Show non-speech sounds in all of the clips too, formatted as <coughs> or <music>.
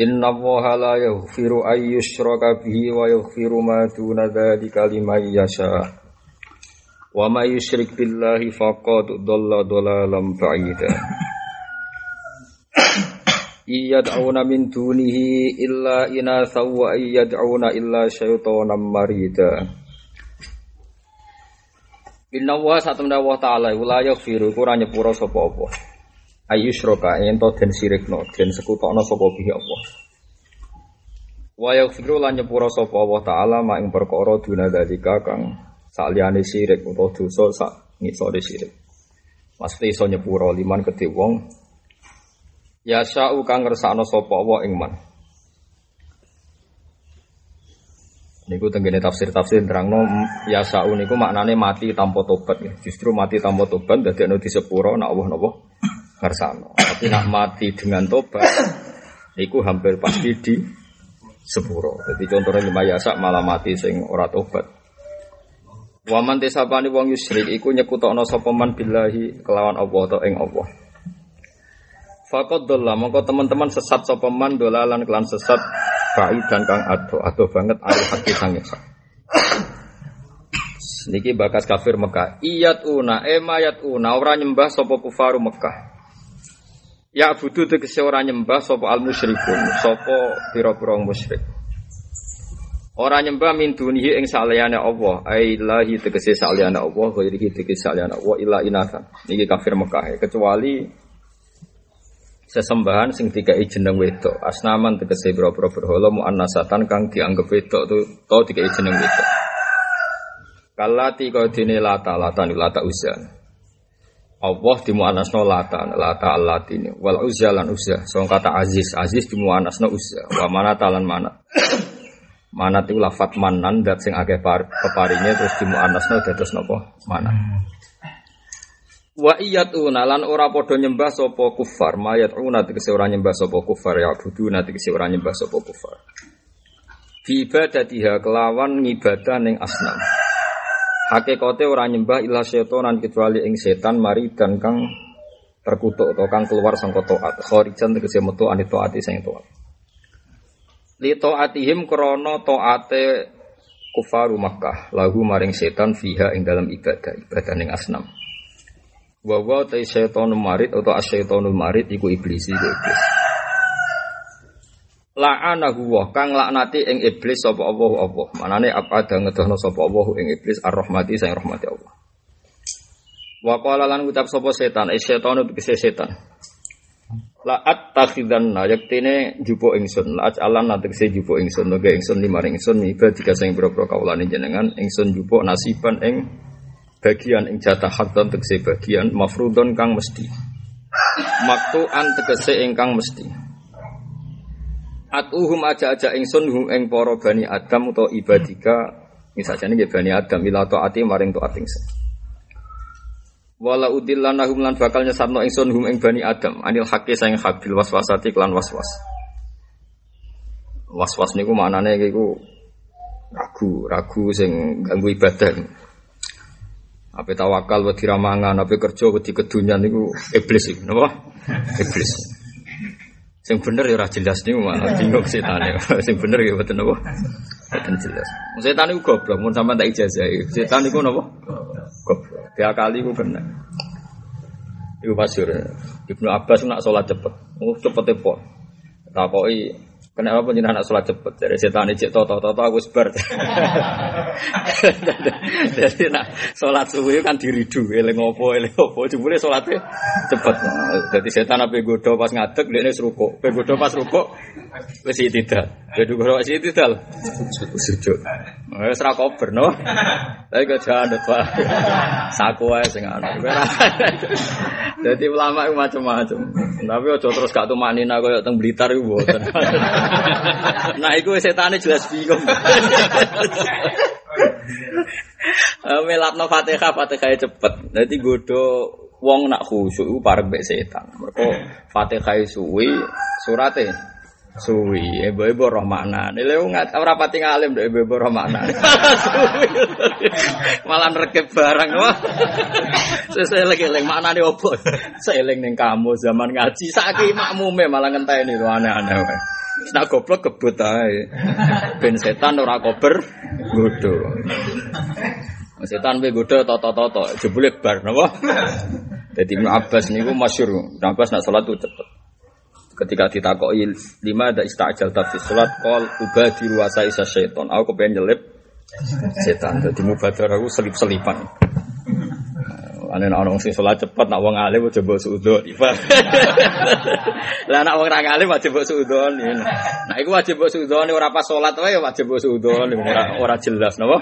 Inna allaha la yaghfiru an yushraka bihi wa yaghfiru ma duna dzalika liman yasha. Wa may yusyrik billahi faqad dhalla dhalalan ba'ida. Iyad'una min dunihi illa inatha wa iyad'una illa syaitanan marida. Inna allaha satamna wa ta'ala la yaghfiru ora nyepuro sapa apa ayyusyraka ento den sirikno den sekutokno sapa bihi Allah? Wa yaghfiru lan nyepura sapa Allah taala mak ing perkara duna dalika kang saliyane sirik utawa dosa sak ngisore sirik Mesti iso nyepura liman kedhe wong. Ya sa'u kang ngersakno sapa Allah ing man. Niku tenggene tafsir-tafsir terangno ya sa'u niku maknane mati tanpa tobat. Justru mati tanpa tobat dadekno disepuro nak Allah napa ngersano. Tapi nak mati dengan tobat, itu hampir pasti di sepuro. Jadi contohnya lima yasak malah mati sing ora tobat. Waman tesapani wong yusrik iku nyekutokno sapa man billahi kelawan Allah atau ing Allah. Fakot dola, mongko teman-teman sesat sapa man dolalan kelan sesat baik dan kang ado ado banget ayo hati sang Niki bakas kafir Mekah. Iyat una, emayat una, orang nyembah sapa kufaru Mekah. Ya budu tegese ora nyembah sapa al musyrikun, sapa pira-pira musyrik. Ora nyembah min dunihi ing saliyane Allah, ai lahi tegese saliyane Allah, ghairihi tegese saliyane Allah illa inathan. Niki kafir Mekah kecuali sesembahan sing dikai jeneng wedok. Asnaman tegese pira-pira berhala muannasatan kang dianggap wedok tu to dikai jeneng wedok. Kalati kau dene lata lata lata uzan. Allah dimuanasno lata lata ini wal uzza lan uzza. So kata aziz aziz dimuanasno uzza. Wa mana talan mana mana tu lafat manan dat sing akeh peparinya terus dimuanasno dados napa? Mana wa iyatuna lan ora padha nyembah sapa kufar. Mayatuna tegese ora nyembah sapa kufar. Ya budu tegese ora nyembah sapa kufar. Fi ibadatiha kelawan ngibadah ning asnam Hakikate ora nyembah ilah syaitanan kecuali ing setan mari dan kang terkutuk atau kang keluar sangka taat. Kharijan tegese metu anit taati sing taat. Li taatihim krana taate kufaru Makkah lahu maring setan fiha ing dalam ibadah ibadah ning asnam. Wa wa ta syaitonul marid atau asyaitonul marid iku iblis iku iblis la'anahu wa kang laknati ing iblis sapa Allah. Apa manane apa ada ngedohno sapa Allah ing iblis? Ar-rahmati sing rahmati Allah. Wa qala lan ucap sapa setan eh setan tegese setan. La attakhidanna yaktine jupo ingsun. La ajalan tegese jupo ingsun. Nege ingsun limaring ingsun miba tiga sing boro-boro kawulane jenengan. Ingsun jupo nasiban ing bagian ing jatah hakdan tegese bagian. Mafrudon kang mesti. Maktu an tegese ingkang mesti Atuhum aja-aja ingsun hum ing para bani Adam utawa ibadika misalnya ini bani Adam ila taati maring taat ingsun. Wala udillanahum lan bakal nyesatno ingsun hum ing bani Adam anil haqqi sayang habil waswasati klan waswas. Waswas niku maknane iku ragu, ragu sing ganggu ibadah. Apa tawakal wedi ramangan, apa kerja wedi kedunyan niku iblis iku, napa? Iblis. Sing bener ya ora jelas niku malah bingung setane. <laughs> Sing bener ya mboten napa? Mboten jelas. Setan niku goblok mun sampean tak ijazah. Setan niku napa? Goblok. Dia kali ku kena. Iku masyhur. Ibnu Abbas nak sholat cepet. Oh cepet e po. Takoki Kenapa penjenengan anak sholat cepet? Dari setan ini cek toto toto aku sebar. <laughs> Jadi nak sholat subuh kan diridu, eleng opo eleng opo. Jumlah sholatnya cepet. Jadi setan apa godo pas ngadek dia ini seruko. Apa godo pas seruko, masih tidak. Jadi godo masih tidak. Sujud. Wis ra kober no. Tapi kok jangan Pak. Saku ae sing ana. <laughs> Dadi ulama iku macam-macam. Tapi aja terus gak tumanina koyo teng Blitar iku mboten. <laughs> Nah iku setane jelas bingung. <laughs> Melapno Fatihah, Fatihah cepet. Dadi godho wong nak khusyuk iku parek setan. Mergo Fatihah suwi surate suwi ibu-ibu roh makna nilai ngat ora pati ngalim deh ibu-ibu roh makna <laughs> malah rekep barang wah sesuai lagi leng makna nih opo seeling neng kamu zaman ngaji sakit makmume malah ngentai nih aneh-aneh Nak goblok kebut ae. Ben setan ora kober godho. Setan be godho toto-toto jebule bar napa? Dadi Ibnu Abbas niku masyhur. Ibnu Abbas nak salat tuh cepet. Ketika ditakoi lima ada istajal tapi sholat kol ubadiru wasa isa syaiton. Aku kepengen nyelip setan. Jadi mubadar aku selip selipan. Ane nak orang sing sholat cepat, nak wong alim coba suudon. <laughs> Lah nak wong ra alim wajib suudon. Nah iku wajib suudon ora pas sholat wae wajib suudon ora ora jelas napa?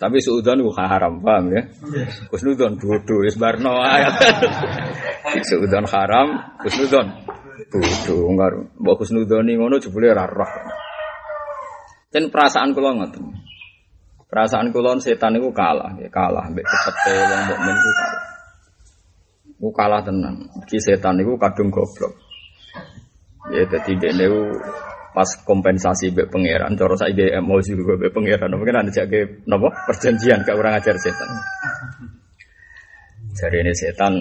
Tapi suudon ku haram, paham ya? Kusnudon bodoh wis barno <laughs> Suudon haram, kusnudon bodoh enggak. Mbok kusnudoni ngono jebule ora roh. Dan perasaan kula ngoten. Perasaan kulon setan itu kalah, ya kalah, mbek cepete wong mukmin itu kalah. Ku kalah tenan. Ki setan itu kadung goblok. Ya dadi dekne pas kompensasi mbek pangeran, cara saiki emosi juga mbek pangeran, mungkin ada jake napa perjanjian gak kurang ajar setan. Jari ini setan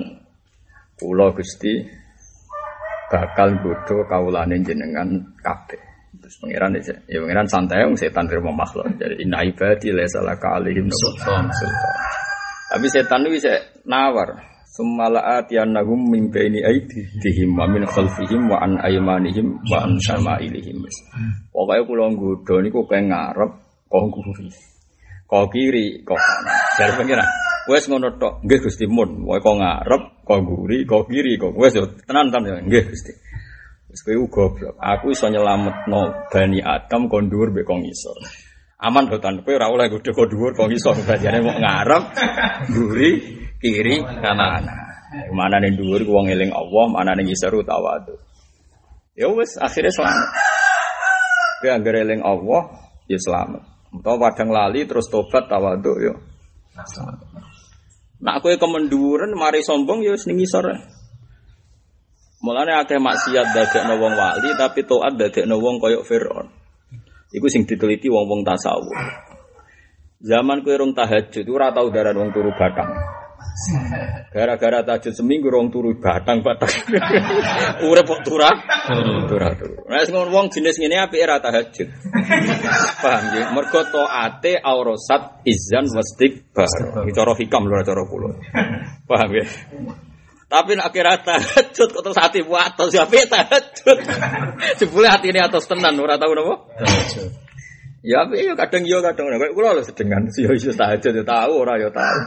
pulau Gusti bakal bodoh kaulane jenengan kabeh. Pangeran ya, ya pangeran santai wong setan terima makhluk. Jadi inna ibadi laisa laka alaihim sultan. Tapi setan itu bisa nawar. Sumalaat yanahum min baini aidihim wa min khalfihim wa an aymanihim wa an syama'ilihim. Pokoknya kula nggodho niku pengen ngarep kok nguri. Kok kiri, kok kanan. Jadi pangeran, wes ngono tok, nggih Gusti mun. Wae kok ngarep, kok nguri, kok kiri, kok wes tenan tenan nggih Gusti. Wis kowe goblok. Aku iso nyelametno Bani Adam kon dhuwur mbek kon ngisor. Aman do tan kowe ora oleh godho kon dhuwur kon ngisor bajane mau ngarep, mburi, kiri, kanan. Mana ning dhuwur wong eling Allah, mana ning ngisor tawadu. Ya wis akhirnya selamat. Kowe anggere eling Allah, ya selamat. Utawa padang lali terus tobat tawadu ya. Nak kowe kemenduren mari sombong ya wis ning ngisor. Mulane akeh maksiat dadekno wong wali tapi taat dadekno wong koyok Firaun. Iku sing diteliti wong-wong tasawuf. Zaman kowe rong tahajud ora tau daran wong turu batang. Gara-gara tahajud seminggu rong turu batang batang. <laughs> Urip kok turah? Turah turu. Nah sing wong jenis ngene apike ora tahajud. Paham ya? Mergo taate aurasat izan wastikbar. Iki cara hikam lho cara kula. Paham ya? Tapi nak kira tahajud kok terus hati buat atau siapa tahajud. Jebule hati ini atas tenan ora tahu napa? Tahajud. Ya tapi yo kadang yo kadang ora kula lho sedengan yo iso tahajud yo tahu ora yo tahu.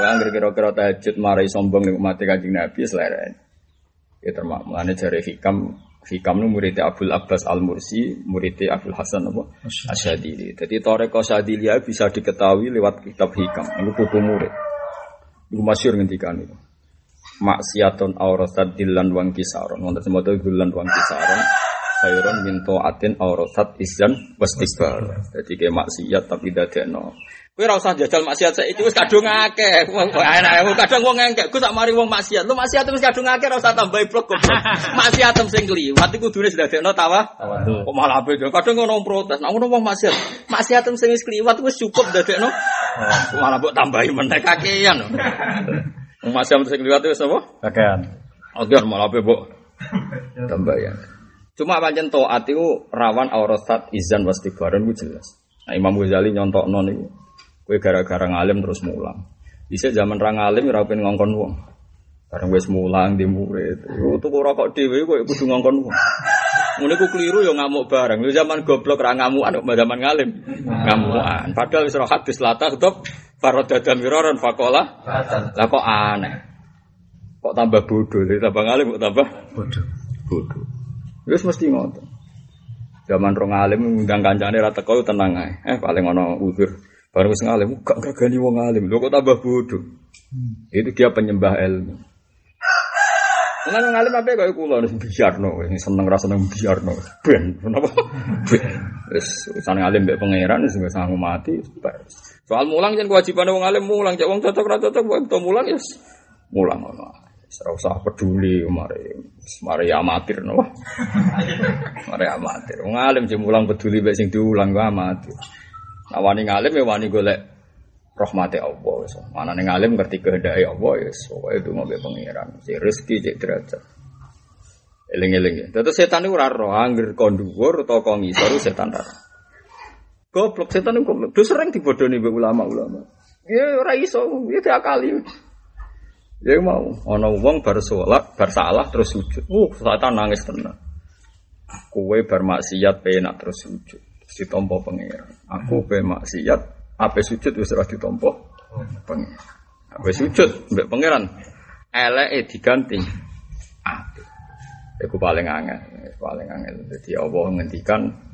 Orang kira-kira tahajud marai sombong nih mati kanjeng Nabi selera. Ya termak mulane jare hikam Hikam nu murid Abdul Abbas Al Mursi, murid Abdul Hasan apa? Asyadili. Jadi Toreko Syadilia bisa diketahui lewat kitab Hikam. Itu putu murid. Itu masyur ngendikan itu maksiatun aurasat dilan wang kisaron. Wonten semoto dilan wang kisaron. Khairun min taatin aurasat izan wastikbar jadi kayak maksiat tapi dadekno. Kowe ora usah jajal maksiat saiki wis kadung akeh. Enak kadang wong engkek ku tak mari wong maksiat. Lu maksiat wis kadung akeh ora usah tambah blok goblok. <laughs> Maksiat sing kliwat iku kudune dadekno tawa kok malah beda. Kadang ngono protes. Nek ngono wong maksiat. Maksiat sing wis kliwat wis cukup dadekno. Malah mbok tambahi meneh kakean masih yang sing liwat itu apa? Kakean. Oke, malah apa, Bu? Tambah ya. Cuma pancen taat itu rawan aurasat izan wastighfaran itu jelas. Nah, Imam Ghazali nyontok non itu. Kue gara-gara ngalim terus mulang. Bisa zaman ra ngalim ora pengen ngongkon wong. Bareng wis mulang di murid. Yo tuku rokok dhewe kowe kudu ngongkon wong. Ngene ku keliru yo ngamuk bareng. Yo zaman goblok ra ngamukan kok zaman ngalim. Ngamukan. Padahal wis ora hadis latah tetep Farodada miroron fakola. Lah kok aneh. Kok tambah bodoh, tambah ngalim kok tambah bodoh. Bodoh. Wis mesti ngoten. Zaman rong alim ngundang kancane ra teko tenang ae. Eh paling ono uzur. Baru wis ngalim gak gagani wong alim. Lho kok tambah bodoh. Itu dia penyembah ilmu. Nah, nang ngalim apa kaya kula wis biarno, seneng seneng biarno. Ben, kenapa? <laughs> Ben. Wis usane ngalim mbek pangeran wis wis mati. Soal mulang jan kewajiban wong alim mulang, cek wong cocok ra cocok kok mulang ya mulang ngono. Ora usah peduli mari mari amatir no. <laughs> mari amatir. Wong alim sing mulang peduli mek sing diulang ku amatir. Nah wani ngalim ya wani golek rahmati Allah. So, mana ning alim ngerti kehendake Allah ya pokoke itu ngombe pangeran. Si rezeki cek derajat. Eling-eling ya. Terus setan itu ora roh angger kon dhuwur utawa ngisor setan ora. Goblok setan itu goblok. Terus sering dibodoni mbek ulama-ulama. Ya ora iso, ya diakali. Ya mau, ana wong bar salat, bar salah terus sujud. Uh, setan nangis tenan. Kowe bar maksiat penak terus sujud. Ditompo pangeran. Aku pe maksiat, ape sujud wis ora ditompo pangeran. Ape sujud mbek pangeran. Eleke diganti ape. Iku paling angel, paling angel. Jadi Allah ngendikan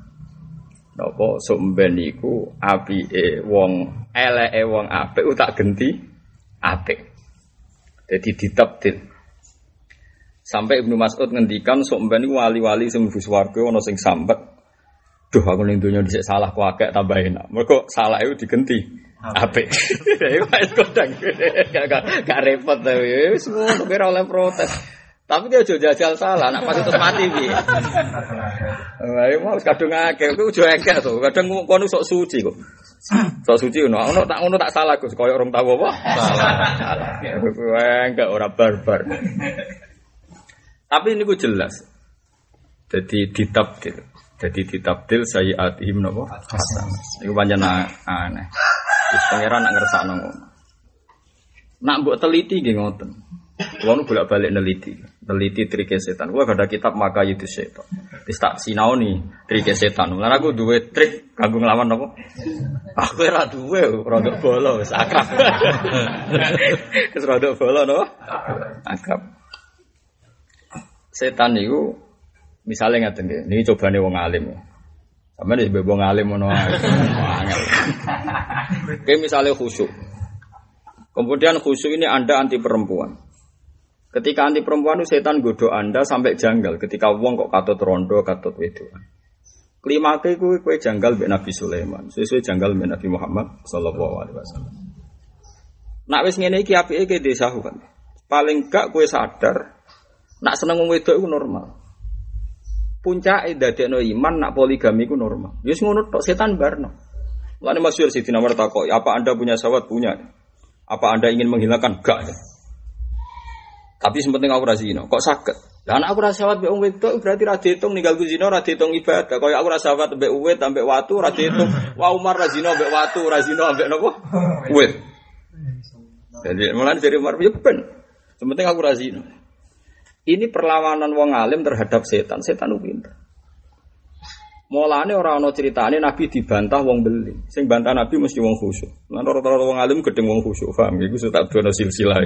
napa sumben iku apike wong eleke wong apik tak genti apik. Jadi ditabdil. Sampai Ibnu Mas'ud ngendikan sok mbeni wali-wali sing mlebu swarga ana sing sambat. Duh aku ning donya dhisik salah ku akeh tambah enak. Mergo salah itu digenti apik. <laughs> Iku wis kodang. <laughs> Gak repot ta wis ngono kira oleh protes. Tapi dia aja jajal salah, nak pasti terus mati piye. Wah, mau kadung akeh, ku aja engkek to. Kadang kono sok suci kok. Sok suci ngono, ono tak ngono tak salah Gus, koyo orang tahu apa? Salah. Salah. Enggak ora barbar. Tapi ini gue jelas. Jadi ditabdil. Jadi ditabdil sayiatihim napa? Hasan. Iku pancen aneh. Wis pangeran nak ngersakno ngono. Nak mbok teliti nggih ngoten. Kulo nu bolak-balik neliti, neliti trike setan. Kulo ada kitab maka itu setan. Wis tak sinaoni trike setan. Lan aku duwe trik kanggo nglawan napa? Aku ora duwe, rodok bolo wis akrab. <laughs> Wis rodok bolo no? Akrab. Setan niku misalnya ngaten nggih, niki cobane wong alim. Sampeyan wis wong alim ae. Angel. Kayak misalnya khusyuk. Kemudian khusyuk ini Anda anti perempuan. Ketika anti perempuan itu setan godo Anda sampai janggal. Ketika wong kok katut rondo, katut wedoan. Kelima ke kue janggal be Nabi Sulaiman. Sesuai janggal be Nabi Muhammad Sallallahu Alaihi Wasallam. Nak wis ngene iki apike ke desa kan. Paling gak kue sadar. Nak seneng wong wedok itu normal. Puncake dadekno iman nak poligami ku normal. Wis ngono tok setan barno. Lani masyhur Sidina Umar takok, apa Anda punya sahabat? Punya. Apa Anda ingin menghilangkan? Gak. Tapi sementing aku rasa zina. Kok sakit? Lah aku rasa sahabat mbek wong wedok berarti ra diitung ninggal zina ra diitung ibadah. Kaya aku rasa sahabat mbek uwit ambek watu ra diitung. Wa Umar ra zina mbek watu, ra zina ambek napa? Jadi mulai dari Umar ya ben. Aku ra. Ini perlawanan wong alim terhadap setan. Setan itu pinter. Mulane ora ana critane Nabi dibantah wong beli. Sing bantah Nabi mesti wong khusyuk. Lan rata-rata wong alim gedeng wong khusyuk, paham? Iku tak dono silsilah.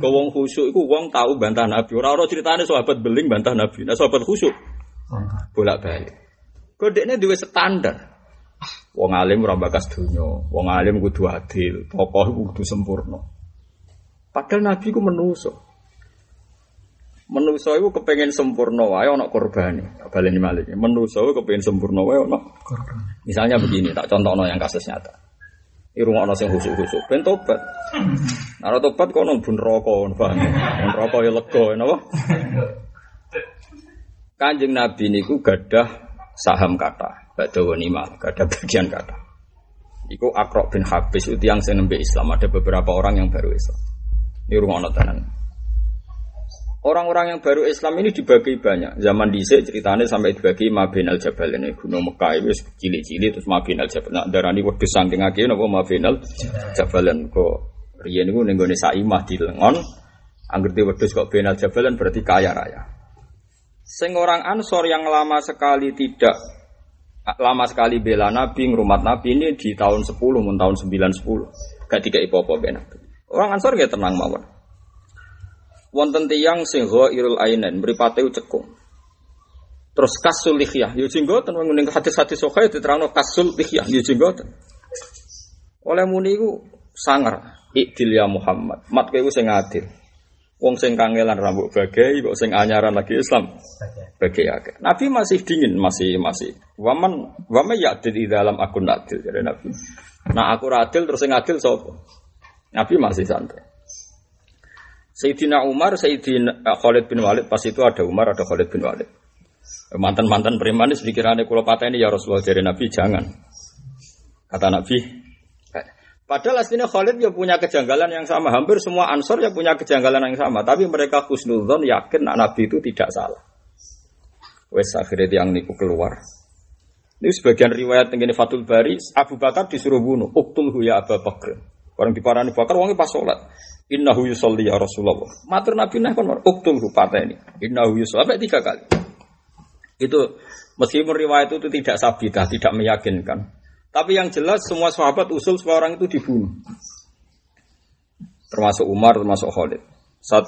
Kok wong khusyuk iku wong tahu bantah Nabi. Ora ana critane sahabat beling bantah Nabi. Nah sahabat khusyuk bolak-balik. Kodekne duwe standar. Wong alim ora bakas donya, wong alim kudu adil, tokoh kudu sempurna. Padahal Nabi ku menungso. Menuso itu kepengen sempurna wae ana korbane. Baleni malih. Menuso kepengen sempurna wae ana korban. Misalnya begini, tak contohno yang kasus nyata. Irungokno sing khusuk-khusuk ben tobat. Nek tobat kok nang bun neraka, paham. Neraka ya lega, napa? Kanjeng Nabi niku gadah saham kata, badha wanimal, gadah bagian kata. Iku Akrok bin Habis itu yang nembe Islam. Ada beberapa orang yang baru Islam. Ini rumah tenan. Orang-orang yang baru Islam ini dibagi banyak. Zaman dhisik ceritanya sampai dibagi Mabin al Jabal ini gunung Mekah itu cilik-cilik terus Mabin al Jabal. Nah, darani wedhus saking akeh napa Mabin al Jabalan kok riyen niku ning Saimah di Lengon. Angger di wedhus kok Bin al Jabalan berarti kaya raya. Sing orang Ansor yang lama sekali tidak lama sekali bela Nabi, ngrumat Nabi ini di tahun 10 mun tahun 9 10. Gak tiga ipo-ipo Nabi. Orang Ansor gak tenang mawon wonten tiyang sing irul ainen mripate cekung. Terus kasul lihyah, yo jenggoten wong ning hadis-hadis sahih diterangno kasul lihyah, yo jenggoten. Oleh muni iku sangar, ikdil ya Muhammad. Mat kowe sing adil. Wong sing kangelan rambut bagai, kok sing anyaran lagi Islam. Bagai akeh. Nabi masih dingin, masih masih. Waman waman ya'dil di dalam akun adil jadi Nabi. Nah aku adil terus sing adil sapa? Nabi masih santai. Sayyidina Umar, Sayyidina eh, Khalid bin Walid, pas itu ada Umar, ada Khalid bin Walid. Mantan-mantan premanis pikirannya kalau patah ini ya Rasulullah jadi Nabi jangan. Kata Nabi, Padahal aslinya Khalid ya punya kejanggalan yang sama. Hampir semua ansor ya punya kejanggalan yang sama. Tapi mereka khusnudon yakin nak Nabi itu tidak salah. Wes akhirnya tiang niku keluar. Ini sebagian riwayat ini Fatul Bari, Abu Bakar disuruh bunuh. Uktul ya Abu Bakar. Orang di Abu Bakar, wangi pas sholat. Innahu yusolli ya Rasulullah. Matur Nabi nah kon uktul ini. Innahu yusolli. Sampai tiga kali. Itu meskipun riwayat itu tidak sabidah, tidak meyakinkan. Tapi yang jelas semua sahabat usul semua orang itu dibunuh. Termasuk Umar, termasuk Khalid. Saat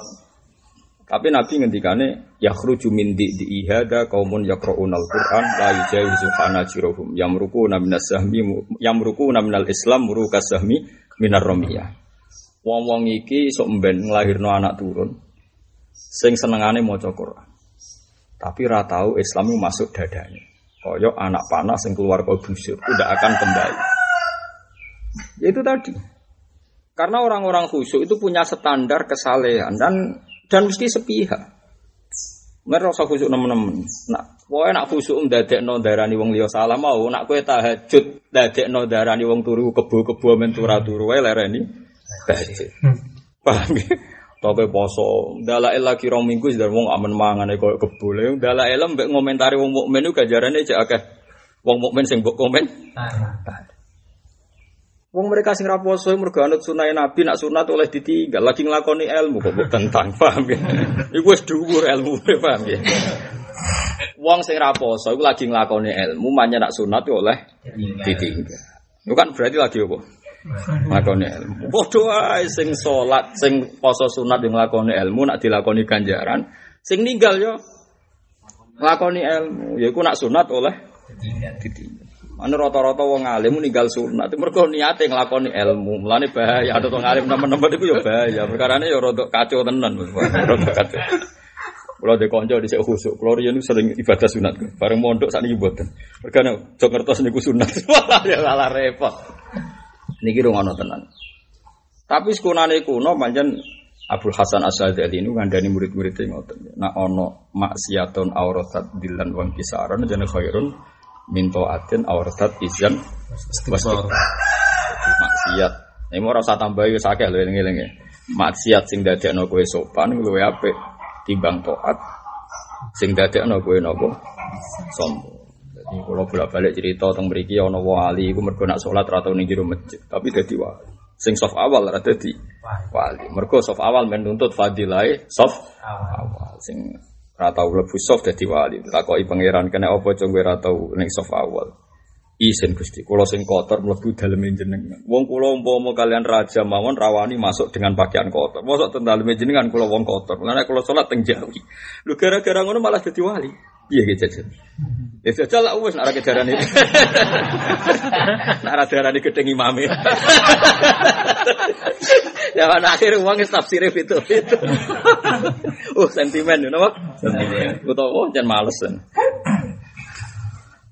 tapi Nabi ngendikane yakhruju min di ihada kaumun yaqrauna al-Qur'an la yujawizu hanajiruhum yamrukuna minas sahmi yamrukuna minal Islam muruka sahmi minar ramiyah. Wong-wong iki sok mben nglahirno anak turun sing senengane maca Qur'an. Tapi ra tau Islam masuk dadanya. Koyok anak panas yang keluar kau busur tidak akan kembali. Ya itu tadi. Karena orang-orang khusyuk itu punya standar kesalehan dan dan mesti sepihak. Mereka rasa khusyuk nemen-nemen. Nak, kowe nak khusyuk no darani wong liya salah mau, nak kowe tahajud no darani wong turu kebo-kebo men turu wae lereni tahajud. Paham Toke poso, dalail lagi rong minggu sudah wong aman mangan kok kebule. Dalail mbek ngomentari wong mukmin ku gajarane cek akeh. Wong mukmin sing mbok komen. Wong mereka sing ra poso mergo anut sunah Nabi nak sunat oleh ditinggal lagi nglakoni ilmu kok mbok tentang <laughs> paham ya. Iku wis dhuwur ilmu <laughs> paham ya. Wong sing ra poso iku lagi nglakoni ilmu manya nak sunat oleh ditinggal. Itu kan berarti lagi apa? Lakoni ilmu. Padha ae sing salat, sing poso sunat yang lakoni ilmu nak dilakoni ganjaran, sing ninggal yo lakoni ilmu. Yaiku nak sunat oleh ditinggal. Mana rata-rata wong alim ninggal sunat, mergo niate nglakoni ilmu. Mulane bahaya ada wong alim nemen-nemen iku yo bahaya. Perkarane yo rada kacau tenan, rada kacau. Kalau di konco di khusuk, kalau dia sering ibadah sunat, bareng mondok saat ini buatan. Mereka jok ngertos niku sunat, <laughs> ya malah repot. Niki rungono tenan. Tapi sekunane kuno panjen Abdul Hasan Asyadzali ini ngandani murid-muridnya ngoten. Nak ono maksiatun auratat dilan wang kisaran jane khairun minto atin auratat izan wasbir. maksiat. Ini mau rasa tambah ya sakit loh ini ya. Maksiat sing dadekno kowe sopan luwe apik timbang toat sing dadekno kowe nopo sombong. Jadi kalau bolak balik cerita tentang beriki ono wali, gue mergo nak sholat atau ning jero masjid, tapi jadi wali. Sing soft awal rata di wali. Mergo soft awal menuntut fadilai soft awal. Sing rata lebu soft jadi wali. Takoi pangeran kena opo coba rata neng soft awal. Isen gusti, kalau sing kotor melebu dalam jenengan. Wong kulo umpama kalian raja mawon rawani masuk dengan pakaian kotor. Masuk teng dalam jenengan kulo wong kotor. Karena kulo sholat teng jawi. Lu gara-gara ngono malah jadi wali. Iya gitu Ya jajal lah wis nek kejaran ini. Nek darani gedeng imame. ya <laughs> kan akhir uang tafsir itu itu. <laughs> Oh sentimen napa? Sentimen. Utawa jan males.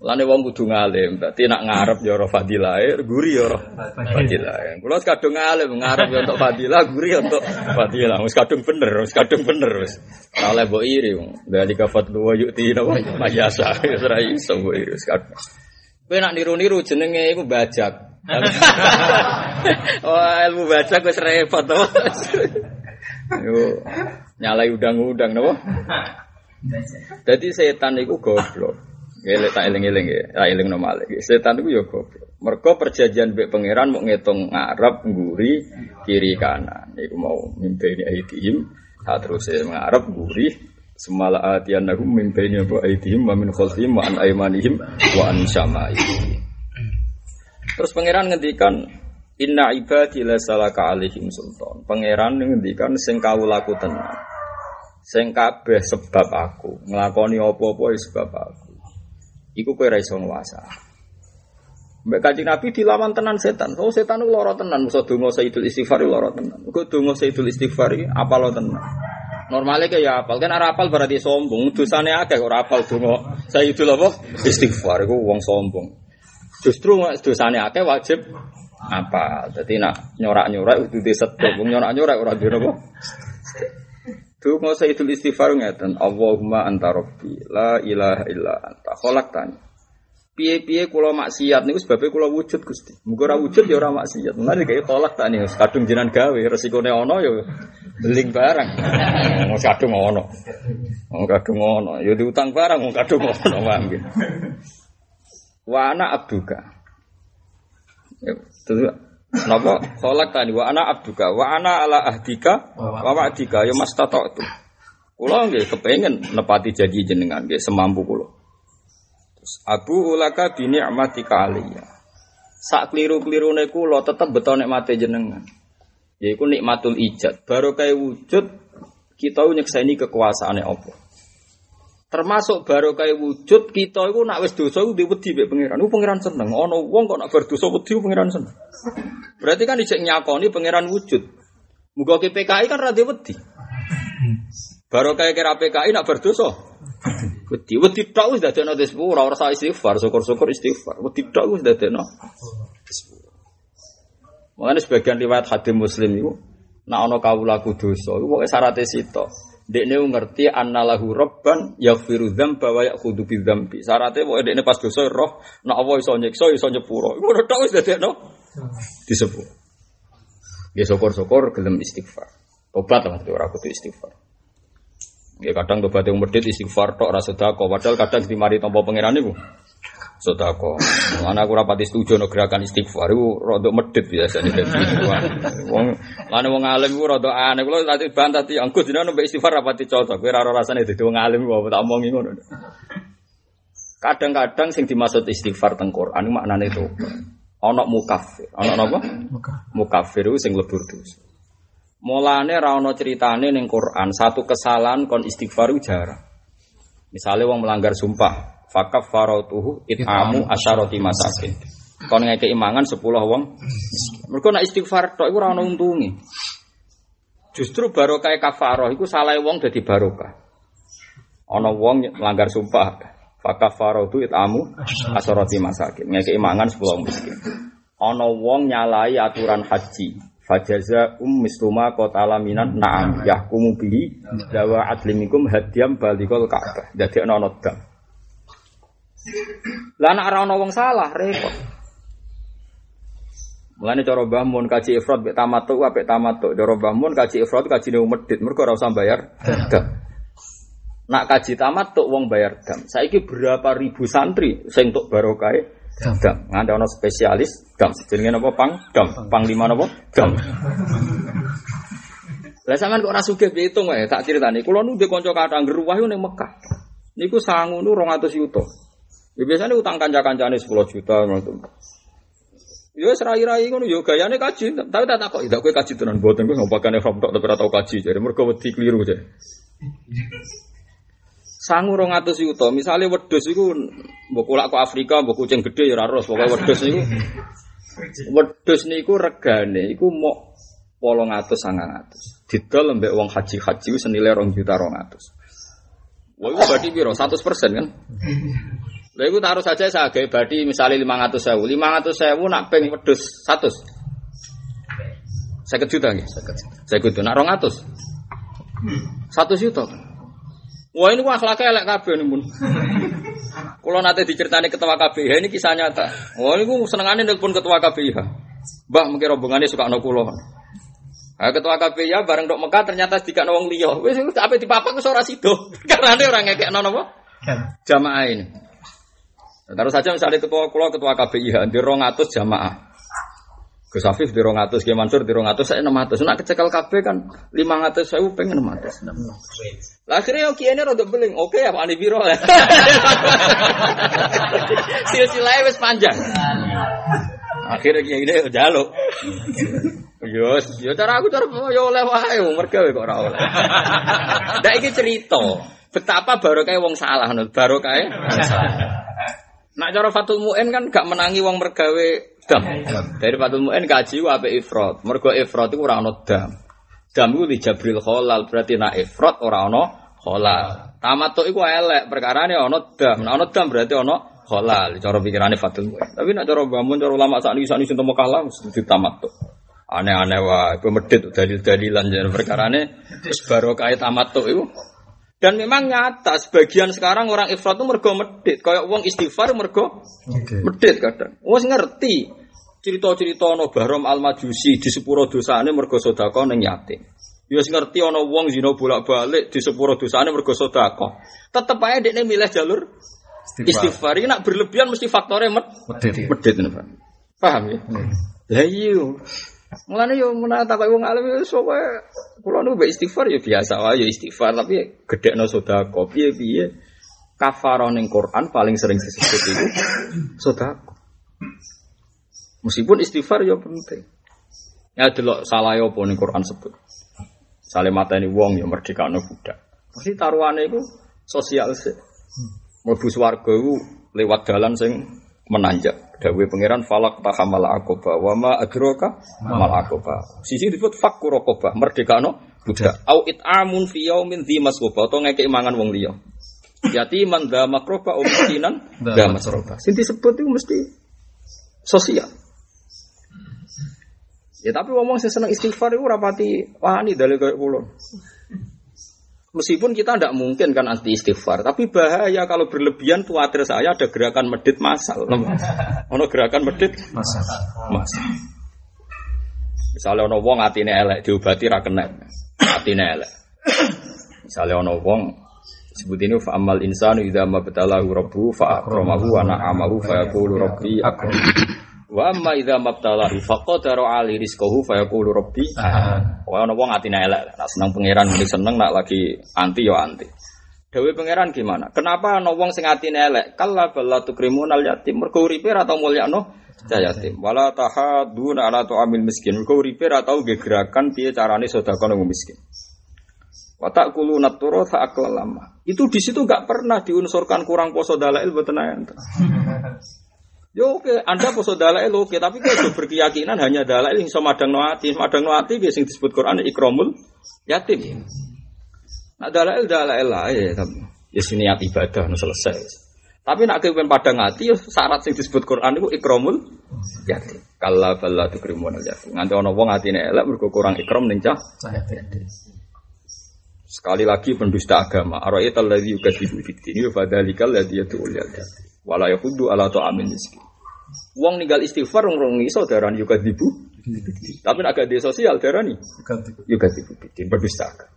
Lane wong kudu ngalim, berarti nak ngarep ya ora fadilah, guri ya ora fadilah. Kula kadung ngalim, ngarep ya untuk fadilah, guri ya untuk fadilah. Wis kadung bener, wis kadung bener wis. Oleh mbok iri wong. Dari kafat luwa yukti napa mayasa, wis ora iso mbok iri wis kadung. Kowe nak niru-niru jenenge iku bajak. Wah, <laughs> ilmu bajak wis repot to. Yo nyalai udang-udang napa? Jadi setan itu goblok. Gile tak eling-eling ya, tak eling normal lagi. Setan itu ya goblok. Mereka perjanjian be pangeran mau ngitung ngarep, nguri, kiri kanan. Iku mau mimpi ini aidihim, tak terus saya ngarep, nguri, semala atian aku mimpi ini apa aidihim, wa min khalfihim, wa an aimanihim, wa an syama'ihim. Terus pangeran ngendikan, Inna ibadi la salaka alaihim sultan. Pangeran ngendikan sing laku tenang. Sing kabeh sebab aku, nglakoni apa-apa ya sebab aku. Iku kowe ra iso nguasa. Mbak Kanjeng Nabi dilawan tenan setan. Oh setan itu lara tenan, musa donga Sayyidul Istighfar lara tenan. Kok donga Sayyidul Istighfar iki apal tenan. Normalnya kayak ya apal kan ora apal berarti sombong. Dosane akeh ora apal donga Sayyidul apa? Istighfar iku wong sombong. Justru dosane akeh wajib apa? Jadi nak nyorak-nyorak itu disetop, nyorak-nyorak ora dhewe apa? Donga Sayyidul Istighfar ngeten, Allahumma anta rabbi, la ilaha illa anta khalaqtani piye-piye kula maksiat niku sebabnya kula wujud Gusti. Muga ora wujud ya maksiat. Mulane kaya tolak tak nih kadung jinan gawe resikone ana ya beling barang. Wong kadung ana. Wong kadung ana ya diutang barang wong kadung ana paham Wa ana abduka. Ya, Napa tolak tani wa ana abduka wa ana ala ahdika wa wa'dika ya mas itu. Kula nggih kepengin nepati janji jenengan nggih semampu kula. Abu ulaka bini amati kaliya. Sak keliru neku lo tetep betul nikmate jenengan. Yaiku nikmatul ijad. Baru kayak wujud kita nyekseni kekuasaane apa. Termasuk baru kayak wujud kita itu nak wis dosa itu diwedi mbek pangeran. Iku pangeran seneng. Ono wong kok nak berdosa wedi pangeran seneng. Berarti kan dicek nyakoni pangeran wujud. Muga PKI kan ra wedi. Baru kayak kira PKI nak berdosa. Wedi wedi tok wis dadekno sepuluh ora usah istighfar, syukur-syukur istighfar. Wedi tok wis dadekno. Makanya sebagian riwayat hadis Muslim itu nak ana kawulaku dosa, iku pokoke syaraté sitok. Dekne ngerti annalahu rabban yaghfiru dzamba wa ya'khudhu bidzambi. Syaratnya pokoke dekne pas dosa roh nak Allah iso nyiksa iso nyepuro. Ora tok wis dadekno disebut. Ya syukur-syukur gelem istighfar. Tobat lah ora kudu istighfar. Ya kadang tobat yang medit istighfar tok rasa sedekah, padahal kadang dimari tompo pangeran iku. Sedekah. Ana aku rapati setuju no gerakan istighfar iku rada medit biasane dadi wong lan wong alim iku rada aneh kula tadi bantah ti angkut jenengan mbek istighfar rapati cocok kowe ora rasane dadi wong alim kok tak omongi ngono. Kadang-kadang sing dimaksud istighfar teng Quran maknane itu ana mukafir. Ana napa? Mukafir iku sing lebur dosa. Mulane ra ono critane ning Quran satu kesalahan kon istighfar jarang. Misalnya wong melanggar sumpah, fakaf farautuhu itamu asyaroti masakin. Kon ngeke imangan sepuluh wong. Mergo nek istighfar tok iku ora ono untunge. Justru barokah kafaroh iku salah wong dadi barokah. Ana wong melanggar sumpah, fakaf farautu itamu asyaroti masakin. Ngeke imangan sepuluh wong miskin. Ana wong nyalai aturan haji, Fajaza um misluma kota minan na'am yahkumu bihi dawa adlimikum hadiam balikol ka'bah. Jadi ana dam. Lah nek ora ana wong salah repot. Mulane cara Mbah Mun kaji ifrad mek tamatu apik tamatu. Cara Mbah Mun kaji ifrad kaji ne medit mergo ora usah bayar dam. Nak kaji tamat wong bayar dam. Saiki berapa ribu santri sing untuk barokah Dam. Nganti ono spesialis dam. Jenenge napa pang? Dam. Panglima napa? Dam. Lah sampean kok ora sugih pitung wae tak critani. Kula nu kanca kathah geruwah ning Mekah. Niku sangu nu 200 juta. Ya biasanya utang kanca-kancane 10 juta ngono. Ya serai-rai ngono ya gayane kaji, tapi tak takok, "Tidak kowe kaji tenan mboten kowe ngopakane from tok tapi ora tau kaji." Jadi mergo wedi keliru jare. sangu rong atus yuto. Misalnya wedus itu mbok kulak ke Afrika, mbok kucing gede ya raros. Pokoknya wedus niku wedus niku regane iku atus sangang atus. Didol lembek uang haji haji senilai rong juta rong atus. Wah itu berarti biro satu persen kan? Lalu itu taruh saja saya ratus sewu, lima ratus sewu nak peng wedus satu. Saya juta nih, saya juta. Nak rong atus, satu juta. Wah ini wah akhlaknya elek kabeh nih pun. Kalau <laughs> nanti diceritani ketua KPIH ini kisah nyata. Wah ini gue senengannya nelpon ketua KPIH. Bah mungkin rombongannya suka no kulo. Nah, ketua KPIH bareng dok Mekah ternyata tiga nawang liyo. Wes apa di papa gue seorang sido. <laughs> Karena ada orang ngekek nono apa? Jamaah ini. Terus saja misalnya ketua kulo ketua KPIH di rongatus jamaah. Gus Afif di rongatus, Ki Mansur di rongatus, saya enam ratus. Nak kecekal KB kan lima ratus, saya pengen enam ratus. Lah akhirnya oke ini rada beling, oke ya Pak Biro <laughs> ya. Silsilahnya wis panjang. Akhirnya kiai ini jaluk, Yo, yo cara aku cara yo oleh wae mergawe kok ora oleh. Ndak iki cerita betapa barokah wong salah ngono, barokah wong salah. Nak cara Fatul Muin kan gak menangi wong mergawe dam. Dari Fatul Muin kaji wae ifrat. Mergo ifrat iku ora ono dam. Dam iku di Jabril Kholal berarti nak ifrat ora ono kholal. Tamattu iku elek perkarane ono dam. Nah ono dam berarti ono kholal. Cara pikirane Fatul Muin. Tapi nak cara bangun cara ulama sakniki sakniki sing temu kalah mesti tamattu. Aneh-aneh wae, kowe medhit dalil-dalilan jan perkarane wis barokah tamattu iku dan memang nyata sebagian sekarang orang ifrat itu mergo medit, kayak uang istighfar mergo medit kadang. Wes ngerti cerita-cerita no Bahram Al Majusi di sepuro dosane mergo sedekah ning yatim. Ya ngerti ana wong zina bolak-balik di sepuro dosane mergo sedekah. Tetep ae dekne milih jalur istighfar. Ini nak berlebihan mesti faktornya med Medit. medit ini. Paham ya? Lah iya. Mulane yo menawa tak wong alim yo sapa kula mbek istighfar ya biasa wae ya istighfar tapi gedekno sedekah piye-piye kafarah ning Quran paling sering disebut itu sedekah. Meskipun istighfar ya penting. Ya delok salah ya apa ning Quran sebut. Sale mateni wong ya merdekano budak. Mesti taruhane iku sosial sih. Mlebu swarga iku lewat dalan sing menanjak. Dawe pangeran falak tahamal akoba wa ma adraka mal akoba. Sisi disebut fakku rokobah merdekano budak. Au it'amun fi yaumin dzi masroba atau ngekek mangan wong liya. Yatiman dha makroba o miskinan dha masroba. Sing disebut itu mesti sosial. Ya tapi ngomong sing seneng istighfar itu rapati wani dalil kayak kula. Meskipun kita tidak mungkin kan anti istighfar, tapi bahaya kalau berlebihan khawatir saya ada gerakan medit masal. Ono gerakan medit Masa. masal. Misalnya ono wong atine elek diobati ra kena. Atine elek. Misalnya ono wong sebut ini fa amal insanu idza mabtalahu rabbuhu fa akramahu wa na'amahu fa yaqulu rabbi akram. Wa amma idza mabtalahu fa qadara ali rizqahu fa yaqulu rabbi. Wah ono wong atine elek, nak seneng pangeran muni seneng, nak lagi anti yo anti. Dewi pangeran gimana? Kenapa ono wong sing atine elek? Kalla balla tukrimunal yatim. Mergo uripe ra tau mulyakno yatim. Wala tahaduna ala tu'amil miskin. Mergo uripe ra tau nggih gerakan piye carane sedekah nang miskin. Watak kulu naturo tak lama. Itu di situ nggak pernah diunsurkan kurang poso dalail buat. <laughs> Yo oke, Anda poso dalail oke, tapi kalau berkeyakinan hanya dalail yang sama madang noati, madang noati biasa yang disebut Quran ikromul yatim. Nah dalail dalail lah ya, tapi ya sini niat ibadah, nu selesai. Tapi nak kepen padang hati, yo syarat yang disebut Quran itu ikromul yatim. Kalau bala tu krimun yatim. Nganti ono wong hatine elek mergo kurang ikram ning cah. Sekali lagi pendusta agama. Ara'aital ladzi yukadzibu fid-din wa fadzalikal ladzi yad'ul yatim. Wala yahudu ala ta'amil miskin. Wong ninggal istighfar wong rong iso darani yukadzibu. Tapi nek agak di sosial darani yukadzibu fid-din pendusta agama.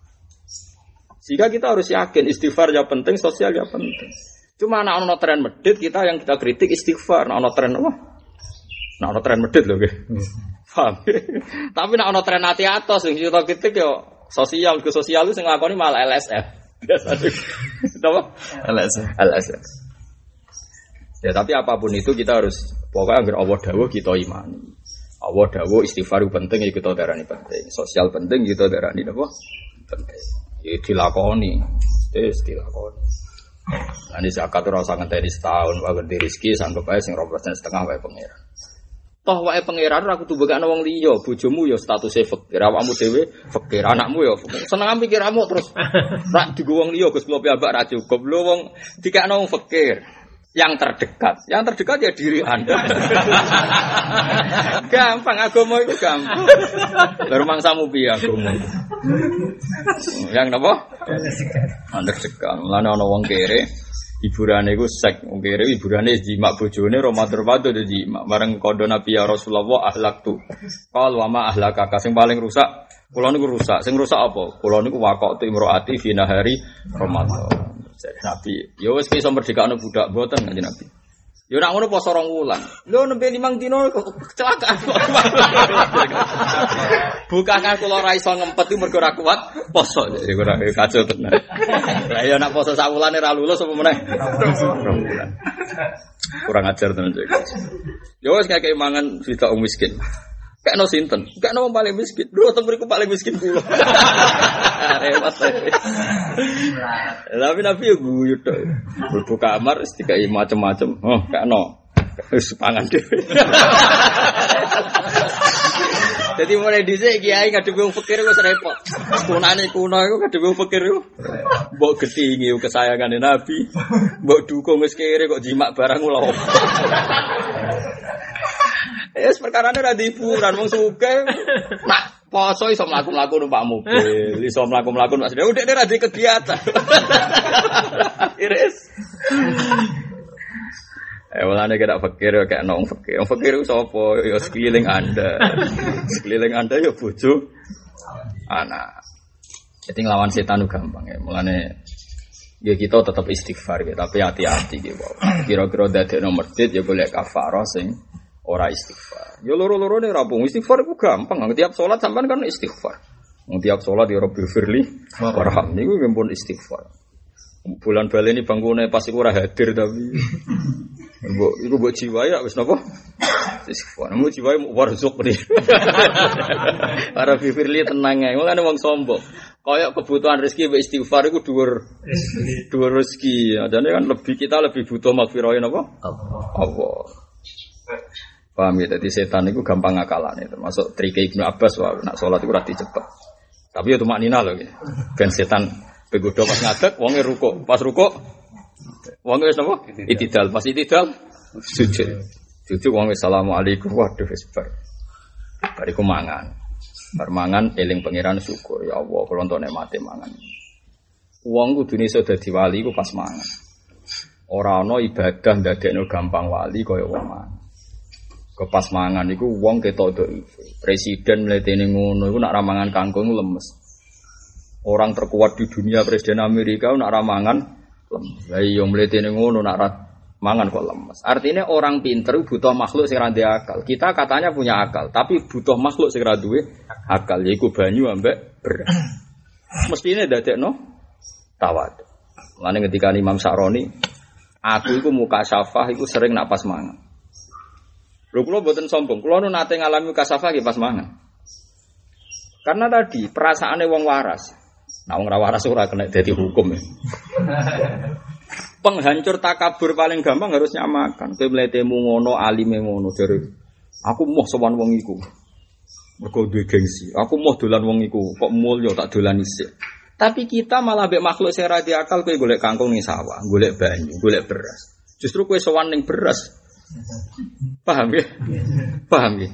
Sehingga kita harus yakin istighfar ya penting, sosial ya penting. Cuma anak ono tren medit kita yang kita kritik istighfar, nah ono tren apa? Nah ono tren medit loh, paham? <laughs> Tapi nak ono tren hati atas, yang kita kritik yo sosial ke sosial itu sing nglakoni malah LSF. <laughs> Biasa? LSM. LSF. Ya tapi apa pun itu kita harus pokoknya agar Allah dawuh kita imani. Allah dawuh istighfar penting ya kita darani penting. Sosial penting kita darani apa? Penting. Ya dilakoni. Wis dilakoni. Ini zakat ora usah ngenteni setahun wae ganti rezeki sanggup ae sing 2% setengah wae pangeran. Toh wae pangeran ora kudu bekakno wong liya, bojomu ya statusé fakir, awakmu dhewe fakir, anakmu ya fakir. Seneng pikirmu terus <laughs> rak digo wong liya Gus kula piyambak ra cukup. Lho wong dikakno wong fakir. Yang terdekat, yang terdekat ya diri Anda. <laughs> gampang agama itu gampang. Baru mangsamu piye agama. Yang napa? Anda dekat. Mulane ana wong kere hiburane iku sek wong kere hiburane jimak bojone romatur padu dadi jimak bareng kondo Nabi ya Rasulullah ahlak tu. Qal wa ma ahlaka sing paling rusak kula niku rusak. Sing rusak apa? Kula niku wakok tu imroati fi nahari Ramadan. Nabi, ya wis iso merdekakno budak mboten kanjeng Nabi. Ya nak ngono poso rong wulan. Lho nembe limang dino kecelakaan. <laughs> Bukakan kula ora iso ngempet itu mergo ora kuat poso. Jadi ora kacau tenan. Lah ya nak poso sak wulane ra lulus apa meneh? Rong wulan. Kurang ajar tenan cek. Ya wis kakek mangan sida miskin. Kayak no sinten, kayak no paling miskin. Dua temen paling miskin pula. <laughs> Repot. Tapi Nabi ya guyut tuh. Berbu kamar, setiap macam-macam. Oh, kayak no. Sepangan deh. <laughs> Jadi mulai dhisik kiai kadhe wong fakir wis repot. Kunane kuno iku kadhe wong fakir iku. Mbok getingi kesayangane Nabi. Mbok dukung wis kok jimak barang lho. Es perkara ini ada hiburan, wong suka. Nak poso iso mlaku-mlaku numpak mobil, iso mlaku-mlaku numpak sepeda. Udah ini ada kegiatan. <laughs> Iris. Eh mulane kira fakir kayak nong fakir. Wong fakir sapa? Ya sekeliling Anda. sekeliling Anda ya bojo anak. Jadi ngelawan setan itu gampang ya. Mulane ya kita tetap istighfar ya, tapi hati-hati gitu. Kira-kira dadi nomor masjid ya boleh kafarah sing ora istighfar. Ya loro-loro nih rampung istighfar itu gampang. Tiap sholat sampean kan istighfar. Tiap sholat ya Rabbi firli warham niku pun istighfar. Bulan bali ini bangunnya pasti kurang hadir tapi <laughs> Mbok iku mbok jiwa ya wis napa? Istighfar. Mu jiwa mu warzuk nih. <laughs> Para firli tenang ae. Mulane wong sombong. Kayak kebutuhan rezeki mbek istighfar iku dhuwur dhuwur rezeki. Adane kan lebih kita lebih butuh magfirah napa? Allah. Allah. Paham ya, jadi setan itu gampang ngakalan itu. Termasuk trik Ibnu Abbas, wah, nak sholat itu rati cepet. Tapi ya mak nina loh, ya. ben setan begodo pas ngadek, wongnya ruko, pas ruko, wongnya wis napa? Itidal, pas itidal, sujud. Sujud wongnya assalamualaikum, waduh wis bar. Bariku mangan. Permangan eling pangeran syukur ya Allah kalau untuk mati mangan. Uang kudu iso dadi wali ku pas mangan. Ora ana ibadah ndadekno gampang wali kaya wong mangan. Kepas mangan iku wong ketok dhek. Presiden mletene ngono iku nak ramangan kangkung lemes. Orang terkuat di dunia presiden Amerika nak ramangan lemes. Lah iya mletene ngono nak mangan kok lemes. Artinya orang pinter butuh makhluk sing rada akal. Kita katanya punya akal, tapi butuh makhluk sing rada duwe akal yaiku banyu ambek beras. <clears throat> Mestine dadekno tawad. Mulane ketika Imam Sa'roni, aku iku muka syafah iku sering nak pas mangan. Lho kula mboten sombong, kula nu nate ngalami kasafah nggih pas mangan. Karena tadi perasaannya wong waras. Nah wong waras ora kena dadi hukum ya. <laughs> Penghancur takabur paling gampang harus nyamakan. Kowe mletemu ngono, alime ngono jare. Aku mau sowan wong iku. Mergo duwe gengsi. Aku mau dolan wong iku, kok mulya tak dolan isik. Tapi kita malah bek makhluk sing ra akal kowe golek kangkung ning sawah, golek banyu, golek beras. Justru kowe sowan ning beras, Paham ya? Paham ya?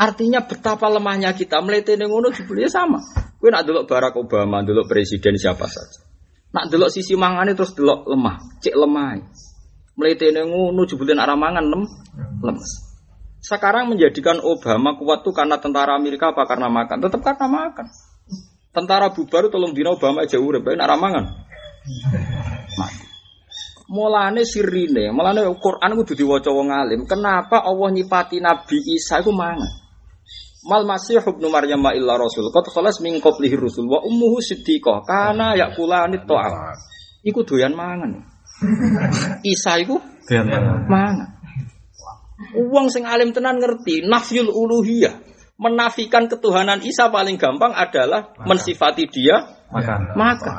Artinya betapa lemahnya kita melihat ngono jebule sama. Kowe nak delok Barack Obama, delok presiden siapa saja. Nak delok sisi mangane terus delok lemah, cek lemah. Melihat ngono jebule nak mangan lem, lemes. Sekarang menjadikan Obama kuat tuh karena tentara Amerika apa karena makan? Tetap karena makan. Tentara bubar tolong dina Obama aja urip, nak ramangan. Mati. Mulane sirine, mulane Quran kudu diwaca wong alim. Kenapa Allah nyipati Nabi Isa iku mangan? Mal Masih ibnu Maryam illa rasul. Qad khalas min qablihi rusul wa ummuhu siddiqah. Kana yakulani ta'am. Iku doyan mangan. Isa iku doyan mangan. Uang sing alim tenan ngerti nafyul uluhiyah. Menafikan ketuhanan Isa paling gampang adalah mensifati dia makan. Makan.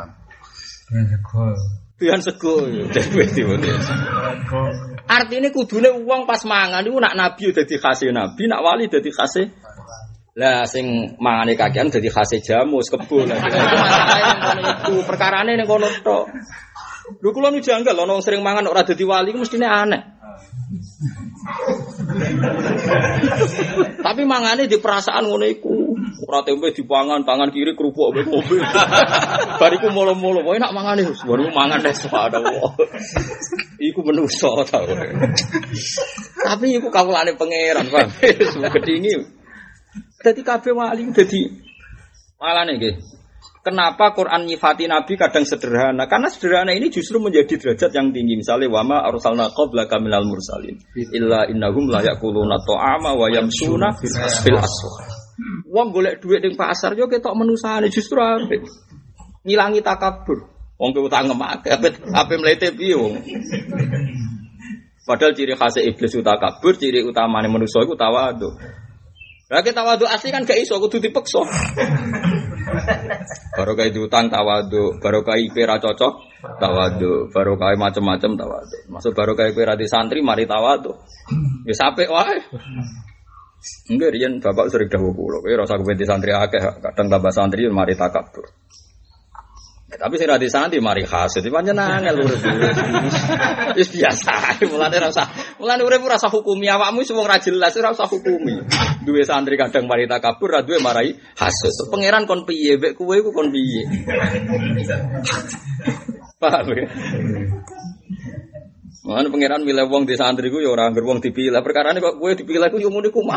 makan. Pian sego. Artinya kudune uang pas mangan itu nak nabi udah dikasih nabi, nak wali udah dikasih. Lah sing mangane kakean dadi khase jamu kebun. Lah <laughs> itu perkarane ning kono tok. Lho kula nu janggal ana sering mangan ora dadi wali mestine aneh. <laughs> Tapi mangane di perasaan ngono iku. Ora tempe dipangan tangan kiri kerupuk mbek kopi. <laughs> Bariku molo-molo, kowe nak mangane baru mangan wis subhanallah. <laughs> Iku menungso tau. Tapi iku kawulane pangeran, Pak. <laughs> Gedingi. Dadi kabeh wali dadi malane nggih. Kenapa Quran nyifati Nabi kadang sederhana? Karena sederhana ini justru menjadi derajat yang tinggi. Misalnya wama arsalna qablaka minal mursalin illa innahum la yaquluna ta'ama wa yamsuna fil aswaq. Wong golek duit ning pasar yo ketok menusane justru apik. Ngilangi takabur. Wong ke utang ngemak, ape ape mlete piye wong. Padahal ciri khas iblis utakabur, ciri utamane manusa iku tawadu. Lah kita tawadhu asli kan gak iso kudu dipeksa. baru kayak diutang tawadhu, baru kayak IP ra cocok tawadhu, baru kayak macam-macam tawadhu. Maksud baru kayak IP di santri mari tawadhu. Ya sampai wae. Enggak, Rian bapak sering dahulu pulau. Kowe rasa kepen santri akeh, kadang tambah santri mari takabur. Tapi sing di santri mari hasud, pancen angel urip. <laughs> Wis biasa, mulane ora usah. Mulane urip ora usah hukumi awakmu wis wong ra jelas ora usah hukumi. Duwe santri kadang mari takabur, ra duwe marai hasud. Pangeran kon piye, mek kowe iku kon piye. <laughs> Paham ya? Mana pangeran milih wong di santri ku ya ora wong dipilih. Perkara kok kowe dipilih ku yo muni ku <laughs>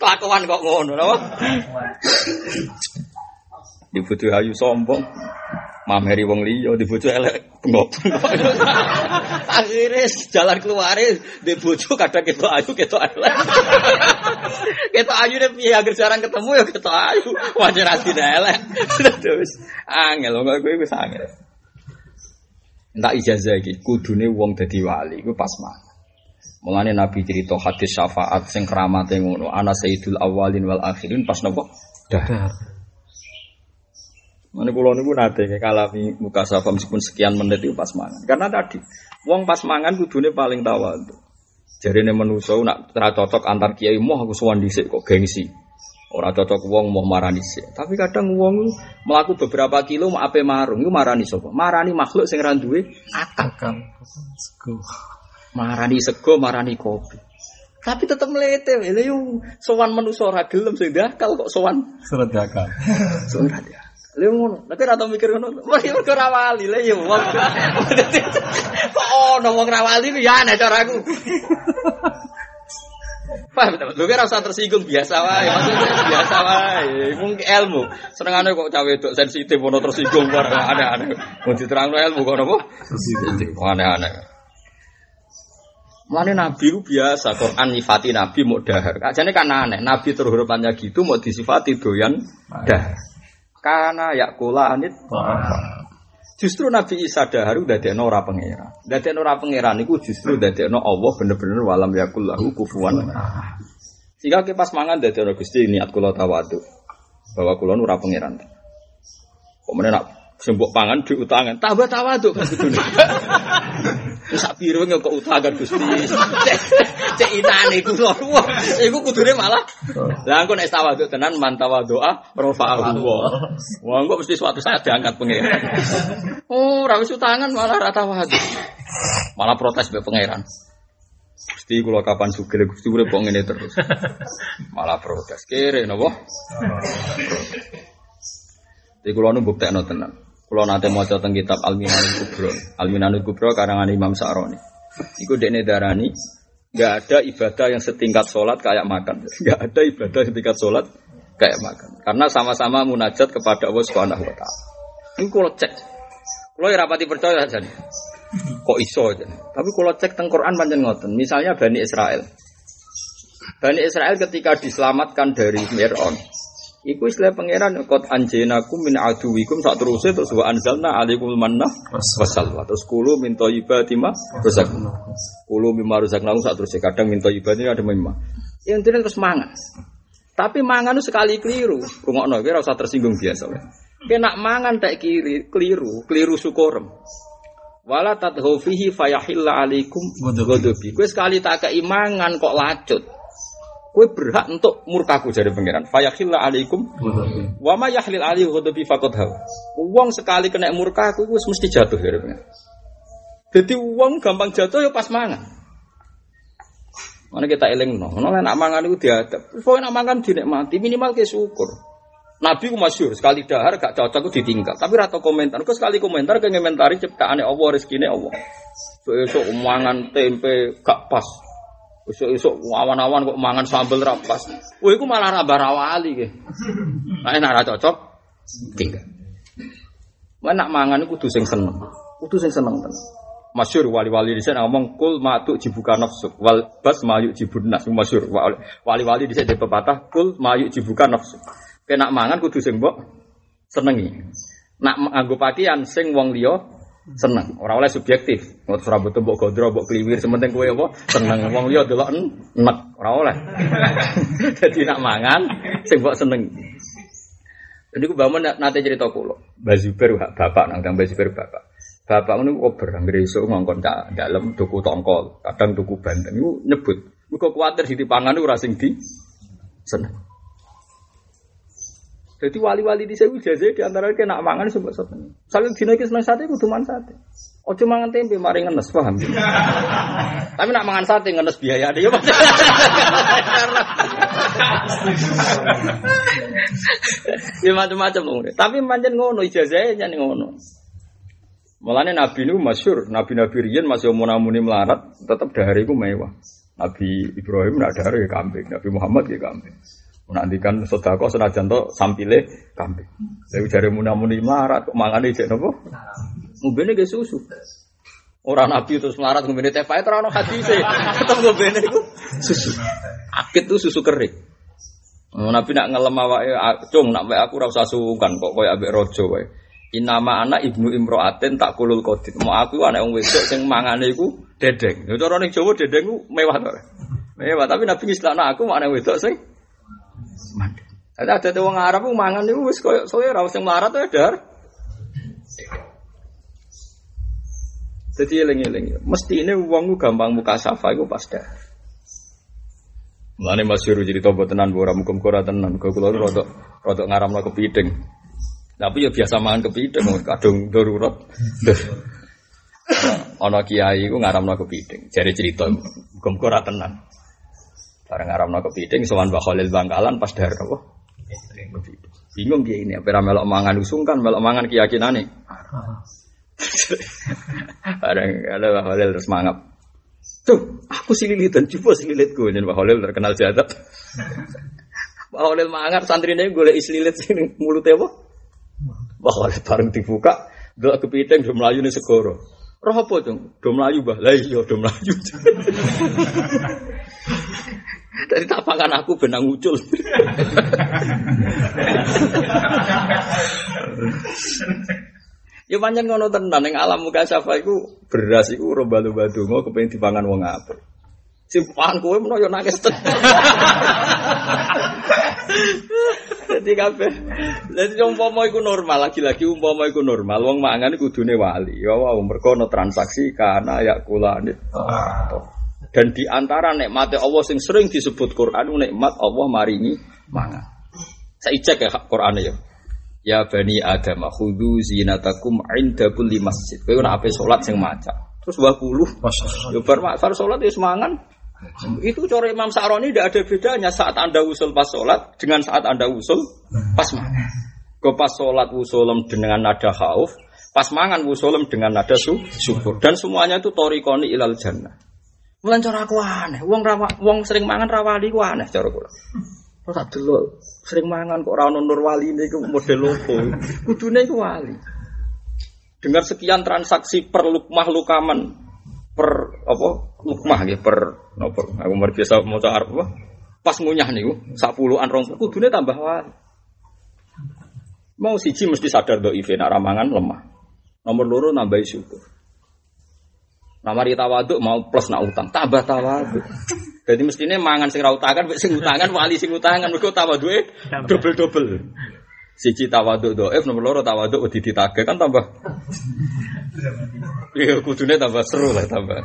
Kelakuan kok ngono? <coughs> Di bojo ayu sombong. Mameri wong di bojo elek bengok. <laughs> Akhirnya jalan keluar di bojo kadang kita ayu kita elek. <laughs> kita ayu deh piye agar jarang ketemu ya kita ayu. Wajar asine elek. Terus angel kok kowe wis angel. Entah ijazah iki kudune wong dadi wali iku pas mangan. Mulane Nabi cerita hadis syafaat sing keramate ngono, ana sayyidul awalin wal akhirin pas nopo? Dahar. Mana pulau niku nate kalami muka safa meskipun sekian menit itu pas mangan. Karena tadi wong pas mangan kudune paling tawadhu. Jarine manusa nak cocok antar kiai moh aku sowan dhisik kok gengsi. Ora cocok wong mau marani sih. Tapi kadang wong melaku beberapa kilo mau ape marung iku marani sapa? Marani makhluk sing ra duwe akal. Sego. Marani sego, marani kopi. Tapi tetep melete, lha yo sowan manusa ora gelem sing dakal kok sowan surat dakal. <laughs> Surat ya. Lha ngono, tapi ora tau mikir ngono. Mesti mergo ra wali, lha yo wong. <laughs> Kok ono wong ra wali ya aneh caraku. <laughs> Paham teman? Lu kira usah tersinggung biasa wae, maksudnya biasa wae. Mungkin ilmu. Senengane kok cawe wedok sensitif ono tersinggung kok aneh-aneh. Mau diterangno ilmu kok napa? Tersinggung. Aneh-aneh. Mulane Nabi itu biasa Quran nyifati Nabi mau dahar. Kajane kan aneh, Nabi terhormatnya gitu mau disifati doyan dahar. Karena yakula anit Justru Nabi Isa daharu dadekno ora pangeran. Dadekno ora pangeran niku justru dadekno Allah bener-bener walam yakul lahu kufuwan. Sehingga ke pas mangan dadekno Gusti niat kula tawadu. Bahwa kula ora pangeran. Kok meneh nak sembok pangan diutangan tambah tawadu kan Sak piro kok utangan Gusti. Cek inane kula. Wah, iku kudune malah. Lah engko nek tawadu tenan man tawadu'a rafa'ahu wa. Wah, engko mesti suatu saat diangkat pangeran. Oh, ra wis utangan malah ra tawadu. Malah protes be pangeran. Gusti kula kapan sugih Gusti urip kok ngene terus. Malah protes kere napa? Di kula nu buktekno tenan. Kula nate maca teng kitab Al-Minanul Kubra. Al-Minanul Kubra karangan Imam Sa'roni. Iku dekne darani Gak ada ibadah yang setingkat sholat kayak makan. Gak ada ibadah setingkat sholat kayak makan. Karena sama-sama munajat kepada Allah Subhanahu Wa Taala. Ini kalau cek, kalau ya rapati percaya saja. Kok iso aja. Tapi kalau cek teng Quran panjang ngoten. Misalnya Bani Israel. Bani Israel ketika diselamatkan dari Fir'aun. Iku istilah pangeran kot anjenakum min aduwikum. Sak terusé terus wa anzalna alaikum manna wasalwa. Terus kulu min thayyibati ma razaqna. Kulu mimma razaqna sak terusé kadang min thayyibati ada mimma. Yang intinya terus mangan tapi mangan itu sekali keliru. Rungokno kira usah tersinggung biasa kena mangan tak kiri keliru keliru syukurem. Wala tadhu fihi fayahilla alaikum ghadabi. Sekali tak keimangan kok lacut Kue berhak untuk murkaku dari pangeran. Fayakhilla alaikum wa ma yahlil alaihi ghadabi faqad hawa. Wong sekali kena murkaku wis mesti jatuh dari pangeran. Jadi uang gampang jatuh ya pas mangan. Mana kita eling no, no nak mangan itu diadab. Pokoknya nak mangan dinikmati minimal ke syukur. Nabi ku masyur sekali dahar gak cocok ditinggal. Tapi rata komentar, kok sekali komentar ke ngomentari ciptaane Allah rezekine Allah. So esok mangan tempe gak pas. Esok-esok awan-awan kok mangan sambel rapas. Wah, iku malah ra barawali ke. Nah, nek ora cocok tinggal. Mana mangan iku kudu sing seneng. Kudu sing seneng tenan. Masyur wali-wali di sana ngomong kul matuk jibuka nafsu wal bas mayuk jibun nas masyur wali-wali di sana pepatah kul mayuk jibuka nafsu. Kena mangan kudu sing mbok senengi. Nak nganggo pakaian sing wong liya Seneng. Ora oleh subjektif. Ngot serabut mbok gondro mbok kliwir sementing kowe apa? Seneng. Wong liya delok enek ora oleh. <laughs> Dadi nak mangan sing seneng. Jadi aku bangun nanti cerita kulo. Bazuber bapak nang kang Bazuber bapak. Bapak ngono ober anggere esuk ngongkon cak dalem tuku tongkol, kadang tuku bandeng iku nyebut. Muga kuwatir ditipangan ora sing di seneng. Jadi wali-wali di sewu jaze di antara kita nak mangan sebab seneng. Saking dina iki seneng sate kudu mangan sate. Ojo mangan tempe mari ngenes paham. <laughs> Tapi nak mangan sate ngenes biaya dia. <laughs> Ya macam-macam loh. Tapi manjen ngono ijazahnya nih ngono. Mulane nabi niku masyhur, nabi-nabi riyen masih muni melarat, tetap dahare iku mewah. Nabi Ibrahim nak dahare kambing, Nabi Muhammad ya kambing. Menantikan sodako senajan to sampile kambing. Saya cari munamuni melarat kok mangane cek nopo? Ngobene ge susu. Orang nabi terus melarat ngobene teh pahit ora ono hadise. <laughs> Tetep ngobene iku susu. Akit tuh susu kering. Nabi nak ngelem awake cung nak aku ora usah sungkan kok koyo ambek raja wae. Inama anak ibnu imroaten tak kulul kodit. Mau aku anak wong wedok sing mangane iku dedeng. Yo cara ning Jawa dedeng ku mewah to. Mewah tapi nabi ngistilahno aku anak wedok sing mandi. Ada ada wong Arab mangan niku wis koyo ora sing melarat ya dar. Jadi eling-eling, mesti ini uangku gampang muka safa itu pas dah. Mulane Mas Yuru jadi tobat tenan ora mukum kora tenan. Kau kulo rodok rodok ngaramno kepiting. Tapi ya biasa mangan kepiting kadung darurat. Ana kiai ku ngaramno kepiting. Jare cerita mukum tenan. Bareng ngaramno kepiting sowan Mbah Khalil Bangkalan pas dahar apa? Bingung dia ini, apa melok mangan usungkan, melok mangan keyakinane. <laughs> Bareng ada Mbah Khalil terus mangap. Tuh, aku si lilitan, coba si lilitku. Jadi Mbah Khalil terkenal jadat. <laughs> Mbah Khalil mangan, santrinya gue isi lilit sini mulutnya apa? Mbah Khalil bareng dibuka, doa kepiting, do melayu nih segoro. Roh apa tuh? Do melayu bah, lah iya do melayu. <laughs> Dari tapakan aku benang ngucul. Ya panjang ngono tenan ning alam muka syafa iku beras iku roba-roba donga kepengin dipangan wong apik. Sing pangan kowe menawa yo nangis tenan. Jadi kabeh. Jadi umpama iku normal, lagi-lagi umpama iku normal, wong mangan kudune wali. Ya wow, mergo ono transaksi kana ya kulanit. Dan di antara nikmat Allah sing sering disebut Quran nikmat Allah maringi mangan. Saya cek ya Quran ya. Ya bani Adam, khudhu zinatakum inda kulli masjid. Kowe ora ape salat sing maca. Terus 20. Ya bar bar salat ya semangan. Itu cara Imam Sa'roni tidak ada bedanya saat Anda usul pas sholat dengan saat Anda usul pas mangan. Kau pas sholat usulem dengan nada khauf, pas mangan usulem dengan nada su syukur. Dan semuanya itu torikoni ilal jannah. Mulan cara aku aneh, wong rawa, wong sering mangan rawali ku aneh cara kula. Kok tak delok, sering mangan kok ora wali niku model opo? Kudune iku wali. Dengar sekian transaksi per lukmah lukaman per apa lukmah nggih per napa aku mar biasa maca Arab apa pas ngunyah niku sak puluhan rong kudune tambah wali. Mau siji mesti sadar do ife ramangan lemah. Nomor loro nambahi syukur. Namari tawaduk mau plus nak utang, tambah tawaduk. Jadi mestinya mangan sing utangan, sing utangan wali sing utangan mergo tawaduke double-double. Siji tawaduk doef, nomor loro tawaduk wedi ditagih kan tambah. Iya kudune tambah seru lah tambah.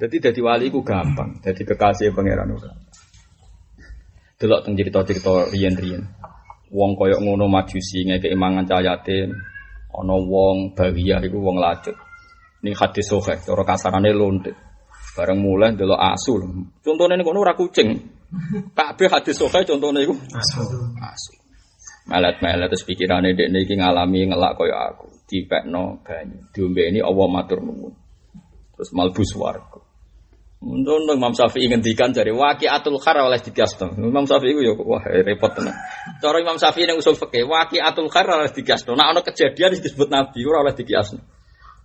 Jadi jadi wali ku gampang, jadi kekasih pangeran udah. Delok teng cerita-cerita riyen-riyen. Wong koyok ngono majusi ngeke imangan cahayatin, ana wong bahiyah iku wong lacut. Ini hadis sohe, cara kasarane lonte. Bareng mulai delok asu. Contohnya ini kono ora kucing. Kabeh hadis sohe contohnya iku asu. Asu. Melet-melet terus pikirane dekne iki ngalami ngelak kaya aku. Dipekno banyu. Diombe ini Allah matur nuwun. Terus malbu swarga. Untuk Imam Syafi'i ngendikan dari waqiatul khar oleh dikiasno. Imam Syafi'i itu ya wah repot tenan. Cara Imam Syafi'i yang usul fikih waqiatul khar oleh dikiasno. Nah ana kejadian disebut Nabi ora oleh dikiasno.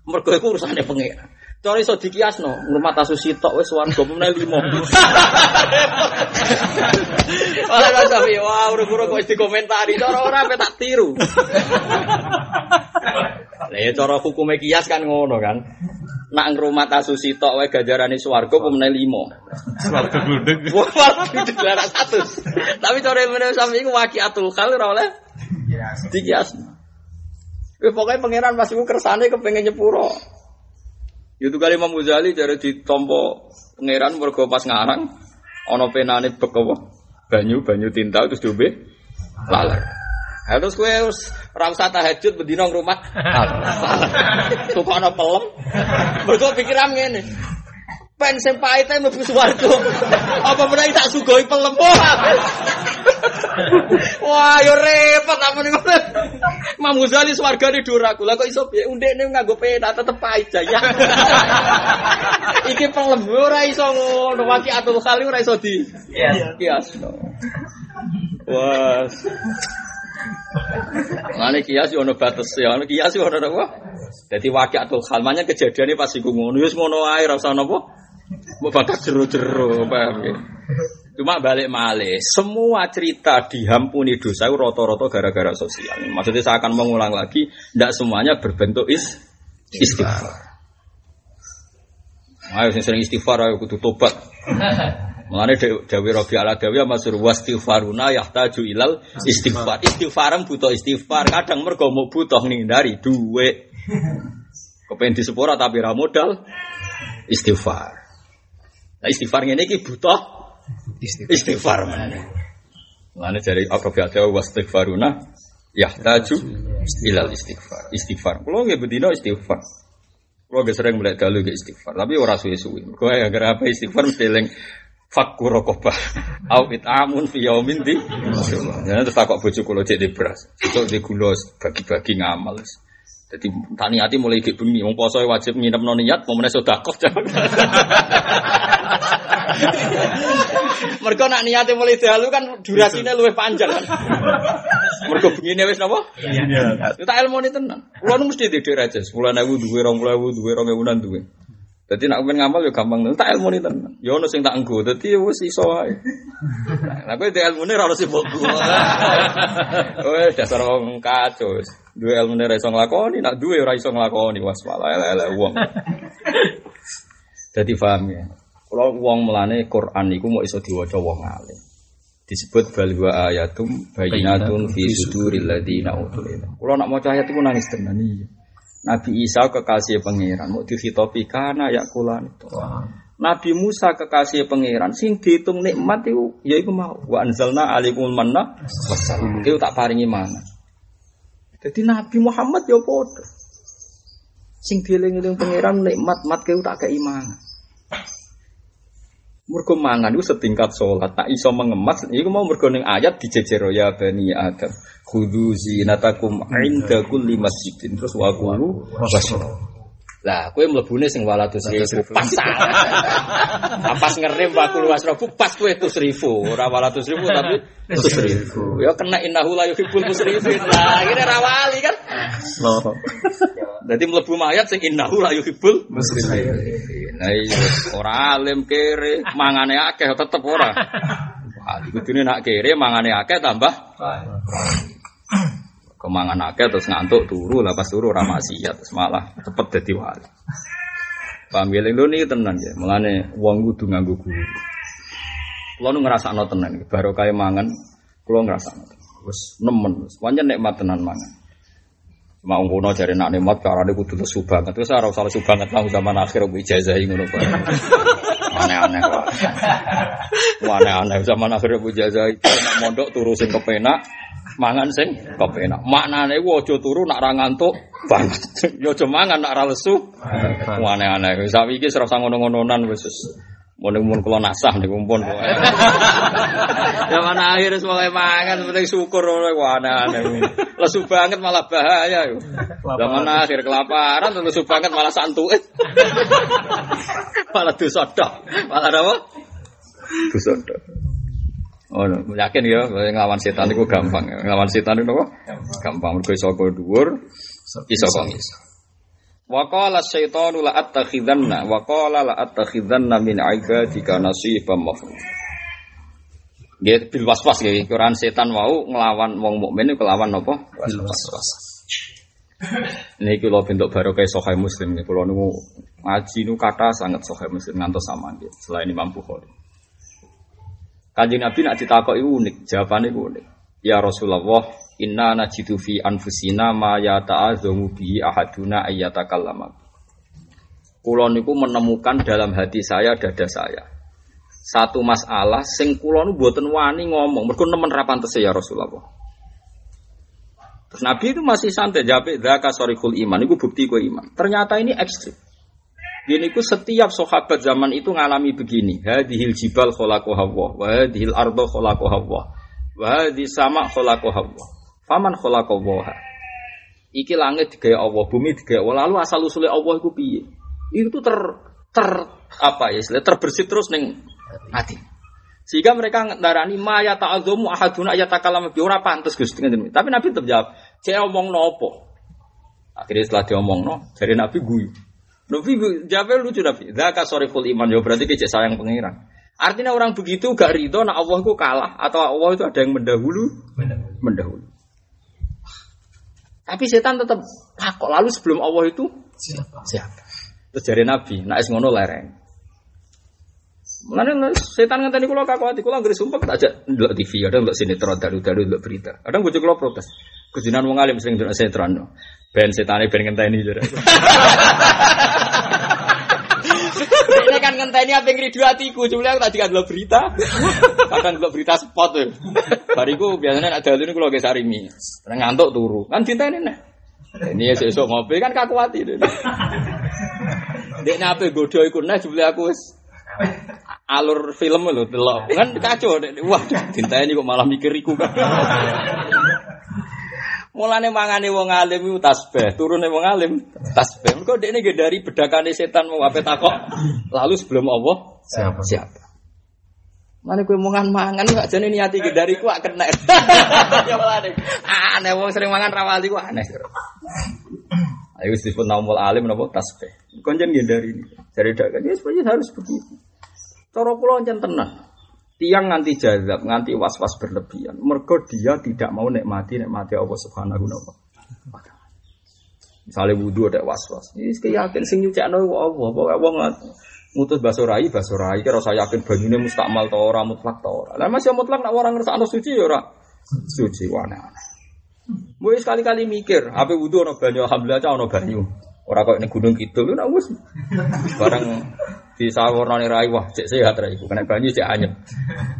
Mergo iku urusane pengira. Cara iso dikiasno, rumah tasu sitok wis warga meneh limo. Oleh Mas Safi, wah urung-urung kok dikomentari, cara ora apa tak tiru. Lah ya cara hukume kias kan ngono kan. Nak ngrumat asusi tok wae ganjarane swarga apa meneh 5. Swarga gludeg. Wah, itu lara satu. Tapi cara ilmu sampe iku waqiatul khal ora oleh dikias. Eh pokoknya pangeran pas iku kersane kepengen nyepuro. Itu kali Imam Ghazali dari ditompo pangeran mergo pas ngarang ana penane bek apa? Banyu, banyu tinta terus diombe laler. Ha terus kowe wis ora usah tahajud bendina ngrumat. <laughs> Tukokno pelem. Mergo pikiran ngene. Pen sing pahite mlebu swarga. Apa meneh tak sugoi pelem. Wah, yo repot apa niku. Imam Ghazali swargane duraku. Lah kok iso piye undekne nganggo pena tetep pahit jaya. Iki pelem ora iso ngono. Waqiatul khali ora iso di. Iya. Wah. Mane kias yo ono batas ya, ono kias yo ono apa? Dadi waqiatul hal manya kejadiane pas iku ngono, wis ngono ae ora usah napa. Mbok bakat jero-jero, paham ya. Cuma balik malih, semua cerita dihampuni dosa itu rata-rata gara-gara sosial. Maksudnya saya akan mengulang lagi, tidak semuanya berbentuk is istighfar. Ayo sing sering istighfar ayo kudu tobat. Mulane Dawi Rabi ala Dawi masur wastighfaruna yahtaju ilal istighfar. Istighfaran butuh istighfar. Kadang mergo mau butuh dari duwe. Kepengen disepura tapi ra modal istighfar. Nah istighfar ngene iki butuh istighfar mana? Mulane dari apa biasa wastighfaruna yahtaju ilal istighfar. Istighfar. Kulo nggih bedino istighfar. Kulo gak sering mulai dalu gak istighfar, tapi ora suwe-suwe. Kau yang gara apa istighfar mesti eling fakku rokobah <laughs> au itamun fi yaumin di ya terus takok bojo kula cek di beras itu di gula bagi-bagi ngamal jadi tani hati mulai gek bengi wong poso wajib nginep non niat mau meneh sedekah <laughs> Mereka nak niatnya mulai dalu kan durasinya luwih panjang kan. Mereka begini wis napa? Iya. Kita ilmu ini tenan. Kulo mesti di aja. Sepuluh ewu duwe, rong puluh ewu duwe, rong ewunan duwe. Jadi nak pengen ngamal ya gampang. Tak ilmu ini tenan. Ya ono sing tak enggo. Dadi ya wis iso wae. Nah, kowe di ilmu ini ora harus sibuk. Wes dasar wong kacau. Duwe ilmu ini ra iso nglakoni, nak duwe ora iso nglakoni. Was malah elek-elek wong. Jadi paham ya. Kalau wong melane Quran iku mau iso diwaca wong alim. Disebut bal wa ayatum bayinatun fi suduril ladina utul ilm. Kalau nak maca ayat iku nangis tenan iya. Nabi Isa kekasih pangeran mau dihitopi kana ya kulan itu. Nabi Musa kekasih pangeran sing dihitung nikmat itu ya iku mau wa anzalna alaikumul manna wassalama. Itu tak paringi mana. Jadi Nabi Muhammad ya padha. Sing dieling-eling pangeran nikmat mat keu tak keimanan. Mergo mangan itu setingkat sholat. Tak iso mengemas, iku mau mergo ning ayat dijejer ya bani Adam. Khudhu zinatakum inda kulli masjidin. Terus wa qulu Lah, kowe mlebune sing walatus ribu pas salah. <laughs> pas ngerem wa qulu wasrafu pas kowe tus ribu, ora walatus ribu tapi tus ribu. Ya kena innahu la yuhibbul musrifin. Lah, akhirnya ra wali kan. Jadi mlebu mayat sing innahu la yuhibbul musrifin. Nah iya, ora alim kere, mangane akeh tetep ora. <laughs> Wah, kudune nak kere mangane akeh tambah kemangan akeh terus ngantuk turu lah pas turu ora maksiat terus malah cepet dadi wali. Paham ya lho tenan ya. Mulane wong kudu nganggo guru. Kulo nu ngrasakno tenan baru kaya mangan kulo ngrasakno. Wis nemen wis pancen nikmat tenan mangan. Mau ngono jare nak nikmat carane kudu lesu banget. Terus ora usah lesu banget lah zaman akhir mbok ijazahi ngono kok. Aneh-aneh kok. Aneh-aneh zaman akhir mbok ijazahi nak mondok turu sing kepenak, mangan sing kepenak. Maknane ku aja turu nak ra ngantuk banget. <laughs> Ya aja mangan nak ra lesu. Aneh-aneh. Wis saiki ora usah ngono-ngononan wis. Mun mun kula nasah niku pun. <laughs> Ya mana akhir semoga mangan penting syukur ora aneh-aneh. Lesu banget malah bahaya. Zaman akhir kelaparan lesu banget malah santuke. <laughs> malah dosa tok. Malah apa? Dosa tok. Oh, yakin ya, ngelawan setan itu gampang. Ngelawan setan itu apa? Gampang. Mergo iso dhuwur, iso kok iso. Wa qala syaitanu la attakhidanna wa qala la attakhidanna min ibadika nasiban mafruḍ. Nggih bil waswas nggih Quran setan wau nglawan wong mukmin kelawan napa? Bil waswas. Ini kalau bentuk baru kayak sohai muslim nih. Kalau nunggu ngaji nu kata sangat sohai muslim ngantos sama gitu. Selain Imam Bukhari. Kanjeng Nabi nak ditakoi unik, jawabannya unik. Ya Rasulullah, inna najidu fi anfusina ma ya ta'azamu bihi ahaduna ayyatakallama. Kulo niku menemukan dalam hati saya, dada saya. Satu masalah sing kulo nu buatan wani ngomong, mergo nemen rapantese ya Rasulullah. Terus Nabi itu masih santai jawab, "Dzaka sorikul iman." Itu bukti gue iman. Ternyata ini ekstrim. Gini ku setiap sahabat zaman itu ngalami begini. Hadhil jibal kholako hawa, wa hadhil ardo kholako hawa, wa hadhi sama kholako hawa. Faman kholako waha. Iki langit digaya Allah, bumi digaya Allah. Lalu asal usulnya Allah itu piye? Itu ter ter apa ya? Terbersih terus neng hati. Sehingga mereka ndarani ma ya ta'adzumu ahaduna ya takalam bi ora pantes Gusti. Tapi Nabi tetap jawab, "Cek omong nopo?" Akhirnya setelah dia omong no, dari Nabi guyu. Nabi jawab lucu Nabi. Zaka soriful iman ya berarti kecek sayang pengiran. Artinya orang begitu gak ridho nak Allah itu kalah atau Allah itu ada yang mendahulu mendahulu. mendahulu. Tapi setan tetap takut lalu sebelum Allah itu siapa? Siapa? Terus dari Nabi, nak es ngono lereng. Mana setan ngenteni kula kakuati kula anggere sumpah tak aja ndelok TV, ada ndelok sinetron dalu-dalu ndelok berita. Kadang bojo kula protes. Kejinan wong alim sering ndelok sinetron. Ben setane ben ngenteni jare. <laughs> Ini kan ngenteni apa yang ridu hatiku, cuma aku tadi kan ndelok berita. Kadang ndelok berita spot tuh. Bariku biasanya ada dalu kula ge sarimi. Ngantuk turu. Kan dinteni nih. Ini esok ngopi kan kakuati. Dek nape godo iku nah jebule aku alur film lho delok. Kan kacau. Wah, ini kok malah mikir iku kan. Mulane mangane wong alim iku tasbih, turune wong alim tasbih. Mergo dekne nggih dari bedakane setan mau ape takok. Lalu sebelum Allah siapa? Siapa? Mana kue mangan mangan gak jadi niati ke dari kuak kena. <laughs> ya aneh wong sering mangan rawali ku aneh. Ayo disebut naumul alim nopo tasbih. Konjen dari ini. Dari dagang ya sebenarnya harus begitu. Cara kula ancen tenan. Tiang nganti jazab, nganti was-was berlebihan. Mergo dia tidak mau nikmati nikmati Allah Subhanahu wa taala. Misalnya wudhu ada was-was. Ini keyakin sing nyucikno Allah. Pokoke wong ngutus basorai basorai kira saya yakin banyune mustakmal ta ora mutlak ta ora. Lah masih mutlak nek orang ngersakno suci ya ora suci wana. Mulai sekali-kali mikir, apa wudhu ono banyu, alhamdulillah ono banyu. Orang kok ini gunung kidul, nah wis barang di sawarnane rai wah cek sehat rai kena banyu cek anyep.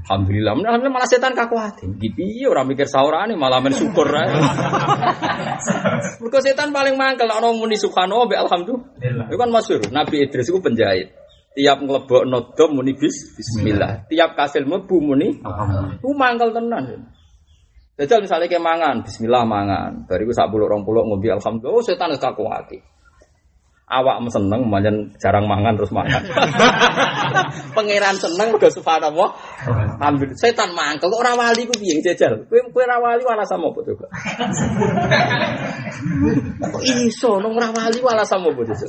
Alhamdulillah. Alhamdulillah malah setan kakuati. Gitu iya orang mikir saurane malah mensyukur rai. <laughs> Mergo setan paling mangkel orang muni subhanallah be alhamdulillah. Itu kan masyhur. Nabi Idris itu penjahit. Tiap ngelebok nodom muni bis bismillah. Tiap kasil mlebu muni. Ku mangkel tenan. Jajal misalnya kayak mangan, bismillah mangan. Bariku sak puluh rong puluh ngombe alhamdulillah. Oh setan kakuati awak seneng manjan jarang mangan terus mangan. <laughs> Pangeran seneng udah subhanallah. Ambil setan mangkel kok ora wali ku piye jajal. Kowe kowe ora wali alasan apa coba? <laughs> Kok iso nang ora wali alasan apa coba?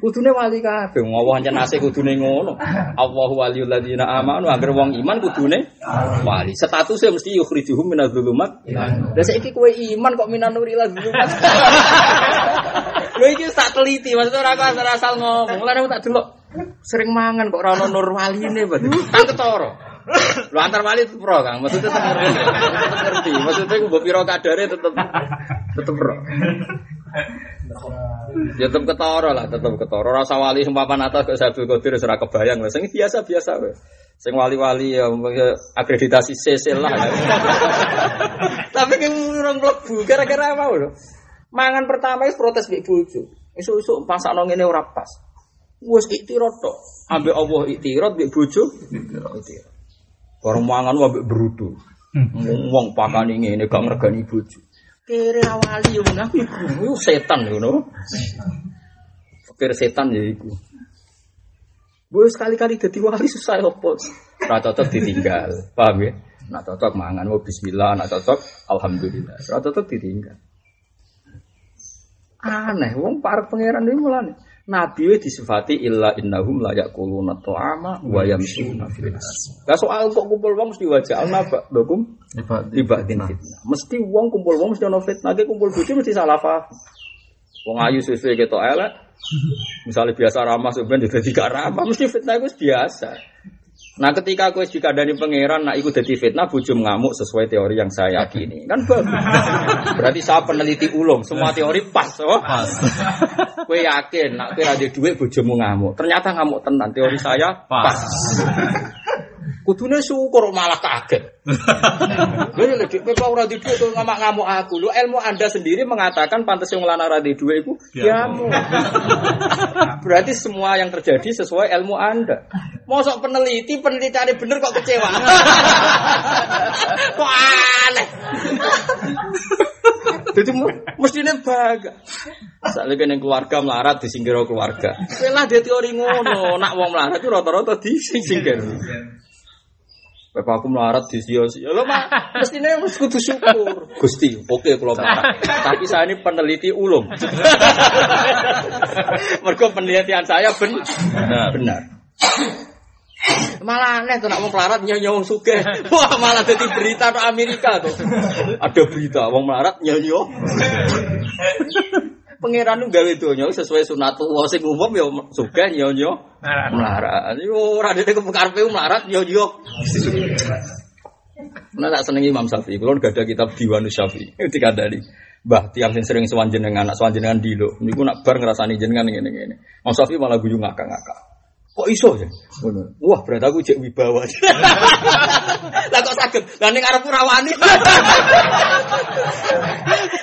Kudune wali kabeh. Ngowo ancen nase kudune ngono. Allahu waliyul ladzina amanu agar wong iman kudune wali. Statusnya mesti yukhrijuhum minadz-dzulumat. Lah saiki kowe iman kok minan nuri <laughs> Kowe iki tak teliti, maksudnya ora asal asal ngomong. Lah aku tak delok sering mangan kok ora ono nur waline berarti. Kan ketara. Lu antar wali itu pro Kang, maksudnya tetep ngerti. Maksudnya mbok pira kadare tetep tetep pro. Ya tetep ketara lah, tetep ketara. Rasa wali sing papan atas kok Sabtu Qadir ora kebayang lah. Sing biasa-biasa wae. Sing wali-wali ya akreditasi CC lah. <laughs> Tapi kan orang mlebu gara-gara apa lho? Mangan pertama itu protes mbek bojo. Esuk-esuk pasakno ngene ora pas. Wes iktirot tok. Ambek Allah iktirot mbek bojo. Iktirot. Bareng mangan ambek berutu. Wong pakane ngene gak ngregani bojo. Kere awali yo aku iku setan ngono. Pikir setan ya iku. Gue sekali-kali jadi wali susah opo. Ora cocok ditinggal. Paham ya? Nak cocok mangan mau bismillah, nak cocok alhamdulillah. Ora cocok ditinggal. Aneh, wong para pangeran ini mulane. Nabi we disifati illa innahum la yaquluna ta'ama wa yamshuna fil Lah soal kok kumpul wong mesti wajah naba dokum ibadin fitnah. Mesti wong kumpul wong mesti ono fitnah, kumpul bojo mesti salah paham. Wong ayu suwe ketok elek. Misalnya biasa ramah sebenarnya jadi gak ramah, mesti fitnah itu biasa. Nah ketika aku dikandani pangeran, nak ikut jadi fitnah, bujum ngamuk sesuai teori yang saya yakini. Kan bagus. Berarti saya peneliti ulung, semua teori pas. Oh? Pas. Kue yakin, nak kue ada duit bujummu ngamuk. Ternyata ngamuk tenan, teori saya pas. pas. Kudune syukur malah kaget. Lha lek dik pepa ora di dhuwit ngamuk-ngamuk aku. Lu ilmu Anda sendiri mengatakan pantas yang lanang ora di dhuwit iku diamu. <laughs> Berarti semua yang terjadi sesuai ilmu Anda. Mosok peneliti penelitiannya bener kok kecewa. <laughs> kok aneh. <laughs> Jadi mestinya baga. Saat lagi yang keluarga melarat disingkir keluarga. Setelah dia teori ngono, nak wong melarat itu rata-rata disingkir. Bapak aku melarat di sio sio. Lo mah mestinya harus kudu syukur. Gusti, oke kalau melarat. Tapi saya ini peneliti ulung. <laughs> Mereka penelitian saya ben benar. benar. Malah aneh tuh nak mau melarat nyanyi wong suge. <laughs> Wah malah jadi berita di Amerika tuh. Ada berita wong melarat nyanyi <laughs> pangeran gawe donya sesuai sunatullah sing umum ya sugih ya yo melarat. Yo ora dene kepekarpe melarat yo yo. Nah tak seneng Imam Syafi'i, kalau gak ada kitab Diwanus Syafi'i, <laughs> itu dikandani. Mbah tiang sing sering sowan jenengan, anak sowan jenengan dilo, niku nak bar ngrasani jenengan ngene-ngene. Imam Syafi'i malah guyu ngakak-ngakak. Kok iso ya? Wah, berarti aku cek wibawa. <laughs> Lah kok saged? Lah ning arepku rawani.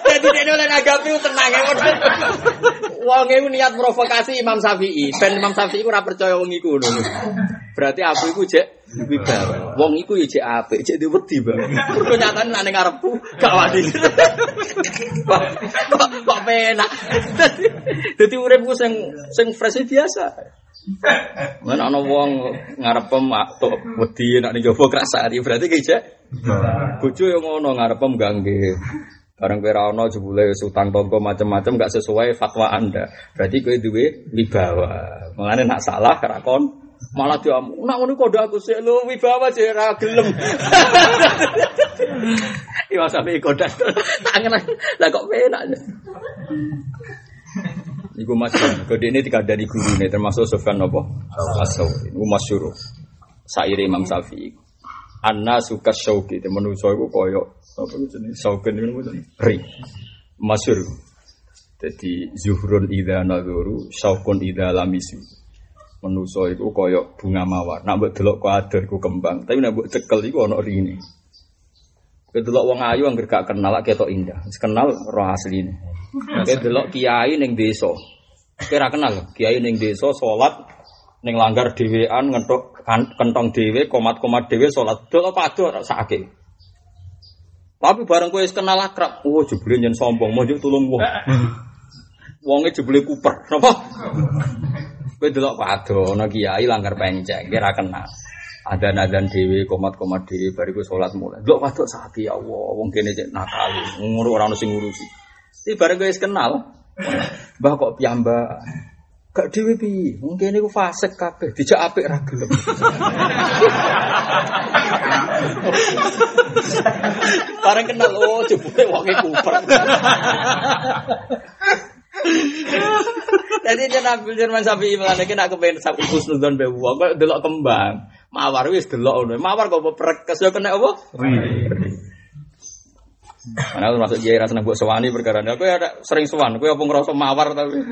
Jadi <laughs> dia oleh nagapi tenang ya. Wong iku niat provokasi Imam Syafi'i. Ben Imam Syafi'i ora percaya wong iku ngono. Berarti aku iku cek wibawa. Wong iku ya cek apik, cek diwedi, Bang. Mergo nyatane nek ning arepku gak wani. <laughs> Kok penak. Dadi uripku sing sing fresh biasa. Men ana wong ngarepem tok wedi nek ning jaba krasani berarti ki cek. Bojo yo ngono ngarepem gangge. Bareng kowe ora ana jebule utang tonggo macam-macam gak sesuai fatwa Anda. Berarti kowe duwe wibawa. Mengane nak salah kerakon malah dia nak ngono kode aku sih lu wibawa sih ra gelem. Iya sampe kode tangan lah kok penak. Iku masyur. Kode ini tiga dari guru ini termasuk Sofyan apa? Asau. Iku masyur. Sair Imam Syafi'i. Anna suka syauki. Itu manusia itu koyo. Apa itu jenis? Saukin itu Ri. Masyur. Jadi zuhrun idha nadhuru. Syaukun idha lamisu. Manusia itu koyo bunga mawar. Nak buat delok kok ada iku kembang. Tapi nak buat cekel itu ono rini. Kedelok wong ayu yang gak kenal ketok indah. Kenal roh asli ini. Oke delok kiai ning desa. Kira kenal kiai ning desa salat ning langgar dhewean ngentuk kentong dhewe, komat-komat dhewe salat. Delok padha sakake. Tapi bareng kowe kenal akrab, oh jebule nyen sombong, mau tulung wong. Wonge jebule kuper, napa? Kowe delok padha ana kiai langgar penceng, kira kenal. ada nadan dewi komat komat dewi bariku sholat mulai dok padha sakit ya Allah wong kene cek nakal ngurus orang sing ngurusi Si bareng guys kenal. Mbah kok piyamba. Gak dhewe piye? Mungkin niku fasik kabeh, dijak apik ra. Bareng kenal oh jebule wonge kuper. Jadi jenab Jerman sapi iman iki nak kepen sapi husnudzon be wong kok delok kembang. Mawar wis delok ngono. Mawar kok prekes yo kena apa? Karena aku masuk jaya rasa buat sewani perkara ini. Aku ada sering sewan. Aku apa ngerasa mawar tapi. <laughs>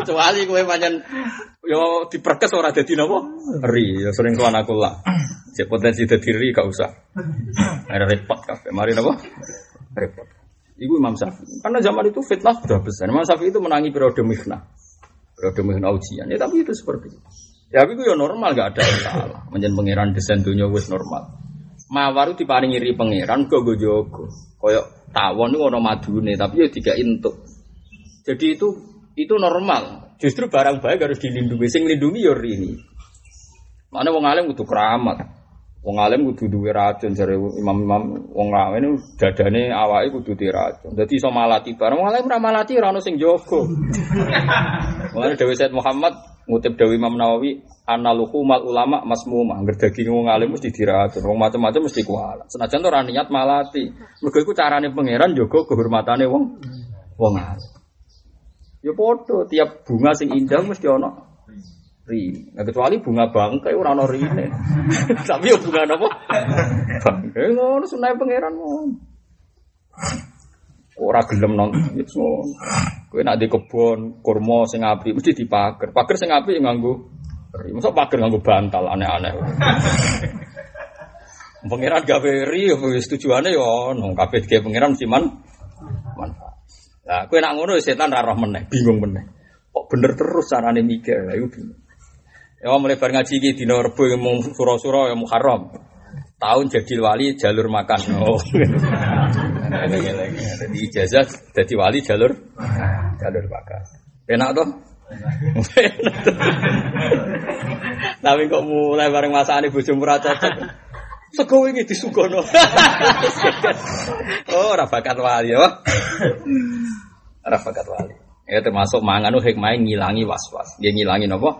Kecuali gue panjang yo diperkes orang jadi nopo. Ri, yo sering sewan aku lah. Cek potensi jadi ri gak usah. Ada repot kafe. Mari nopo. Repot. Ibu Imam Syafi'i. Karena zaman itu fitnah sudah besar. Imam Syafi'i itu menangi periode mihna. Periode mihna ujian. Ya tapi itu seperti itu. Ya tapi itu ya normal gak ada yang salah. Menjadi pangeran desain dunia wis normal mawar itu diparingi ri pangeran kok go jogo. Koyok tawon itu ono madune tapi ya tiga intuk. Jadi itu itu normal. Justru barang baik harus dilindungi. Sing lindungi ya ini. Mana wong alim kudu keramat. Wong alim kudu duwe racun jare imam-imam wong alim ini dadane awake kudu di racun. Dadi iso malati bareng wong alim ora malati ora ono sing jaga. <laughs> Mulane Dewi Said Muhammad ngutip Dewi Imam Nawawi analuhu mal ulama masmumah angger daging wong alim mesti diracun wong macam-macam mesti kualat senajan ora niat malati mergo iku carane pangeran jaga kehormatane wong wong alim. Ya tiap bunga sing indah mesti ana ri. Nah, kecuali bunga bangkai ora ana rine. <laughs> Tapi ya bunga napa? Bangkai ngono sunai pangeran ngono. Ora gelem nang ngono. Kowe nak di kebon kurma sing apik mesti dipager. Pager sing apik nganggo ri. Mosok pager nganggo bantal aneh-aneh. Pangeran gawe ri wis tujuane ya ono kabeh gawe pangeran mesti man manfaat. Lah kowe nak ngono setan ra roh meneh, bingung meneh. Kok bener terus carane mikir, lha iku bingung. Ya mulai bar ngaji iki dina Rebo mau sura-sura ya Muharram. Tahun jadi wali jalur makan. Oh. Jadi ijazah jadi wali jalur jalur makan. Enak toh? <laughs> Tapi kok mulai bareng masakane bojo murah cocok. Sego iki disugono. <laughs> oh, ora bakat wali ya. Ora bakat wali. Ya termasuk mangan hikmah ngilangi was-was. Dia ngilangi napa?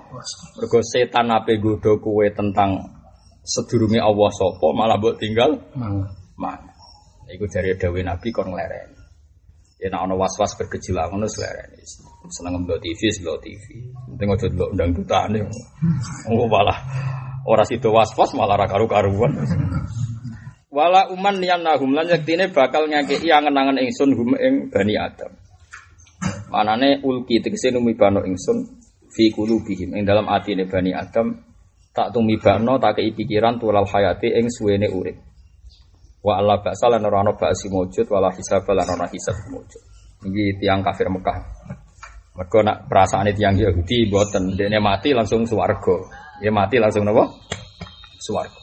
Mergo setan ape godho kowe tentang sedurunge Allah sapa malah mbok tinggal mangan. Iku dari dawuh Nabi kon nglereni. Ya nek ana was-was bergejolak ngono nglereni. Seneng ndelok TV, ndelok TV. Penting aja ndelok undang dutane. Oh malah Ora sido was-was malah ra karu-karuan. Wala uman niyan nahum lan yektine bakal ngakei angen-angen ingsun hum ing Bani Adam. Manane ulki tegese numibano ingsun fi qulubihim ing dalam atine Bani Adam tak tumibano tak kei pikiran tulal hayati ing suwene urip. Wa Allah ba'sa lan ora ana ba'si mujud wala hisab lan ora hisab mujud. Iki tiang kafir Mekah. Mergo nak perasaane tiang Yahudi mboten, dene mati langsung swarga. Ya mati langsung nopo? Suwarga.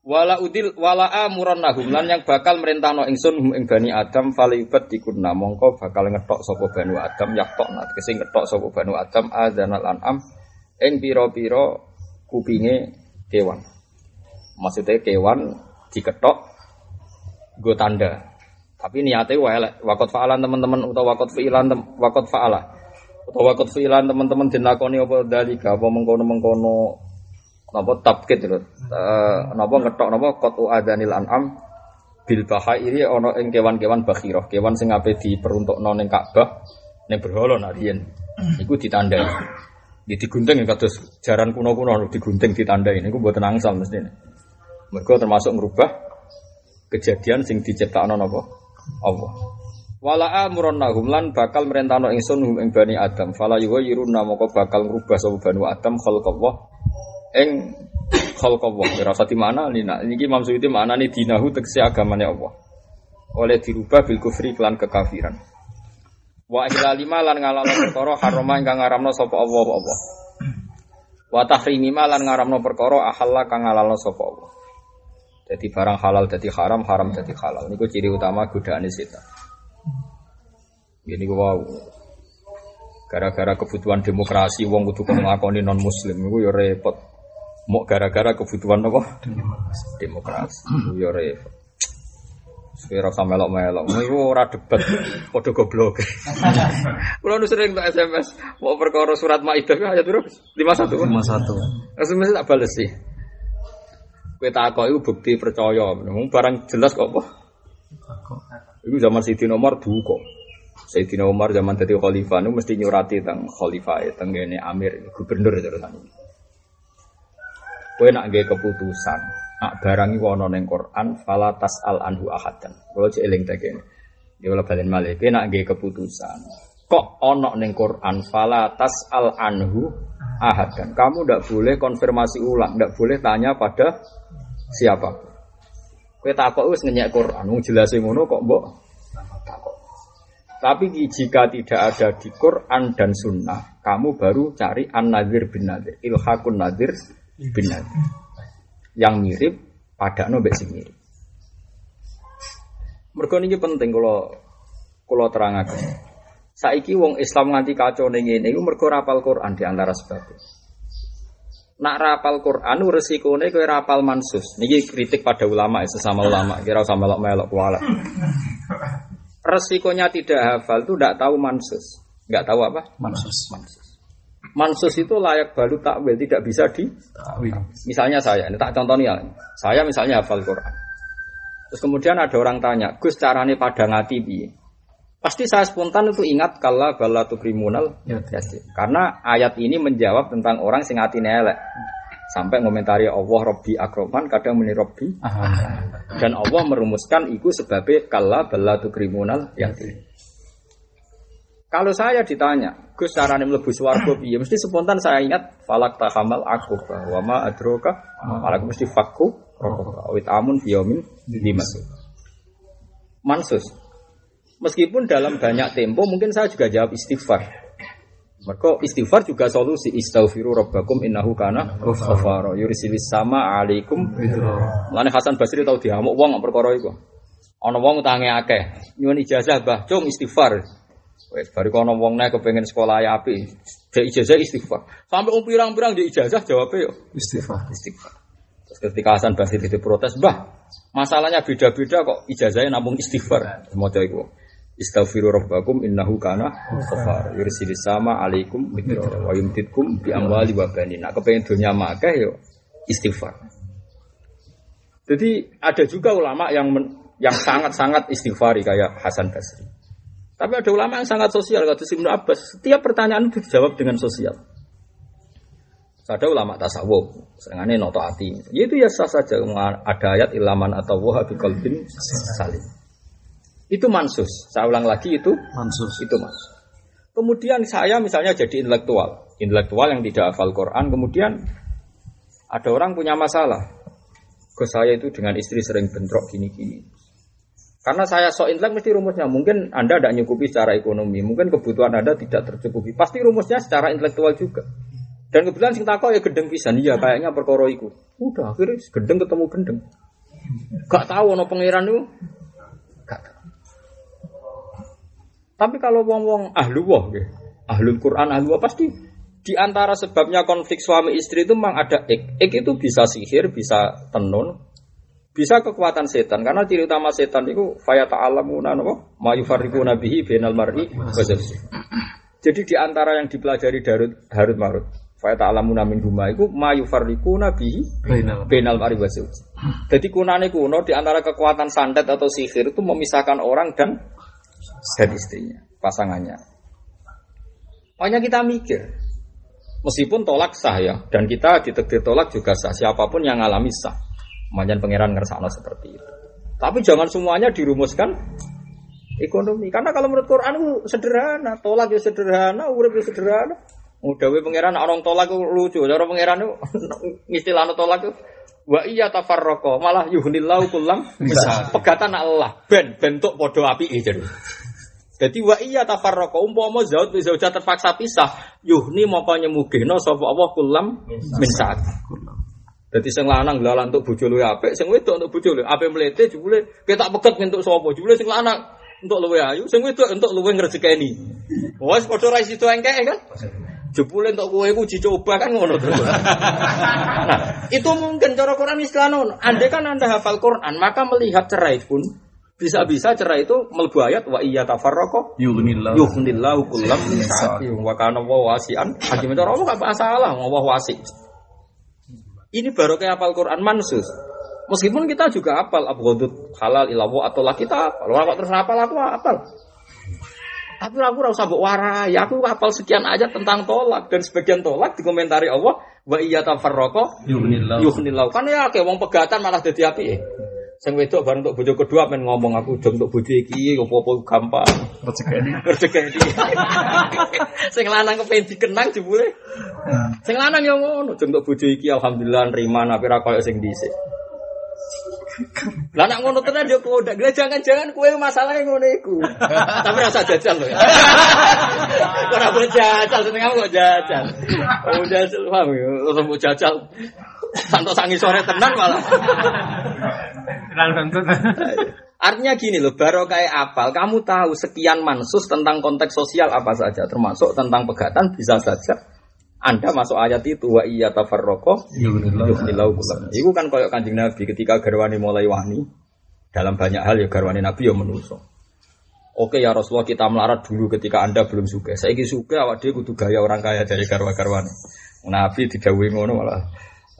Wala udil wala amuran nahum lan yang bakal merintahno ingsun hum ing bani Adam falibat dikunna mongko bakal ngetok sapa bani Adam yaktok nat kesing ngetok sapa bani Adam adzanal an'am ing pira-pira kupinge kewan. Maksudnya kewan diketok go tanda. Tapi niatnya wae wakot faalan teman-teman utawa wakot fiilan wakot faala. Utawa waktu filan teman-teman dilakoni apa dalika apa mengkono-mengkono napa tabkit lho. Uh, napa ngetok napa qatu adanil an'am bil bahairi ana ing kewan-kewan bakhirah, kewan sing ape diperuntukno ning Ka'bah ning berhala nariyen. Iku ditandai. Di digunting kados jaran kuno-kuno digunting ditandai niku mboten angsal mestine. Mergo termasuk ngerubah kejadian sing diciptakno napa? Allah. Wala amronnahum lan bakal merentano ingsun hum ing bani Adam. Fala yuwayyiruna moko bakal ngrubah sapa bani Adam khalqallah ing khalqallah. Ora usah di mana lina. Niki Imam Suyuti maknane dinahu tegese agamane Allah. Oleh dirubah bil kufri kelan kekafiran. Wa ihlalima lan ngalalo perkara harama ingkang ngaramno sapa Allah Allah. Wa tahrimima lan ngaramno perkara ahalla kang ngalalo sapa Allah. Jadi barang halal jadi haram, haram jadi halal. Niku ciri utama godaan setan. Ini wow. Gara-gara kebutuhan demokrasi, wong kudu ngakoni non muslim, itu ya repot. Mau gara-gara kebutuhan apa? Demokrasi. Itu ya repot. Sekira sama melok melok, itu ora debat, podo goblok. <laughs> Kalau nu sering tak SMS, mau perkara surat maidah aja terus lima satu. Lima satu. SMS tak balas sih. Kue tak itu bukti percaya, barang jelas kok apa? Itu zaman Siti Nomor dulu kok. Sayyidina Umar zaman tadi khalifah itu mesti nyurati tentang khalifah tenggene Amir gubernur terusan. Kowe nak nggih keputusan, nak barangi wono ning Quran fala tasal anhu ahadan. Kalau cek eling tak kene. Ya wala balen malih kowe nak nggih keputusan. Kok ono ning Quran fala tasal anhu ahadan. Kamu ndak boleh konfirmasi ulang, ndak boleh tanya pada siapa. Kowe takok wis ngenyek Quran, wong jelas ngono kok mbok tapi jika tidak ada di Quran dan Sunnah, kamu baru cari an-nadir bin nadir, ilhakun nadir bin nadir. Yang mirip pada nobek sing mirip. Mergo ini penting kalau kalau terangkan. Saiki wong Islam nganti kacau ngene iku mergo rapal Quran di antara sebab. Nak rapal Quran resikone kowe rapal mansus. Niki kritik pada ulama sesama ulama, kira sama melok-melok kuala resikonya tidak hafal itu tidak tahu mansus. Nggak tahu apa? Mansus. Mansus. Mansus itu layak balu takwil, tidak bisa di takwil. Misalnya saya, ini tak contohnya, saya misalnya hafal Quran. Terus kemudian ada orang tanya, Gus carane pada ngati bi. Pasti saya spontan itu ingat kala bala tu kriminal Ya. Karena ayat ini menjawab tentang orang sing elek. Sampai ngomentari Allah Robbi akroman kadang meni Robbi dan Allah merumuskan itu sebabnya kala bala tu kriminal yasin. Kalau saya ditanya, Gus carane mlebu swarga piye? Mesti spontan saya ingat falak tahamal aku wa ma adroka falak mesti fakku rokok awit amun biyomin dimasuk. Mansus. Meskipun dalam banyak tempo mungkin saya juga jawab istighfar. Maka istighfar juga solusi istaghfiru rabbakum innahu kana ghafara yursilis sama alaikum Lane Hasan Basri tau diamuk wong perkara iku. Ana wong utange akeh, nyuwun ijazah, Mbah, cung istighfar. Wes bari kono wong nek kepengin sekolah ya apik, dek ijazah istighfar. Sampai um pirang-pirang di ijazah jawabnya yo Istighfar. istighfar. Terus ketika Hasan Basri itu protes, "Mbah, masalahnya beda-beda kok ijazahnya namun istighfar." Semoga itu. Istaghfiru rabbakum innahu kana ghafar. Yursilis sama alaikum midra wa yumtitkum bi amwali wa banin. Nah, kepengen dunia makah yo istighfar. Jadi ada juga ulama yang men- yang sangat-sangat istighfari kayak Hasan Basri. Tapi ada ulama yang sangat sosial kata Ibnu Abbas. Setiap pertanyaan itu dijawab dengan sosial. Ada ulama tasawuf, seringane noto hati. Itu ya sah saja ada ayat ilaman atau wah biqalbin salim. Itu mansus. Saya ulang lagi itu Mansus. itu mas. Kemudian saya misalnya jadi intelektual, intelektual yang tidak hafal Quran. Kemudian ada orang punya masalah. Ke saya itu dengan istri sering bentrok gini-gini. Karena saya sok intelek mesti rumusnya. Mungkin Anda tidak nyukupi secara ekonomi. Mungkin kebutuhan Anda tidak tercukupi. Pasti rumusnya secara intelektual juga. Dan kebetulan sing takok ya gendeng pisan. Iya kayaknya perkara iku. Udah akhirnya gendeng ketemu gendeng. Gak tahu ono pangeran itu. Gak tahu. Tapi kalau wong-wong ahlu wah, ahlul Quran ahlu wah pasti di antara sebabnya konflik suami istri itu memang ada ik. Ik itu bisa sihir, bisa tenun, bisa kekuatan setan. Karena ciri utama setan itu faya ta'alamuna napa? Ma yufarriquna bihi bainal mar'i. Jadi di antara yang dipelajari Harut Harut Marut, faya ta'alamuna min huma iku ma yufarriquna bihi Bainal. Mari. Jadi kunane kuno di antara kekuatan santet atau sihir itu memisahkan orang dan dan istrinya, pasangannya. Makanya kita mikir, meskipun tolak sah ya, dan kita ditekdir tolak juga sah, siapa pun yang ngalami sah. Makanya pangeran ngersakno seperti itu. Tapi jangan semuanya dirumuskan ekonomi. Karena kalau menurut Quran itu sederhana, tolak ya sederhana, urip ya sederhana. Udawe pangeran orang tolak lucu, cara pangeran itu <laughs> istilahnya tolak itu wa iya tafarraqo malah yuhnillahu kullam <laughs> Bisa. pegatan Allah ben bentuk podo api jadi. Jadi wa iya tafarraqo umpama zaud bisa terpaksa pisah yuhni moko nyemugihno sapa Allah kullam min saat. Jadi sing lanang lalan untuk bojo luwe apik, sing wedok untuk bojo luwe apik mlete jebule ketak peget entuk sapa? Jebule sing lanang untuk luwe ayu, sing wedok untuk luwe ngrejekeni. Wes padha ra sido engke kan? Jebule untuk kowe iku dicoba kan ngono terus. <laughs> nah, itu mungkin cara Quran istilah ngono. Andai kan Anda hafal Quran, maka melihat cerai pun bisa-bisa cerai itu mlebu ayat wa iya Yughnillahu. yuhnillahu kullam sa'ati wa kana wa wasi'an. Hakim cara Allah gak masalah Allah wasi. Ini baru kayak hafal Quran mansus. Meskipun kita juga hafal abghadut halal ilawo atau lah kita hafal. Terus hafal aku hafal tapi aku ora usah mbok warai aku hafal sekian aja tentang tolak dan sebagian tolak dikomentari Allah wa iya tafarraqo Yughnillahu. yuhnillahu kan ya kayak wong pegatan malah dadi api eh. Sing wedok bareng untuk bojo kedua men ngomong aku jom untuk bojo iki opo-opo gampang. Rezeki. Rezeki iki. Sing lanang kepen dikenang jebule. Sing lanang ya ngono, jom untuk bojo iki alhamdulillah nerima tapi ra koyo sing dhisik. <laughs> Lah nek ngono tenan yo kodak. Lah jangan-jangan kowe masalahnya ngono iku. Tapi rasa jajal lho ya. Ora boleh jajal, seneng aku kok jajal. Oh jajal, paham ya. Ora mau jajal. Santo sangi sore tenan malah. Artinya gini loh, baru kayak apal, kamu tahu sekian mansus tentang konteks sosial apa saja, termasuk tentang pegatan bisa saja. Anda masuk ayat itu wa iya tafarroko yuhnillahu kulam. Itu kan koyok kanjeng Nabi ketika garwani mulai wani dalam banyak hal ya garwani Nabi ya menuso. Oke ya Rasulullah kita melarat dulu ketika Anda belum suka. Saya suka awak dia kudu gaya orang kaya dari garwa garwani. Nabi didawuhi ngono malah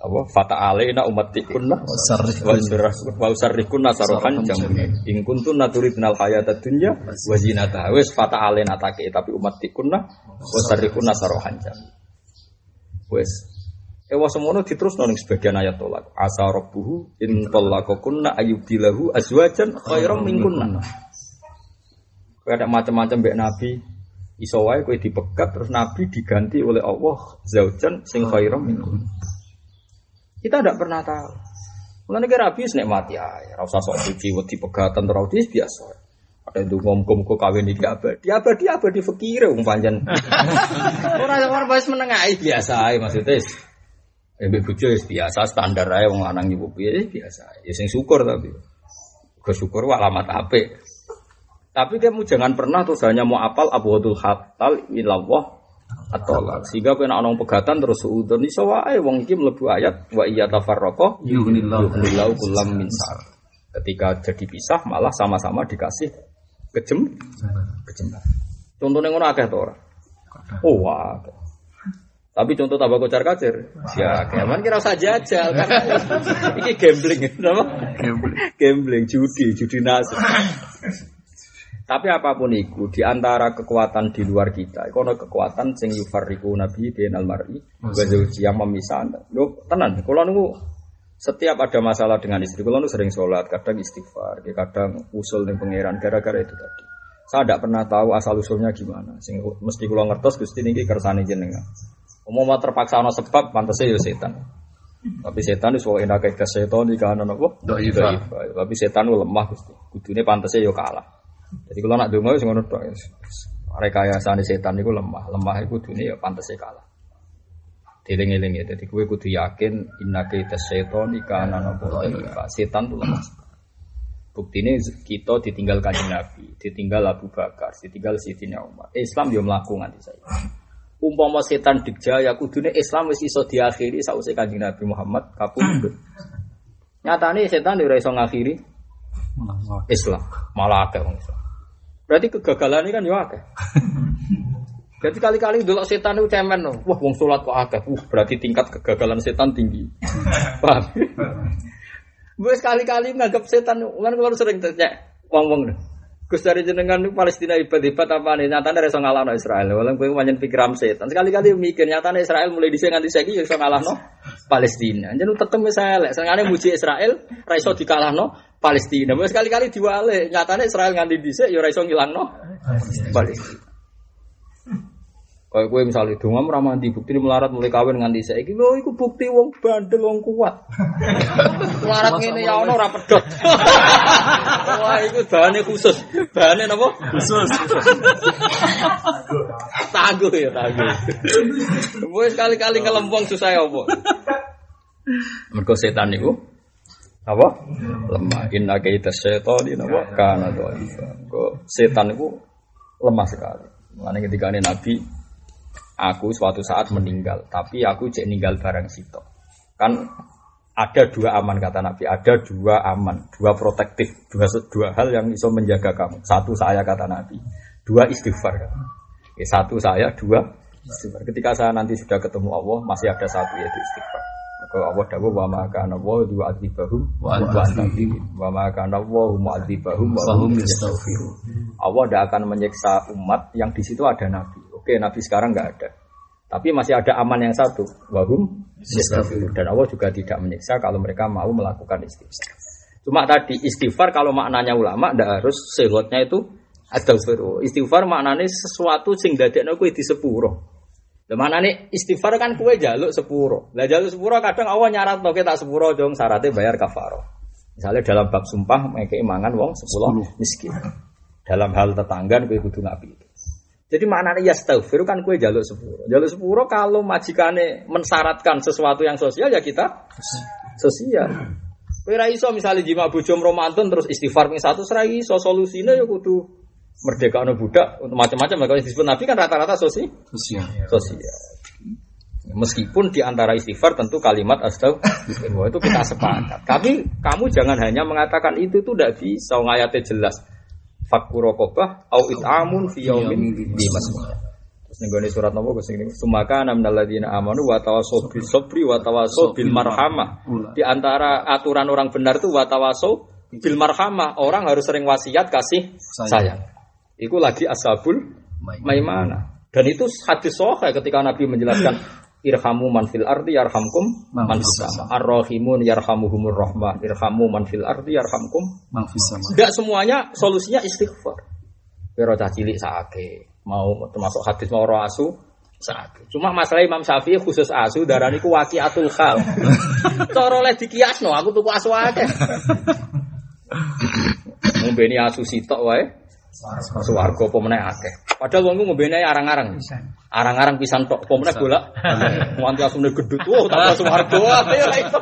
apa fata alaina ummatikunna wa usarrikunna sarohan jam in kuntunna turidnal hayatad dunya wa zinataha wis fata alaina take tapi ummatikunna wa usarrikunna sarohan jam wis Ewa semono diterus noning sebagian ayat tolak. Asa rabbuhu in tallaqakunna ayyubilahu azwajan khairam minkunna. Kayak ada macam-macam mbek Nabi. Iso wae kowe dipegat terus Nabi diganti oleh Allah zaujan sing khairam minkunna. Kita tidak pernah tahu. Mulane kira Nabi nek mati ae, ora sok suci wedi pegatan terus biasa. Ada itu ngomong kok kawin iki abadi, abadi abadi fakir wong panjen. <laughs> Ora ora wis menengahi biasa ae maksudnya. Eh bojo biasa standar ae wong lanang nyibu piye biasa. Ya sing syukur tapi. Ke syukur wa alamat apik. Tapi kamu jangan pernah terus hanya mau apal abwadul hatal ilallah atau sehingga kena orang pegatan terus suudon iso wae wong iki mlebu ayat wa iya tafarraqa yughnillahu kullam min Ketika jadi pisah malah sama-sama dikasih kejem kejem. Contohnya ngono akeh to ora? Oh, wah. Tapi contoh tambah kocar kacir, ya keman kira usah jajal kan. <laughs> Iki gambling, apa? Gambling. Gambling, judi, judi nasib. Tapi apa pun itu, di antara kekuatan di luar kita, itu ada kekuatan sing yufarriku nabi bin almari, yang memisah. Lo tenan, kalau nunggu setiap ada masalah dengan istri, kalau nunggu sering sholat, kadang istighfar, kadang usul dengan pangeran, gara-gara itu tadi. Saya tidak pernah tahu asal usulnya gimana. Sing mesti kalau ngertos gusti ini kersane jenengan. Umum terpaksa ono sebab pantasnya ya setan. Tapi setan itu soal enak kayak setan di kanan apa? Tapi setan itu lemah gusti. Kudunya pantasnya yo ya kalah. Jadi kalau nak dongo sing ngono tok. Rekayasane setan niku lemah, lemah iku dunia ya pantes kalah. Dieling-eling ya, jadi gue kudu yakin inna kita setan ikana nopo setan tuh. Bukti ini kita ditinggal kajian Nabi, ditinggal Abu Bakar, ditinggal Sayyidina Umar. Islam yo mlaku nganti saya. Umpama setan dikjaya kudune Islam wis iso diakhiri sausé Kanjeng Nabi Muhammad kapundhut. Nyatane setan ora iso ngakhiri Islam, malah akeh wong Islam. Berarti kegagalan ini kan ya akeh. <laughs> Jadi kali-kali dulu setan itu cemen loh. Wah, wong sholat kok akeh. Uh, berarti tingkat kegagalan setan tinggi. <laughs> Paham? Gue sekali-kali nganggap setan, kan kalau sering tanya, wong-wong Gus dari jenengan Palestina ibadah-ibadah apa nih? Nyatanya rasa ngalah no Israel. Walau gue banyak pikiran setan. Sekali-kali mikir nyatanya Israel mulai di sini nganti segi ya ngalah no Palestina. Jadi tetep misalnya, sengaja muji Israel, raiso dikalah no Palestina. Sekali-kali diwale, nyatanya Israel nganti dhisik ya ora iso ngilangno Palestina. Kayak gue misalnya dongam ramanti bukti melarat mulai kawin nganti saya gitu, itu bukti wong bandel wong kuat. <laughs> melarat ini ya ono rapat pedot. <laughs> Wah itu bahannya khusus, bahannya apa? Khusus. <laughs> tangguh ya tangguh. Gue sekali-kali ngelempong susah ya apa? Mereka setan itu apa? Lemah. Inna kaita setan ini apa? Doa Kok setan itu lemah sekali. Mengenai ketika ini Nabi, aku suatu saat meninggal, tapi aku cek meninggal barang situ. Kan ada dua aman kata Nabi, ada dua aman, dua protektif, dua dua hal yang bisa menjaga kamu. Satu saya kata Nabi, dua istighfar. Ya, satu saya, dua istighfar. Ketika saya nanti sudah ketemu Allah, masih ada satu yaitu istighfar. Kalau Allah dawa wa ma kana wa yu'adzibahum wa anta wa ma kana wa mu'adzibahum wa hum yastaghfirun. Allah tidak akan menyiksa umat yang di situ ada nabi. Oke, nabi sekarang nggak ada. Tapi masih ada aman yang satu, wahum dan Allah juga tidak menyiksa kalau mereka mau melakukan istighfar. Cuma tadi istighfar kalau maknanya ulama tidak harus sehotnya itu astaghfirullah. Istighfar maknanya sesuatu sing dadekno kuwi di sepuro. Mana nih istighfar kan kue jaluk sepuro. Lah jaluk sepuro kadang awal nyarat toke tak sepuro dong syaratnya bayar kafaro. Misalnya dalam bab sumpah mereka imangan wong sepuluh miskin. Dalam hal tetangga kue kudu ngapi. Jadi maknanya ya istighfar kan kue jaluk sepuro. Jaluk sepuro kalau majikane mensyaratkan sesuatu yang sosial ya kita sosial. Kue raiso misalnya jima bujum romantun terus istighfar satu serai so solusinya ya kudu merdeka anak budak untuk macam-macam kalau disebut nabi kan rata-rata sosi sosial. sosial. Meskipun di antara istighfar tentu kalimat astagfirullah itu kita sepakat. Tapi kamu jangan hanya mengatakan itu itu tidak bisa ngayatnya jelas fakurokobah au itamun fi yaumin Nenggone surat nopo Gus ini. Sumaka minal ladzina amanu wa tawassaw bis sabri wa bil marhamah. Di antara aturan orang benar itu wa bil marhamah. Orang harus sering wasiat kasih sayang. Itu lagi ashabul maimana. Dan itu hadis sahih ketika Nabi menjelaskan irhamu man fil ardi yarhamkum man fis sama. Ar-rahimun yarhamuhumur rahman. Irhamu man fil ardi yarhamkum Man fis sama. Enggak semuanya solusinya istighfar. Pero cah cilik sakit, mau termasuk hadis mau asu sakit. Cuma masalah Imam Syafi'i khusus asu darah niku waqiatul khal. <laughs> Cara oleh dikiasno aku tuku asu akeh. <laughs> Ngombeni asu sitok wae. Suwarga apa meneh akeh. Padahal wong ae arang-arang. Arang-arang pisan tok apa meneh golek. Nganti asune gedut. Wah, tambah suwarga. <laughs> Ya iso.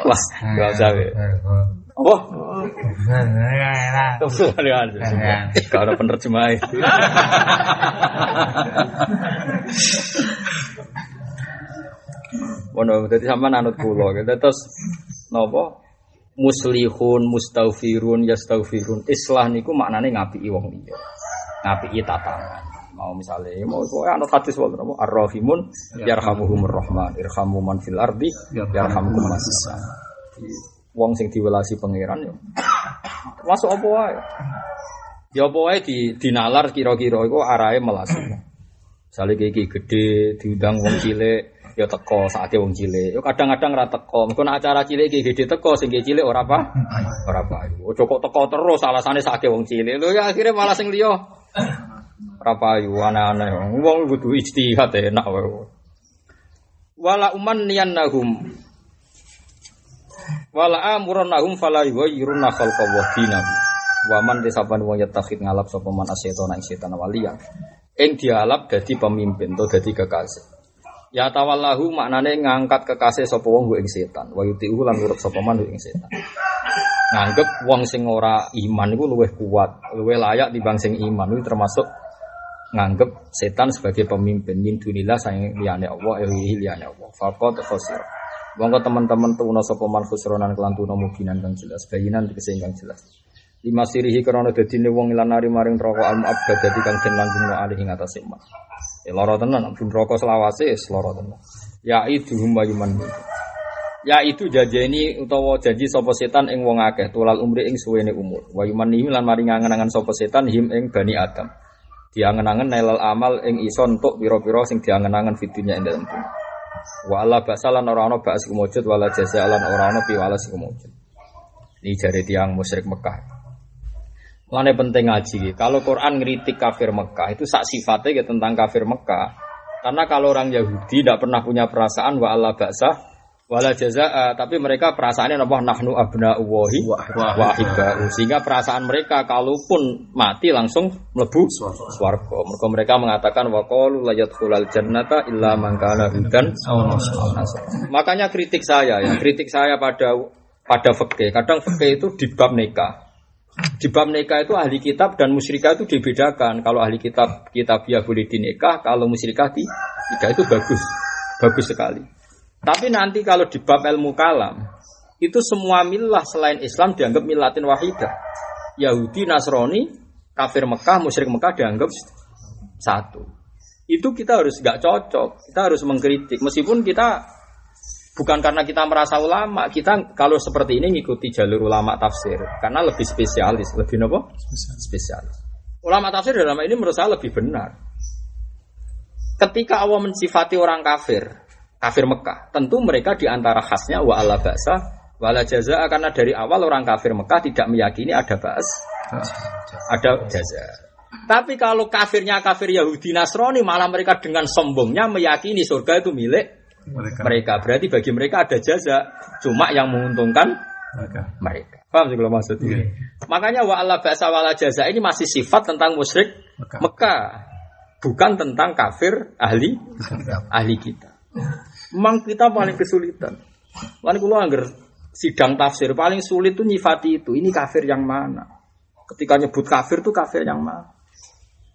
Wah, enggak usah. we. Apa? Kesulitan semua. Gak ada penerjemah. Wono dadi sampean anut kula. Terus napa? Muslihun, mustaghfirun, yastaghfirun. Islah niku maknane ngapiki wong liya. Ngapiki tatanan. Mau misalnya, mau pokoknya anut hadis wae napa? Ar-Rahimun yarhamuhumur Rahman, irhamu man fil ardi yarhamukum man. Wong sing diwelasi pangeran ya. <coughs> Masuk apa wae? Ya apa wae di dinalar kira-kira iku arahe melasi. Misalnya kayak gede diundang wong cilik ya teko saatnya wong cilik. Ya kadang-kadang ra teko. Mengko nek acara cilik iki gede teko sing cilik ora apa? Ora apa. Ojo kok teko terus alasannya saatnya wong cilik. Lho ya akhirnya malah sing liya ora payu aneh-aneh. Wong kudu ijtihad enak wae. Wala uman nahum Wala amurannahum fala yughayyiruna khalqallah dinahu. Wa man disaban wong yatakhid ngalap sapa man asyetona ing setan waliya. Ing dialap dadi pemimpin to dadi kekasih. Ya tawallahu maknane ngangkat kekasih sapa wong ing setan. Wa yuti'u lan nurut sapa man ing setan. Nganggep wong sing ora iman iku luwih kuat, luwih layak timbang sing iman. Itu termasuk nganggep setan sebagai pemimpin min dunillah sayang liyane Allah, ilahi liyane Allah. Faqad khosir. Monggo teman-teman tuna sapa man khusronan kelan tuna mubinan kang jelas, bayinan tegese kang jelas. Lima sirihi krana dadine wong ilan nari maring neraka al mu'abbad dadi kang den langgungno alih ing atase iman. Ya lara tenan, ben neraka selawase wis lara tenan. Ya itu humayuman. Ya itu jajeni utawa janji sapa setan ing wong akeh tulal umri ing suwene umur. Wa yumani lan mari ngangen-angen sapa setan him ing bani Adam. Diangen-angen nailal amal ing iso entuk pira-pira sing diangen-angen fidunya ing dalem dunya. Wa ala basalan ora ana ba'as kumujud wala jazalan ora ana piwalas kumujud. Ini jari tiang musyrik Mekah. Mulane penting ngaji. Kalau Quran ngeritik kafir Mekah itu sak sifatnya ya tentang kafir Mekah. Karena kalau orang Yahudi tidak pernah punya perasaan wa Allah baksa wala jazaa, tapi mereka perasaannya apa nahnu abna'ullahi wa ahibba'u. Sehingga perasaan mereka kalaupun mati langsung mlebu swarga. Mereka mereka mengatakan wa qalu la yadkhulul jannata illa man hudan. Makanya kritik saya ya, kritik saya pada pada fikih. Kadang fikih itu di bab nikah. Di bab nikah itu ahli kitab dan musyrikah itu dibedakan. Kalau ahli kitab kitabiah boleh dinikah, kalau musyrikah nikah itu bagus, bagus sekali. Tapi nanti kalau di bab ilmu kalam, itu semua milah selain Islam dianggap milatin wahidah. Yahudi, Nasrani, kafir Mekah, musyrik Mekah dianggap satu. Itu kita harus nggak cocok, kita harus mengkritik. Meskipun kita bukan karena kita merasa ulama, kita kalau seperti ini ngikuti jalur ulama tafsir karena lebih spesialis, lebih nopo? Spesialis. Ulama tafsir dalam ini menurut saya lebih benar. Ketika Allah mensifati orang kafir, kafir Mekah, tentu mereka di antara khasnya wa ala ba'sa wala jaza karena dari awal orang kafir Mekah tidak meyakini ada ba'as, ada jaza. Tapi kalau kafirnya kafir Yahudi Nasrani malah mereka dengan sombongnya meyakini surga itu milik Mereka. mereka. Berarti bagi mereka ada jaza, cuma yang menguntungkan Mereka. mereka. Paham sih kalau maksudnya? Iya. Makanya wa Allah ba'sa wala jaza ini masih sifat tentang musyrik Mekah. Mekah, bukan tentang kafir ahli ahli kita. Memang kita paling kesulitan. Lalu kalau anggar sidang tafsir paling sulit tuh nyifati itu. Ini kafir yang mana? Ketika nyebut kafir tuh kafir yang mana?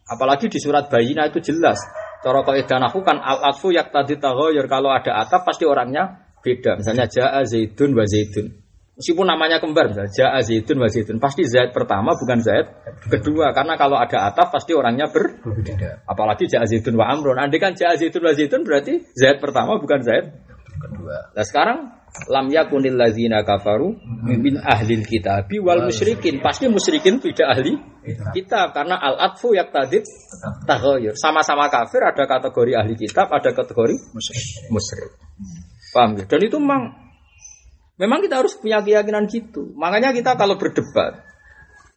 Apalagi di surat Bayina itu jelas. Cara kaidah aku kan al atfu yak tadi taghayyur kalau ada atap pasti orangnya beda. Misalnya jaa zaidun wa zaidun. Meskipun namanya kembar misalnya Ja'a Zaidun wa Zaidun Pasti Zaid pertama bukan Zaid kedua Karena kalau ada ataf pasti orangnya ber Berbeda. Apalagi Ja'a Zaidun wa Amrun Andai kan Ja'a Zaidun wa Zaidun berarti Zaid pertama bukan Zaid Kedua. Nah sekarang Lam yakunil lazina kafaru Min ahlil kitabi wal musyrikin Pasti musyrikin tidak ahli kitab Karena al-atfu yak tadid Tahoyur Sama-sama kafir ada kategori ahli kitab Ada kategori Musyrik. musyrik. Paham ya? Dan itu memang memang kita harus punya keyakinan gitu. Makanya kita kalau berdebat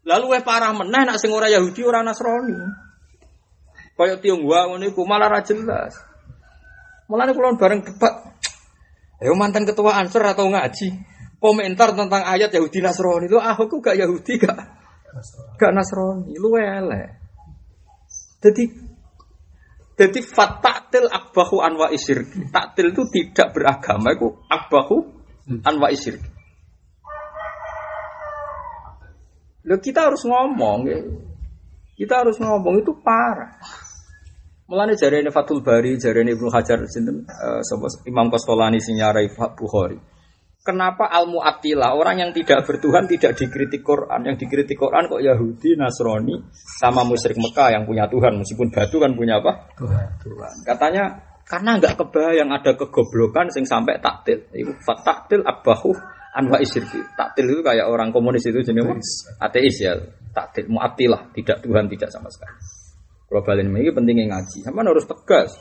lalu weh parah meneh nak sing ora Yahudi ora Nasrani. Kayak Tionghoa ngono iku malah ra jelas. Mulane kula bareng debat. Ayo mantan ketua Ansor atau ngaji komentar tentang ayat Yahudi Nasrani itu ah aku gak Yahudi gak gak Nasrani lu elek. Jadi jadi fataktil akbahu anwa isyirki. Taktil itu tidak beragama, itu akbahu anwa isyirki. Loh, kita harus ngomong, ya. kita harus ngomong itu parah. Mulane jari ini Fatul Bari, jari ini Ibnu Hajar, sinten, sapa Imam Kostolani sinyarai Bukhari. Kenapa al mu'attilah orang yang tidak bertuhan tidak dikritik Quran, yang dikritik Quran kok Yahudi, Nasrani, sama musyrik Mekah yang punya Tuhan, meskipun batu kan punya apa? Tuhan. Tuhan. Katanya karena nggak kebayang ada kegoblokan sing sampai taktil. Itu taktil abahu anwa isyirki. Taktil itu kayak orang komunis itu jenis ateis ya. Taktil mu'attilah, tidak Tuhan tidak sama sekali. Kalau balen ini pentingnya ngaji. Sama harus tegas.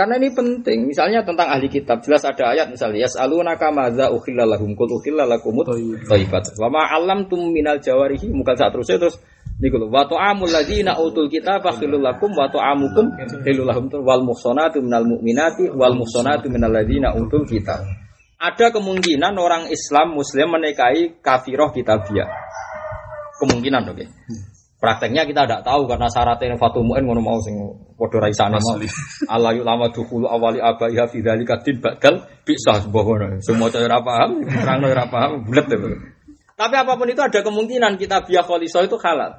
Karena ini penting. Misalnya tentang ahli kitab jelas ada ayat misalnya yas'alunaka madza ukhilla lahum qul ukhilla lakumut thayyibat. Wa ma 'allamtum minal jawarihi muka saat terusnya terus niku lho wa ta'amul ladzina utul kitaba khilul lakum wa ta'amukum khilul lahum wal muhsanatu minal mu'minati wal muhsanatu minal ladzina utul kitab. Ada kemungkinan orang Islam Muslim menikahi kafiroh kitabiah. Kemungkinan oke. Prakteknya kita tidak tahu karena syaratnya Fatul Mu'in ngono mau sing padha ra isane mau. <laughs> Allah lama dukhulu awali abaiha fi dzalika din badal bisa sebuah. Semua cara ora paham, terang ora paham, bulet deh. Tapi apa pun itu ada kemungkinan kita biya kholiso itu halal.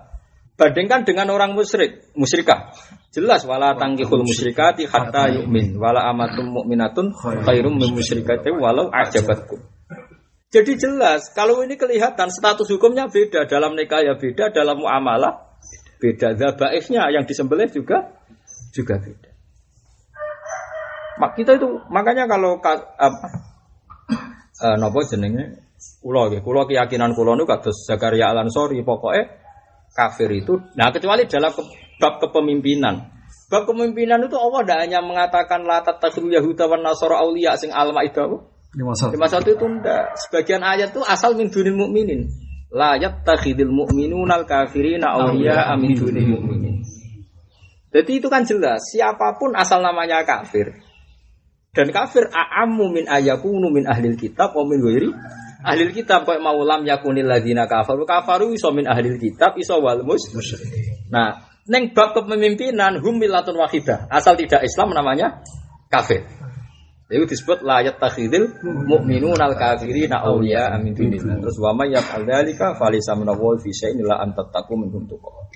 Bandingkan dengan orang musyrik, musyrikah. Jelas wala tangkihul musyrikati hatta yu'min wala amatum mu'minatun khairum min musyrikati walau ajabatkum. Jadi jelas, kalau ini kelihatan status hukumnya beda dalam nikah ya beda, dalam muamalah beda. Zabaifnya yang disembelih juga juga beda. Mak kita itu makanya kalau ka- apa eh napa jenenge kula nggih, kula keyakinan kula niku kados Zakaria Al-Ansori pokoke kafir itu nah kecuali dalam ke- bab kepemimpinan. Bab kepemimpinan itu Allah tidak hanya mengatakan la tattakhidhu yahuda wan nasara auliya sing al-maidah Lima satu. Lima satu itu enggak. Sebagian ayat itu asal min dunil mukminin. La yattakhidil mu'minuna al-kafirina awliya min dunil mu'minin. Jadi itu kan jelas, siapa pun asal namanya kafir. Dan kafir a'ammu min ayakunu min ahlil kitab wa min ghairi ahlil kitab kok mau lam yakunil ladzina kafaru kafaru iso min ahlil kitab iso wal mus. Nah, neng bab kepemimpinan hum millatun wahidah. Asal tidak Islam namanya kafir. Itu disebut layat takhidil mu'minun al kafirina awliya amin dunillah. Terus wa may yaf'al dzalika falaysa min Allah fi syai'in illa an tattaqu minhum tuqah.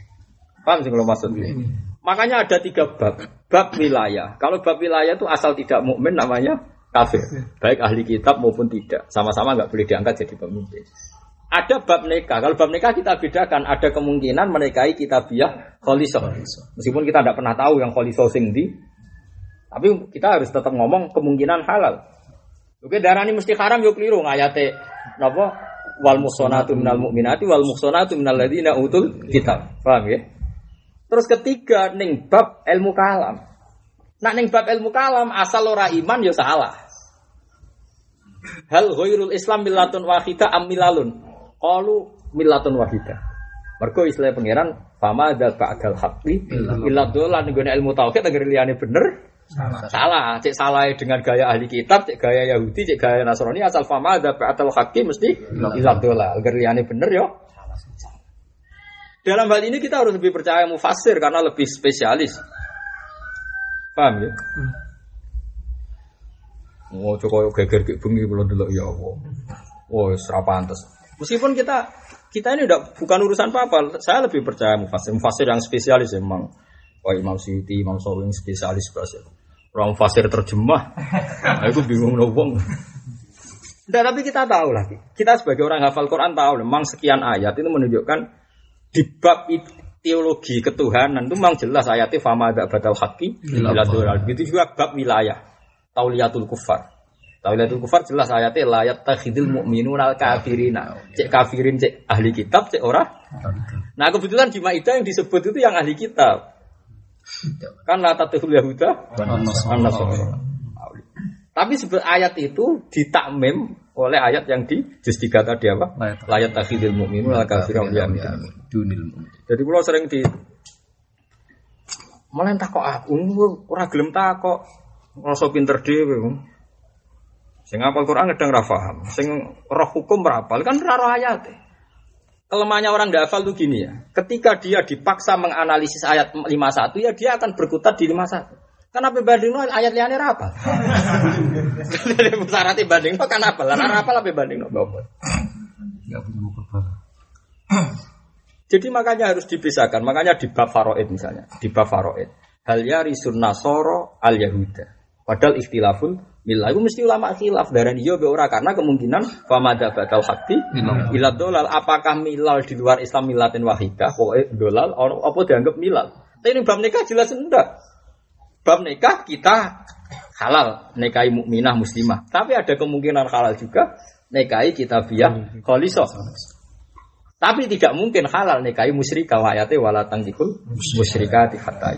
Paham sih kalau maksudnya? Makanya ada tiga bab. Bab wilayah. Kalau bab wilayah itu asal tidak mukmin namanya kafir. Baik ahli kitab maupun tidak. Sama-sama nggak boleh diangkat jadi pemimpin. Ada bab nikah. Kalau bab nikah kita bedakan. Ada kemungkinan menikahi kitabiah kholisoh. Meskipun kita tidak pernah tahu yang kholisoh sing di. Tapi kita harus tetap ngomong kemungkinan halal. Oke, darah ini mesti haram yuk keliru ngayate napa wal muhsanatu minal mu'minati wal muhsanatu minal ladzina utul kitab. Paham ya? Terus ketiga ning bab ilmu kalam. Nak ning bab ilmu kalam asal ora iman ya salah. Hal ghairul Islam millatun wahidah am milalun? Qalu millatun wahidah. Mergo istilah pangeran fama dzal ba'dal haqqi illa dolan nggone ilmu tauhid agar liyane bener salah. Cek salah dengan gaya ahli kitab, cek gaya Yahudi, cek gaya Nasrani asal fama dzal ba'dal haqqi mesti illa dolan agar bener yo. Dalam hal ini kita harus lebih percaya mufasir karena lebih spesialis. Paham ya? Oh, coba geger ke bengi belum dulu ya Allah. Oh, serapa pantes. Meskipun kita kita ini udah bukan urusan apa-apa, saya lebih percaya mufasir. Mufasir yang spesialis emang. Wah, Imam Suyuti, Imam Sawing spesialis bahasa. Orang mufasir terjemah. Aku bingung nobong. Nah, tapi kita tahu lah, kita sebagai orang hafal Quran tahu, memang sekian ayat itu menunjukkan di bab teologi ketuhanan itu memang jelas ayatnya fama ada batal haki Itu juga bab wilayah tauliyatul kufar. Tauliyatul kufar jelas ayatnya layat takhidil mu'minun al kafirina. Cek kafirin, cek ahli kitab, cek orang. Nah kebetulan di Ma'idah yang disebut itu yang ahli kitab. Kan la tatihul Yahuda? Tapi sebut ayat itu ditakmim oleh ayat yang di juz 3 tadi apa? Layat takhidil mu'minun al kafirina Jadi kalau sering di malah kok aku ora gelem takok rasa pinter dhewe Sing apal Quran kadang ra paham, sing roh hukum berapal kan ra roh ayat. Kelemahannya orang tidak hafal tuh gini ya. Ketika dia dipaksa menganalisis ayat 51 ya dia akan berkutat di 51. Kan apa banding ayat liane apa? <laughs> Syaratnya banding kan apa? Lah apa apa banding no <clears throat> Jadi makanya harus dipisahkan. Makanya di bab faroid misalnya, di bab faroid. Hal yarisun nasoro al yahuda. Padahal ikhtilaful milah itu mesti ulama khilaf. Darah dia be ora karena kemungkinan famada bakal hati ila dolal. Apakah milal di luar Islam milatin wahidah? Pokoknya dolal apa dianggap milal? Tapi ini bab nikah jelas enggak. Bab nikah kita halal nikahi mukminah muslimah. Tapi ada kemungkinan halal juga nikahi kita biar kholisoh tapi tidak mungkin halal nikahi musyrikah wayate wala tangkikul musyrikati hatta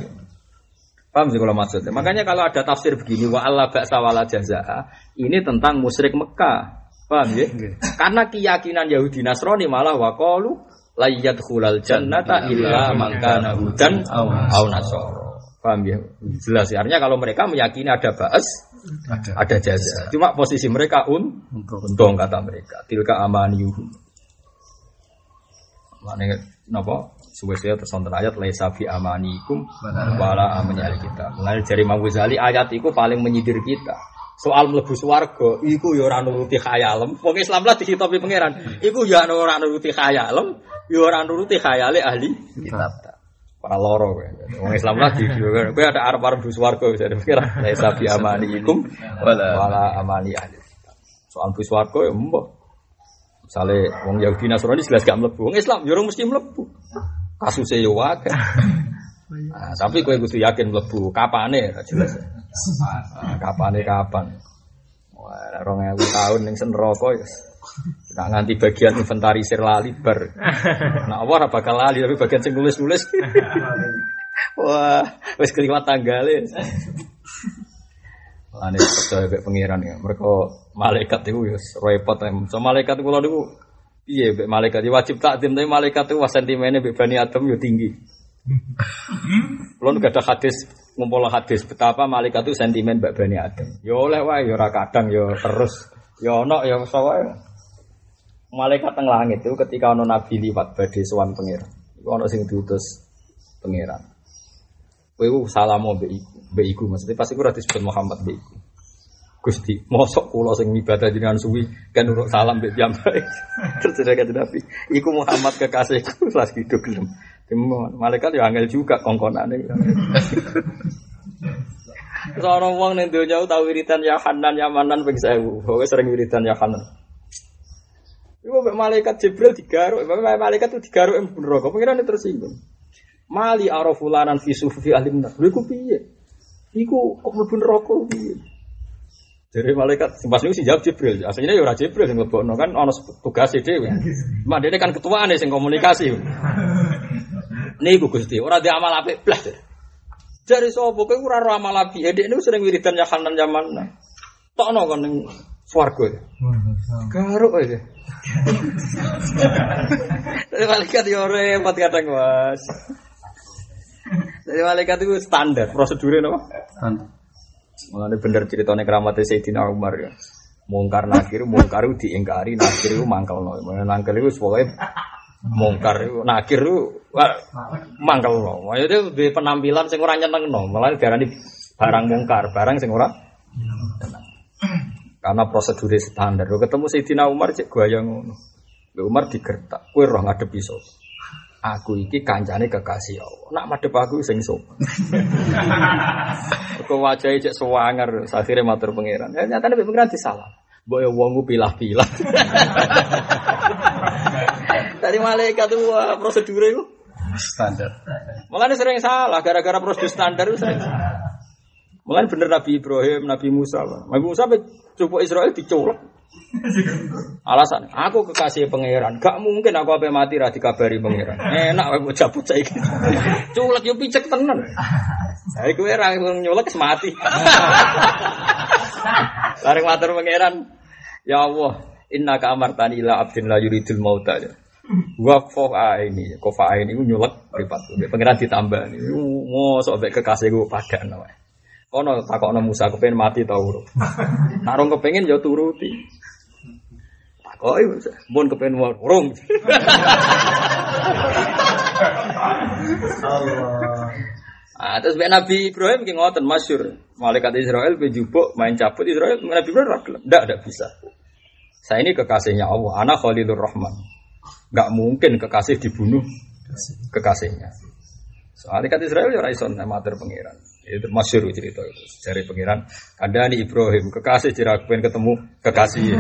Paham sih kalau maksudnya? Makanya kalau ada tafsir begini wa Allah ba'sa wala jazaa, ini tentang musyrik Mekah. Paham ya? Karena keyakinan Yahudi Nasrani malah wa qalu la yadkhulal jannata illa man kana hudan aw nasara. Paham ya? Jelas ya. Artinya kalau mereka meyakini ada ba'as, ada, ada jaza. Cuma posisi mereka un untung kata mereka. Tilka amaniyuhum. Mana napa? Suwe-suwe terus wonten ayat laisa fi amanikum wala amani kita. Mulai dari Imam Ghazali ayat itu paling menyindir kita. Soal mlebu swarga iku ya ora nuruti khayalem. Wong Islam lah dihitopi pangeran. Iku ya ora nuruti khayalem, ya ora nuruti khayale ahli kitab. Para loro kowe. Wong Islam lah di kowe ada arep-arep mlebu swarga bisa dipikir laisa fi amanikum wala amani ahli kitab. Soal mlebu swarga ya mbok. Misalnya wong Yahudi Nasrani jelas gak mlebu, wong Islam ya mesti mlebu kasusnya yo wae. Nah, tapi kowe kudu yakin mlebu kapane jelas. Nah, kapane kapan? Wah, rong ewu tahun ning sen neraka ya. Nak nganti bagian inventarisir lali bar. <laughs> Nah, apa ora bakal lali tapi bagian sing nulis-nulis. <laughs> Wah, wis keliwat tanggale. Ane percaya kayak pangeran ya. Mereka malaikat itu ya repot. So malaikat kula niku Iya, be malaikat wajib takdim tapi malaikat itu sentimennya be bani Adam yo tinggi. Belum gak ada hadis ngumpul hadis betapa malaikat itu sentimen mbak bani Adam. Yo oleh wae yo ora kadang yo terus yo ono yo sawae. Malaikat teng langit itu ketika ono nabi liwat badhe sowan pangeran. Iku ono sing diutus pangeran. Kowe salam mbek iku, mbek iku maksudnya pasti ora disebut Muhammad mbek iku. Gusti, mosok kula sing ibadah jenengan suwi kan urut salam mbek piyambake. <laughs> Terus kan Nabi, iku Muhammad kekasihku <laughs> kelas hidup gelem. Malaikat ya angel juga kongkonane. <laughs> Seorang wong ning donya tau wiridan ya Hanan ya Manan ping 1000. Pokoke sering wiridan ya Hanan. Iku malaikat Jibril digaruk, malaikat itu digaruk bener kok pengiran tersinggung. Mali arafulanan fi sufi ahli nar. Lha iku piye? Iku kok mlebu neraka piye? Jadi malaikat pas niku sih jawab Jibril. Aslinya ya ora Jibril sing lebokno kan ana tugas dhewe. Mak dene kan ketuaan sing komunikasi. Niku Gusti, ora di amal apik blas. Jare sapa kowe ora ro amal apik. Ya niku sering wiridan ya kanan zaman. Tokno kan ning swarga. Garuk aja. Dari malaikat ya repot kadang Mas. Dari malaikat itu standar prosedurnya apa? Standar. Mulane bener ceritane keramat Sayyidina Umar ya. Mungkar nakir, mungkar itu diingkari, nakir itu mangkal no. Nakir itu sebagai mungkar itu, nakir itu mangkal no. Maksudnya di penampilan sing ora nyeneng no. Malah diarani barang mungkar, barang sing Karena prosedurnya standar. Ketemu Sayyidina Umar cek gua yang Umar digertak, kue roh ngadepi sapa? Aku iki kancane kekasih Allah. Nak madhep aku sing sopan. Kok <laughs> wajahe cek sewanger, akhire matur pangeran. Ya nyatane mbek pangeran disalah. Mbok ya wong pilah-pilah. <laughs> Dari malaikat tuh wah prosedure itu Standar. Makanya sering salah gara-gara prosedur standar itu sering salah. Makanya bener Nabi Ibrahim, Nabi Musa. Nabi Musa cukup Israel diculek. Alasan, aku kekasih pangeran. Gak mungkin aku apa mati ra dikabari pangeran. Enak aku cabut saiki. Culek yo picek tenan. Saya gue ra nyulek wis mati. Bareng matur pangeran. Ya Allah, inna ka amartani ila abdin la yuridul mauta. Wa fa ini, kofa ini ku nyulek mripat. Pangeran ditambah. Mosok kekasih gue padan wae. Kono takokno Musa kepen mati ta urip. Nek rong kepengin ya turuti. Takoki Musa, mun kepen urung. Ah, terus Nabi Ibrahim ki ngoten masyhur. Malaikat Israel bejubuk main cabut Israel Nabi Ibrahim ra gelem. Ndak, ndak bisa. Saya ini kekasihnya Allah, anak Khalilur Rahman. Enggak mungkin kekasih dibunuh kekasihnya. Soalnya kan Israel ya raison pangeran. Itu masyhur cerita itu. Dari pangeran, ada nih Ibrahim kekasih jirakuen ketemu kekasih.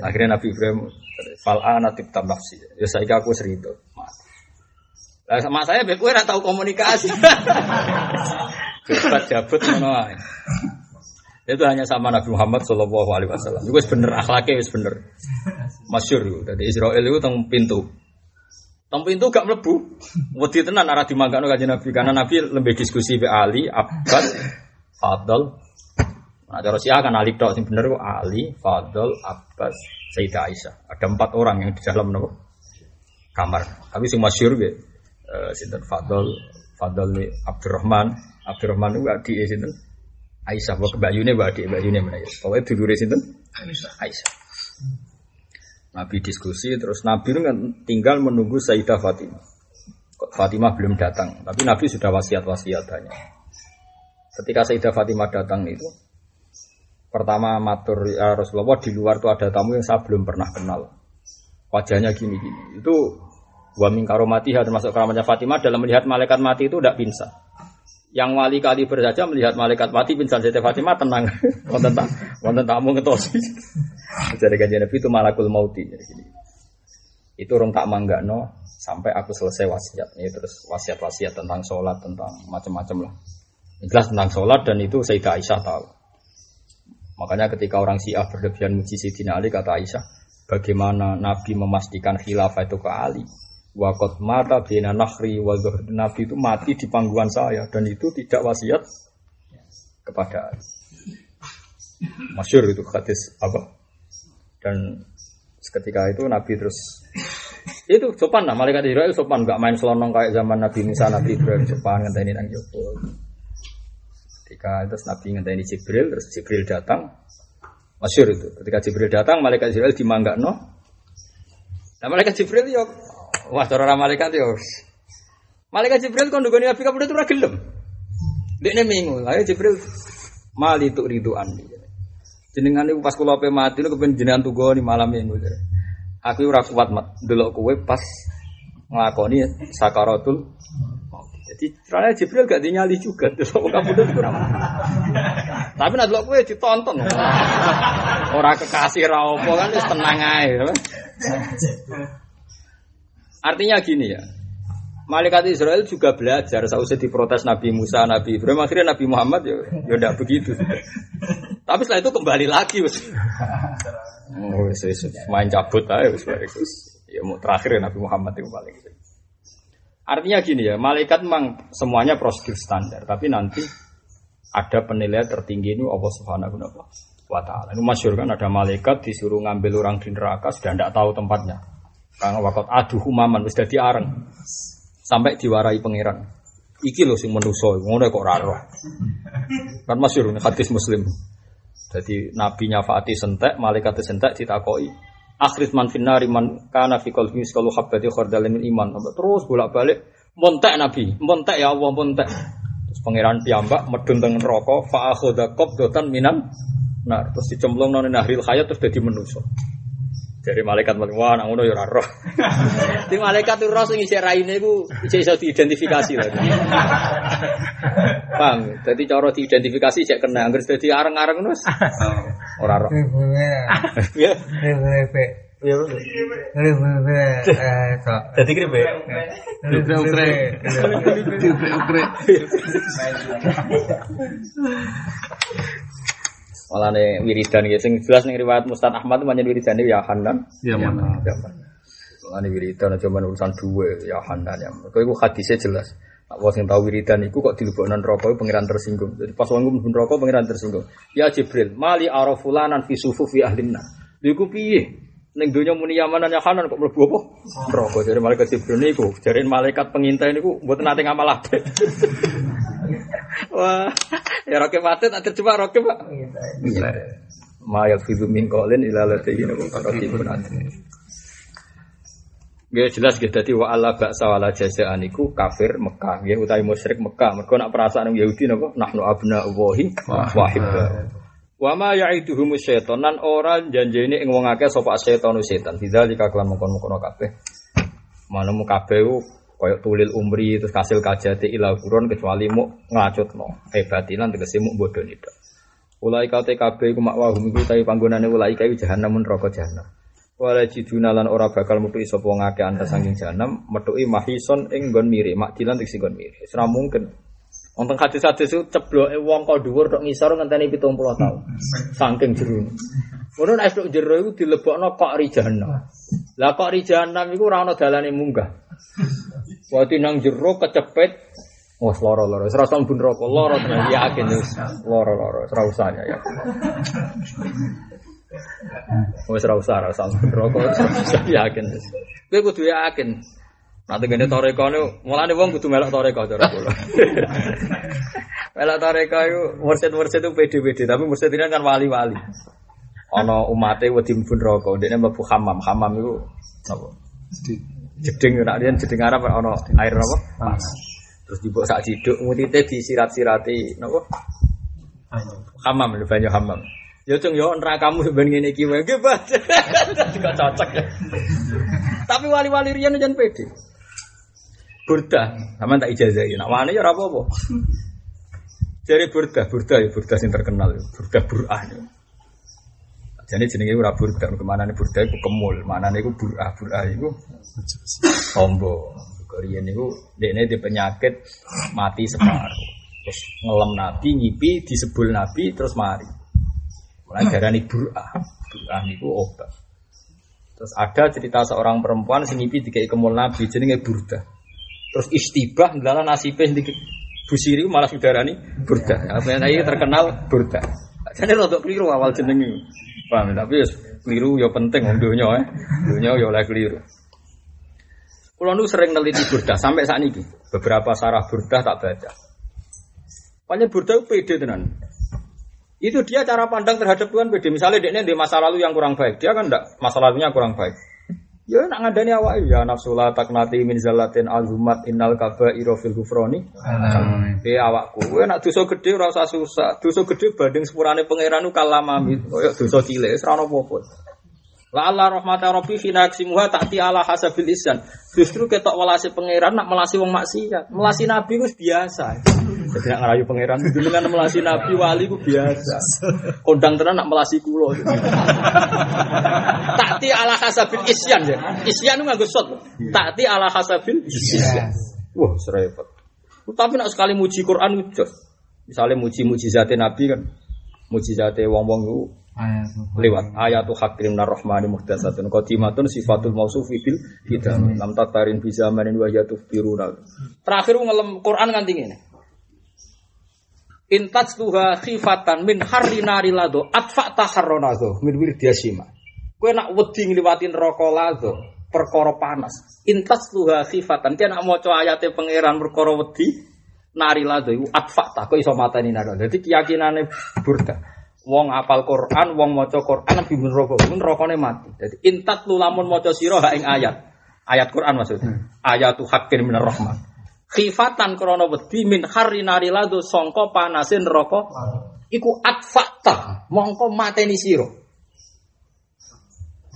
Akhirnya Nabi Ibrahim fal'ana tibtam nafsi. Ya saya aku serito. Lah sama saya kowe ora tahu komunikasi. <laughs> Cepat jabut ngono ae. Itu hanya sama Nabi Muhammad Shallallahu Alaihi Wasallam. Itu bener akhlaknya wis bener. Masyur itu. Dari Israel itu teng pintu. Teng pintu gak mlebu. Wedi tenan arah dimanggano kanjeng Nabi karena Nabi lebih diskusi be Ali, Abbas, Fadl. Nah, cara Syiah kan Ali tok sing bener kok Ali, Fadl, Abbas, Sayyidah Aisyah. Ada empat orang yang di dalam nopo kamar. Tapi sing masyhur ge eh sinten Fadl, Fadl ni Abdurrahman, Abdurrahman itu adik sinten Aisyah. Wa kebayune wa adik bayune menawa. Pokoke dulure sinten Aisyah. Nabi diskusi terus Nabi itu kan tinggal menunggu Sayyidah Fatimah. Fatimah belum datang, tapi Nabi sudah wasiat-wasiat banyak. Ketika Sayyidah Fatimah datang itu pertama matur ya Rasulullah di luar tuh ada tamu yang saya belum pernah kenal. Wajahnya gini-gini. Itu wa min karomatiha termasuk keramatnya Fatimah dalam melihat malaikat mati itu tidak pingsan. Yang wali kali bersaja melihat malaikat mati pingsan Sayyidah Fatimah tenang. <laughs> Wonten tak wonten tamu ngetosi. <laughs> Jadi kajian Nabi itu malakul mauti. Jadi gini. Itu orang tak manggano sampai aku selesai wasiat. Ini terus wasiat-wasiat tentang sholat, tentang macam-macam lah. Jelas tentang sholat dan itu Sayyidah Aisyah tahu. Makanya ketika orang Syiah berlebihan muji Sayyidina Ali kata Aisyah, bagaimana Nabi memastikan khilafah itu ke Ali? Wakot mata bina nakhri wa. Nabi itu mati di panggungan saya dan itu tidak wasiat kepada. Masyur itu hadis apa? Dan ketika itu Nabi terus itu sopan lah malaikat Israel sopan nggak main selonong kayak zaman Nabi Musa Nabi Ibrahim sopan ngenteni nang jopo ketika terus Nabi ngenteni Jibril terus Jibril datang masyur itu ketika Jibril datang malaikat Israel dimanggakno nah malaikat Jibril yo wah cara malaikat yo malaikat Jibril kon ndugoni Nabi kabeh itu ora gelem Dekne minggu, ayo Jibril mali tuk riduan. Jenengan itu pas kula ape mati lu kepen jenengan tugoni malam minggu. Aku ora kuat mat delok kowe pas nglakoni sakaratul. Jadi ternyata Jibril gak dinyali juga delok kamu itu kurang. Tapi nek delok kowe ditonton. Ora kekasih ra kan wis tenang ae. Artinya gini ya. Malaikat Israel juga belajar sausnya diprotes Nabi Musa, Nabi Ibrahim, akhirnya Nabi Muhammad ya ya udah begitu. Tapi setelah itu kembali lagi wis. Oh, main cabut aja wis. Ya mau terakhir ya Nabi Muhammad itu paling. Artinya gini ya, malaikat memang semuanya prosedur standar, tapi nanti ada penilaian tertinggi ini Allah Subhanahu wa taala. Ini masyhur kan ada malaikat disuruh ngambil orang di neraka sudah tidak tahu tempatnya. Karena waktu aduh umaman wis dadi areng. Sampai diwarai pangeran. Iki lho sing menuso, ngono kok ora roh. Kan masyhur hadis Muslim. Jadi nabinya Fatih sentek, malaikat sentek ditakoki. Akhir man finnari man kana fi qalbi miskalu habbati khardalin iman. Terus bolak-balik montek nabi, montek ya Allah montek. Terus pangeran piyambak medun teng neraka fa akhadha qabdatan minan nah terus dicemplung nang nahril hayat terus dadi manusa. Dari malaikat wah nang ngono ya ora roh. <laughs> Di malaikat roh sing isih raine iku isih iso diidentifikasi lho. Bang, dadi cara diidentifikasi cek kena anggere dadi areng-areng terus. Ora roh. Ya. Ya. Dadi kripe. Malah nih wiridan gitu, sing jelas nih riwayat Mustad Ahmad manjen wiridan ya Hanan. Ya, mana? Malah nih wiridan aja urusan dua ya Hanan ya. Kau itu hadisnya jelas. Wong sing tau wiridan iku kok dilebokno neraka pangeran tersinggung. Jadi pas wong mlebu neraka pangeran tersinggung. Ya Jibril, mali arafulanan fi sufufi ahlinna. Lha iku piye? Ning donya muni yamanan ya Hanan kok mlebu apa? Neraka. Jadi malaikat Jibril niku, jare malaikat pengintai niku mboten nate ngamal apik. <laughs> Wah, ya roke mati tak terjebak roke, Pak. Ma yafidu min qawlin ila ladayhi raqibun atid. Nggih jelas nggih dadi wa alla ba'sa wala jazaan iku kafir Mekah nggih utawi musyrik Mekah. Mergo nak perasaan Yahudi napa nahnu abna Allahi wa hibba. Wa ma ya'iduhum syaitan nan ora janjene ing wong akeh sapa setan setan. Bidzalika kelan mengkon-mengkon kabeh. Manemu kabeh kaya tulil umri terus kasil kajati ila kurun kecuali mu ngacutno. Eh batilan tegese mu bodho tok. Ulai kate kabeh ku makwahum iku utawi panggonane ulai kae jahanam neraka jahanam. Wala jiduna lan ora bakal metuki sapa ngake anta saking jahanam metuki mahison ing nggon miri makdilan tegese nggon miri. Ora mungkin. Wonten hadis-hadis itu cebloke wong kok dhuwur tok ngisor ngenteni 70 tahun. Saking jero. Ngono nek tok jero iku dilebokno kok ri. Lah kok ri jahanam iku ora ana dalane munggah. Wati nang jero kecepet Wah, loro loro, serasa bun rokok, loro tenan yakin wis loro loro, ora usah ya. Wis ora usah, ora usah rokok, yakin. Kowe kudu yakin. Nanti gini toreko ini, mulanya wong kudu melok toreko cara kula. melok toreko itu, mursid-mursid itu pede-pede, tapi mursid ini kan wali-wali. Ono umatnya wedi mbun rokok, dia mlebu hamam, hamam itu apa? Jeding, nak dia jeding Arab ono air apa? Panas. Terus dibawa sak ciduk, mutite disirat-sirati, apa? Hamam, banyak hamam. Ya cung yo nerakamu ben ngene iki wae nggih, Pak. <laughs> Juga cocok ya. Tapi wali-wali riyen jangan pede. Burda, sama tak ijazahi. Nak wani ya ora apa-apa. Jadi burda, burda ya burda sing terkenal, burda burah. Ya. Jadi jenenge ora burda, ke mana nih burda iku kemul, mana nih burah, burah iku tombo. Korean niku dekne di penyakit mati separuh. Terus ngelem nabi, ngipi, disebul nabi, terus mari. Mulai darani burah, burah niku obat. Terus ada cerita seorang perempuan sing ngipi dikai kemul nabi, jenenge burda. Terus istibah ndala nasibe di busiri malah sudarani burda. Apa yang terkenal burda. Jadi rodok keliru awal jenenge. Paham tapi ya keliru ya penting wong donya ya. Donya ya oleh keliru. Kulo nu sering neliti burda sampai saat ini. Beberapa sarah burda tak baca. Pokoknya burda itu pede tenan. Itu dia cara pandang terhadap Tuhan pede. Misalnya dia di masa lalu yang kurang baik, dia kan enggak masa lalunya kurang baik. Ya nak ngadani awak ya nafsu la taknati min zallatin azumat innal kabairu fil ghufrani. Be awakku, kowe nak dosa gedhe ora usah susah. Dosa gedhe banding sepurane pangeran ku kalamami. Kaya dosa cilik wis ora apa-apa. La Allah rahmata rabbi fina ta'ti ala hasabil isyan. Justru ketok welasi pangeran nak melasi wong maksiat. Melasi nabi wis biasa. Jadi nak ngerayu pangeran dengan melasi nabi wali ku biasa. Kondang tenan nak melasi kulo. Takti ala hasabil isyan ya. Isyan nganggo sot. Takti ala hasabil isyan. Wah, serempet. Tapi nak sekali muji Quran udah. Misalnya muji mujizatnya Nabi kan. Mujizatnya wong-wong itu lewat ayatu hakim narrohmani muhdasatun qadimatun sifatul mausufi bil hidam lam tatarin bi zamanin wa yatu biruna terakhir ngelem Quran nganti ngene intats tuha khifatan min harri nari lado atfa taharronazo min wirdiasima kowe nak wedi ngliwati neraka lado perkara panas intas tuha khifatan dia nak maca ayate pangeran perkara wedi nari lado iku atfa ta kok iso mateni nari dadi keyakinane burda wong apal Quran, wong maca Quran nabi neraka, nerakane mati. Jadi intat lu lamun maca sira ing ayat. Ayat Quran maksudnya. Hmm. Ayatu haqqin minar rahman. Khifatan krana wedi min harri nari lado sangka panase neraka. Iku atfakta, mongko mateni sira.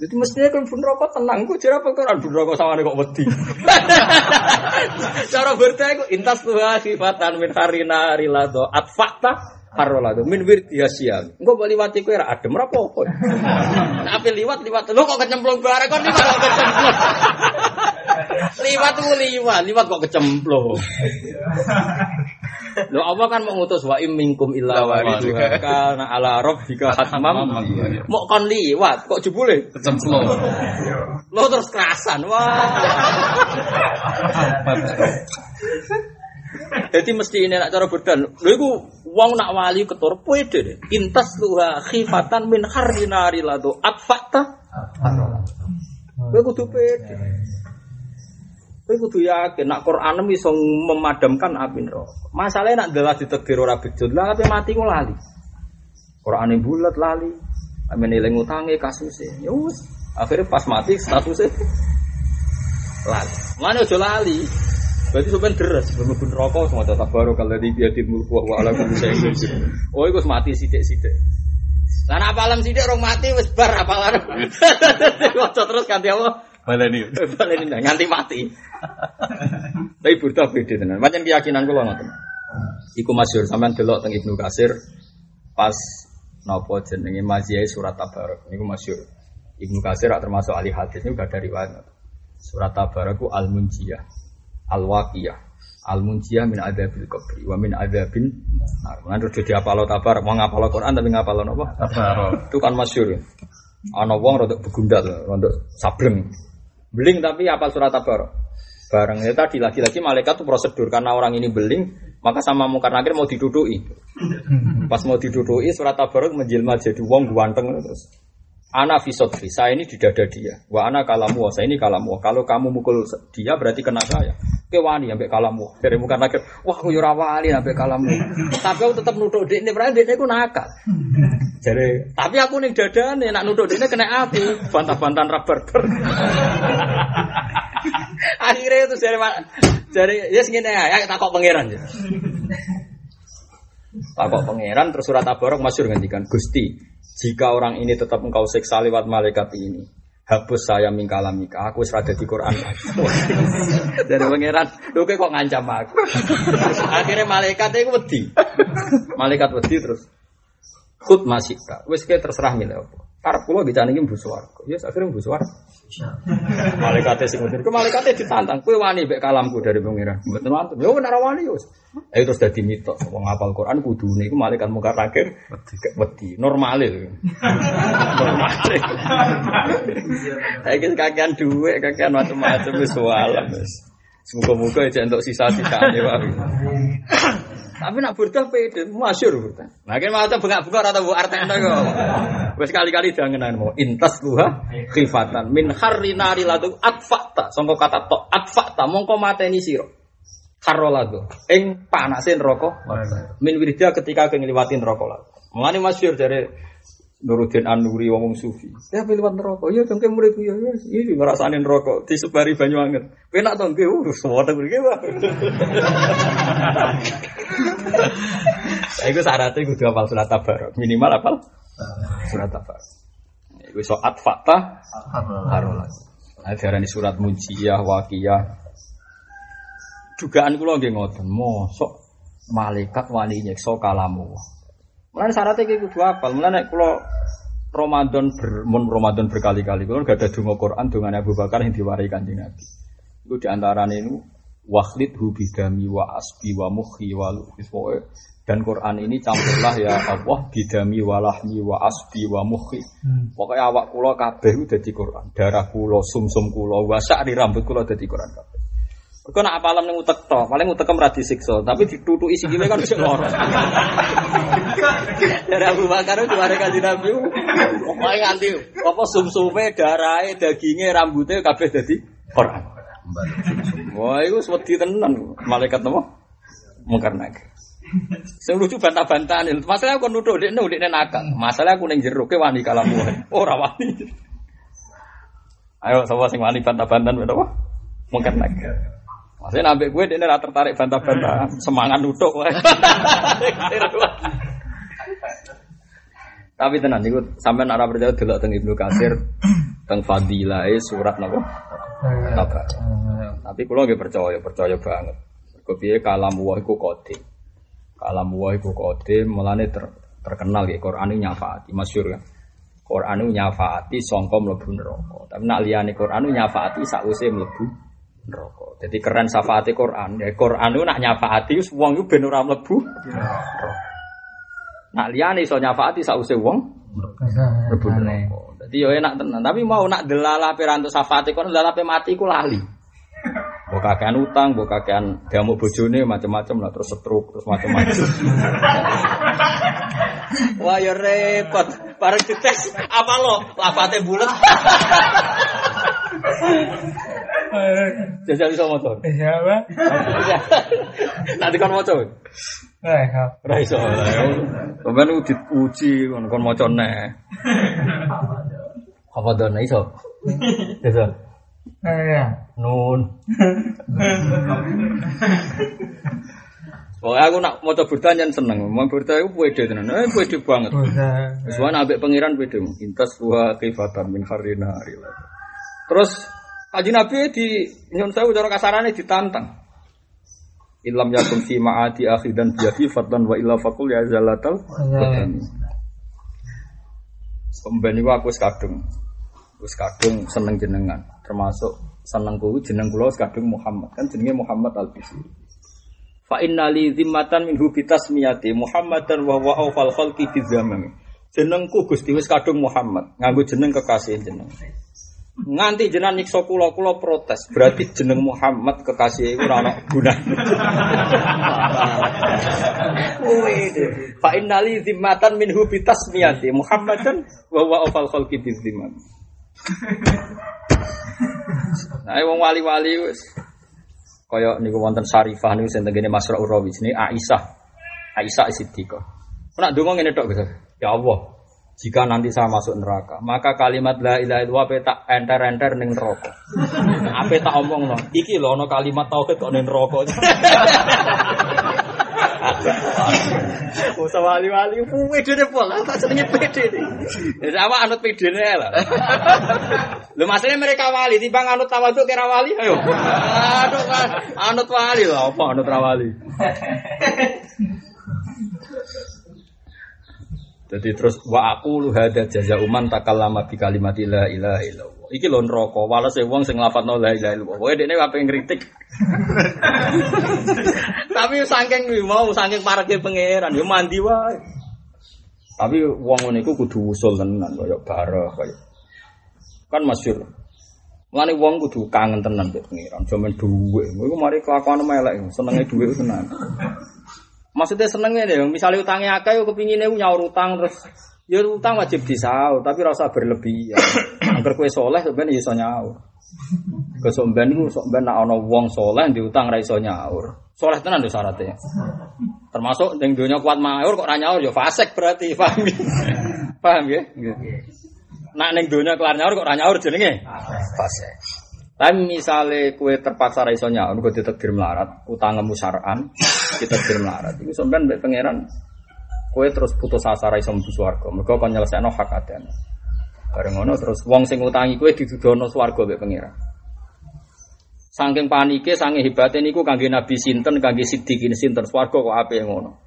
Jadi mestinya kan pun rokok tenang, gue jera Quran pun rokok sama kok wedi. <laughs> Cara berita itu intas tuh sifatan min harina rilado atfakta Harola tuh min wir diasia. Engko mbok liwat iku ora adem ora apa-apa. <laughs> Nek ape liwat liwat lho kok kecemplung bareng kok liwat kok kecemplung. <laughs> liwat ku liwat, liwat kok kecemplung. Lho apa kan mau ngutus wa im minkum illa waridha kana ala rabbika hatmam. Mau kon liwat kok jebule Kecemplung. lo terus kerasan. Wah. <laughs> Jadi mesti ini nak cara berdan. Lho iku wong nak wali ketur pede deh. Intas luha khifatan min harrinari lado atfata. Kowe kudu pede. Kowe kudu yakin nak Quran iso memadamkan api neraka. Masalahnya nak dalah ditegir ora bejut. Lah ape mati ku lali. Qur'ane bulat lali. Amen eling utange kasuse. Ya wis. Akhirnya pas mati statusnya <laughs> lali. Mana aja lali. Berarti sampean deres, mlebu neraka semua tata baru kalau di dia di mulku wa ala kulli syai'in qadir. Oh iku mati sithik-sithik. Lah nek apalan sithik rong mati wis bar apalan. <laughs> Waca terus ganti apa? Baleni. Baleni nang nganti mati. Tapi burda beda tenan. Macam keyakinan kula ngoten. Iku masyhur sampean delok teng Ibnu Katsir pas napa jenenge maziyai surat Tabarok niku masyhur. Ibnu Katsir termasuk ahli hadis niku gak dari riwayat. Surat Tabarok ku al-munjiyah al-waqiyah al-munjiyah min adzabil qabri wa min adzabin nar. Lan terus jadi apalo tabar, mau ngapalo Quran tapi ngapalo napa? Tabarok. Itu kan masyhur. Ana wong rada begundal, rada sableng. Beling tapi apal surat tabar. Bareng ya tadi lagi-lagi malaikat itu prosedur karena orang ini beling, maka sama mungkar nakir mau diduduki. Pas mau diduduki surat tabarok menjelma jadi wong ganteng terus. Ana fisotfi, saya ini di dada dia. Wa ana kalamu, saya ini kalamu. Kalau kamu mukul dia berarti kena saya. Ke wani sampai kalamu. Dari muka nakir, wah aku yura wali sampai kalamu. tapi aku tetap nuduh dia berarti dia aku nakal. Jadi, tapi aku nih dada nih, nak nuduh dia kena api. Bantah-bantahan rubber. <laughs> Akhirnya itu dari dari ya segini ya, ya takut pangeran ya. Takut pangeran terus surat Tabarok masyur ngendikan Gusti jika orang ini tetap engkau siksa lewat malaikat ini hapus saya mingkalamika aku serada di Quran. <laughs> Dari pangeran lu kok ngancam aku? <laughs> Akhirnya malaikat itu wedi. Malaikat wedi terus. Khut masika wis kayak terserah milih apa karep kula dicani iki mbu swarga. Ya akhirnya mbu swarga. Malaikate sing ngoten ku malaikate ditantang kowe wani mbek kalamku dari pangeran? Mboten wonten yo nek wani yo ayo terus dadi mitos wong ngapal Quran kudune iku malaikat mungkar nakir wedi. normal lho. <laughs> Normal iki kakean dhuwit kakean macam-macam wis walam wis. Semoga-moga aja untuk sisa-sisanya Pak. Tapi nak burdah pede, masyur burdah. Kan malah bengak-bengak atau bu artenda kok. <laughs> Wes kali-kali jangan mau intas luha khifatan min harri nari ladu atfakta. Songko kata to atfakta mongko mateni siro. Karo ladu. Ing panasin rokok. Min wirida ketika kengliwatin rokok ladu. Mengani masyur dari Nuruddin An-Nuri wong sufi. Ya pilih neraka. Ya dongke murid ya ya iki ngrasani neraka disebari banyu anget. Penak to nggih uh suwete mriki wae. Iku syaratnya kudu hafal surat tabarok. Minimal hafal surat tabarok. Iku soat fakta harolah. Nah, diarani surat mujiyah, wakiyah. Dugaan kula nggih ngoten, mosok malaikat wani nyekso kalamu. Mulane syaratnya kayak kudu hafal. Mulane kula Ramadan ber, mun Ramadan berkali-kali kula gak ada donga Quran dongane Abu Bakar yang diwarai Kanjeng Nabi. Iku diantarane ini wakhlid hubidami wa asbi wa mukhi wa luhis dan Quran ini campurlah ya Allah bidami wa lahmi wa asbi wa mukhi. Pokoknya awak kula kabeh udah di Quran. Darah kula, sumsum kula, wasak di rambut kula dadi Quran kabeh. Kau nak apalam ning utek to, paling utek ora disiksa, tapi ditutuki sikile kan bisa lara. Dari Abu Bakar itu ada kanjeng Nabi. Pokoke nganti apa sumsume, darahe, daginge, rambutnya kabeh dadi Quran. Wah, itu wedi tenan malaikat napa? Mungkar nakir. Sing lucu bantah-bantahan. Masalah aku nuduh dekne dekne nakal. Masalah aku ning jero ke wani kalamu. Ora wani. Ayo sapa sing wani bantah-bantahan apa? Mungkar nakir. Maksudnya nambah gue dia rata tertarik bantah-bantah semangat nutuk. Tapi tenan niku sampean ora percaya delok teng Ibnu Katsir teng Fadilah surat napa? Tapi kula nggih percaya, percaya banget. Mergo piye kalam wa iku qadim. Kalam wa mulane ter, terkenal ya Quran ini nyafaati masyhur kan. Quran itu nyafaati sangka mlebu neraka. Tapi nak liyane Quran nyafaati sakwise mlebu neraka. Jadi keren syafaati Quran. Ya Quran itu nak nyafaati wong iku ben ora mlebu neraka. Nak liyane iso nyafaati sakwise wong mlebu neraka. Dadi yo enak tenan, tapi mau nak delala pirantu syafaati Quran delala mati ku lali. Mbok kakean utang, mbok kakean diamuk bojone macam-macam lah terus stroke terus macam-macam. <laughs> Wah ya repot. Bareng dites apa lo? Lafate bulet. <laughs> Jajal iso motor. Iya, Pak. <laughs> Nanti kon maca. Eh,ครับ Ora iso. Sampeyan ku diuji kon kon maca nek. Apa dona iso? Iso. Eh, Nun. Oh, aku nak maca burda nyen seneng. Mau burda iku pede tenan. Eh pede banget. udah. Wis wae ambek pangeran pede. Intas wa kifatan min harina harila. Terus Haji Nabi di nyun sewu cara kasarane ditantang. Ilam yakun fi ma'ati akhi dan biati fatan wa illa fakul ya zalatal badani. Pemben iku aku wis kadung. Wis kadung seneng jenengan, termasuk seneng kuwi jeneng kula wis kadung Muhammad. Kan jenenge Muhammad Al-Bisri. Fa inna li zimmatan minhu bitasmiyati Muhammadan wa huwa awfal khalqi fi zamani. Jenengku Gusti wis kadung Muhammad, nganggo jeneng kekasih jeneng. Nganti jenengan nyiksa kula kula protes. Berarti jeneng Muhammad kekasih iku ora ana gunane. Wih, Fa inna li zimmatan minhu bitasmiyati Muhammadan wa huwa awfal khalqi zamani. Nah, wong wali-wali wis kaya niku wonten Syarifah niku sing tengene Masra'ur Rawi jenenge Aisyah. Aisyah Siddiqah. Nak donga ngene tok gitu. Ya Allah, jika nanti saya masuk neraka, maka kalimat la ilaha illallah ape tak enter-enter ning neraka. <laughs> Ape tak omong no. Iki lho ana kalimat tauhid kok ning neraka. Usah wali-wali pede deh pola, tak senenge pede. Ya sama anut pede lah. Lu masalahnya mereka wali, timbang anut tawaduk kira wali, ayo. Aduh, anut wali lah, apa anut rawali? <laughs> Jadi terus wa aku lu hada jaza uman takallama bi kalimati la ilaha illallah. Iki lho neraka, walase wong sing nglafadzno la ilaha illallah. Pokoke dekne ape ngritik. <laughs> Tapi saking mau saking pareke pangeran yo mandi wae. Tapi wong ngene iku kudu usul tenan kaya kaya. Kan masyhur. Mulane wong kudu kangen tenan mbek pangeran, jaman dhuwit. Iku mari kelakuan elek, senenge dhuwit tenan. Maksudnya senengnya deh, misalnya utangnya akeh, yo kepingin nyaur utang terus, ya utang wajib disaur, tapi rasa berlebihan. <coughs> Agar kue soleh sebenarnya iso nyaur. Kesomben itu somben nak ono wong soleh diutang ra iso nyaur. Soleh tenan tuh syaratnya. Termasuk yang dunia kuat maur kok ra nyaur ya fasek berarti, <laughs> paham ya? Paham ya? Nak neng dunia kelar nyaur kok ra nyaur jenenge fasek. Tapi misalnya kue terpaksa ra iso nyaur, kue ditakdir melarat, utangmu syar'an, ditakdir melarat. Itu sampean mbek pangeran kue terus putus asa ra iso mlebu swarga. Mergo kon nyelesaikno hak adane. Bareng ngono terus wong sing utangi kue didudono swarga mbek pangeran. Saking panike, saking hebate niku kangge Nabi sinten, kangge Siddiqin sinten swarga kok apik ngono.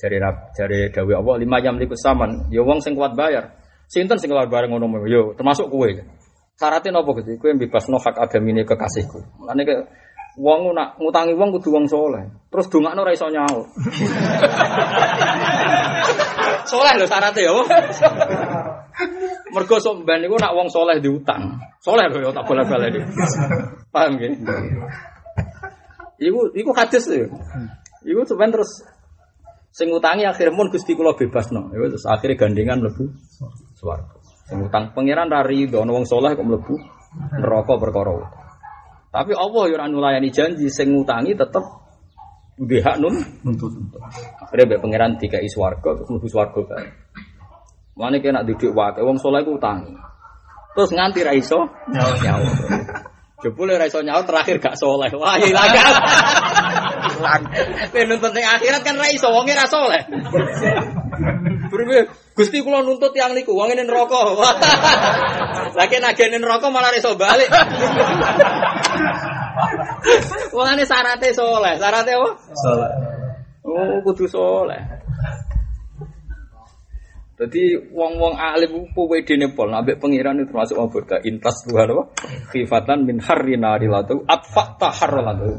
Jare jare dawuh Allah lima jam liku saman, ya wong sing kuat bayar. Sinten sing kuat bareng ngono yo termasuk kue. Syaratnya nopo gitu, kue bebas no hak agamine kekasihku. Mulane ke wong nak ngutangi wong kudu wong soleh. Terus dongakno ora iso nyaur. <laughs> soleh lho syaratnya ya. Mergo sok ben niku nak wong soleh diutang. Soleh lho ya tak boleh-boleh iki. Paham nggih? Iku iku hadis lho. Iku sampean terus sing ngutangi akhir mun Gusti kula bebasno. Ya terus akhirnya gandengan mlebu swarga. Utang pangeran ra rido ana wong saleh kok mlebu neraka perkara. Tapi Allah ya ora nulayani janji sing ngutangi tetep duwe hak nun nuntut. Akhirnya mbek pangeran dikai swarga terus mlebu swarga bae. Mane kena didik wae wong saleh ku utangi. Terus nganti ra iso nyaur. Jebule ra iso nyaur terakhir gak soleh. Wah ilang. Kowe nuntut ning akhirat kan ra iso wonge ra soleh. Berbe, Gusti kula nuntut yang niku, wong ini neraka. <laughs> Lagi nagene neraka malah iso balik. <laughs> Wong ini syaratnya soleh, syaratnya apa? Soleh. Oh, kudu soleh. Jadi wong-wong alim ku wedene pol nambek pangeran itu termasuk wong bodoh intas Tuhan apa? Khifatan min harrina rilatu atfa taharralatu.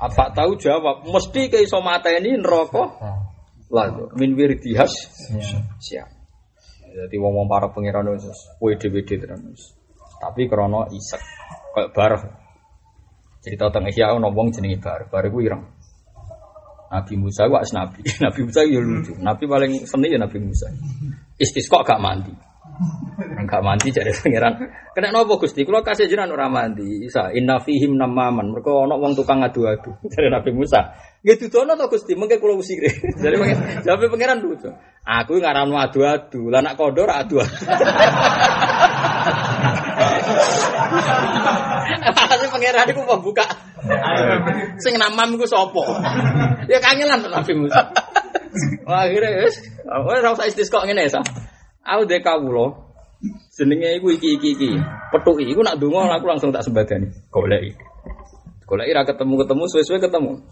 Apa tahu jawab mesti ke iso mateni neraka lalu min wirdihas siap. Jadi wong-wong para pangeran itu wede-wede terus. Tapi krana isek kayak barah. Cerita tentang Ihya ono wong jenenge bar, bar iku ireng. Nabi Musa wak nabi. <laughs> Nabi Musa ya lucu. Nabi paling seni ya Nabi Musa. Istisqa gak mandi. Gak mandi jadi pangeran. Kena nopo Gusti? Kula kasih jenengan ora mandi. Isa inna fihim namaman. Mergo ana wong tukang adu-adu. <laughs> Jadi Nabi Musa. Ya dudono to Gusti, mengke kula usire. Jadi <laughs> pangeran, jawab pangeran lucu. Aku ngaran adu-adu. Lah nak kondor adu-adu. <laughs> Asli pangeran iku buka. Sing namam iku sapa? Ya kangelan Nabi Musa. Wah, akhirnya wis, wis ora usah istisqa ngene ya. Aku dek kawula. Jenenge iku iki iki iki. Petuki iku nak donga aku langsung tak sembadani. Goleki. Goleki ra ketemu-ketemu suwe-suwe ketemu.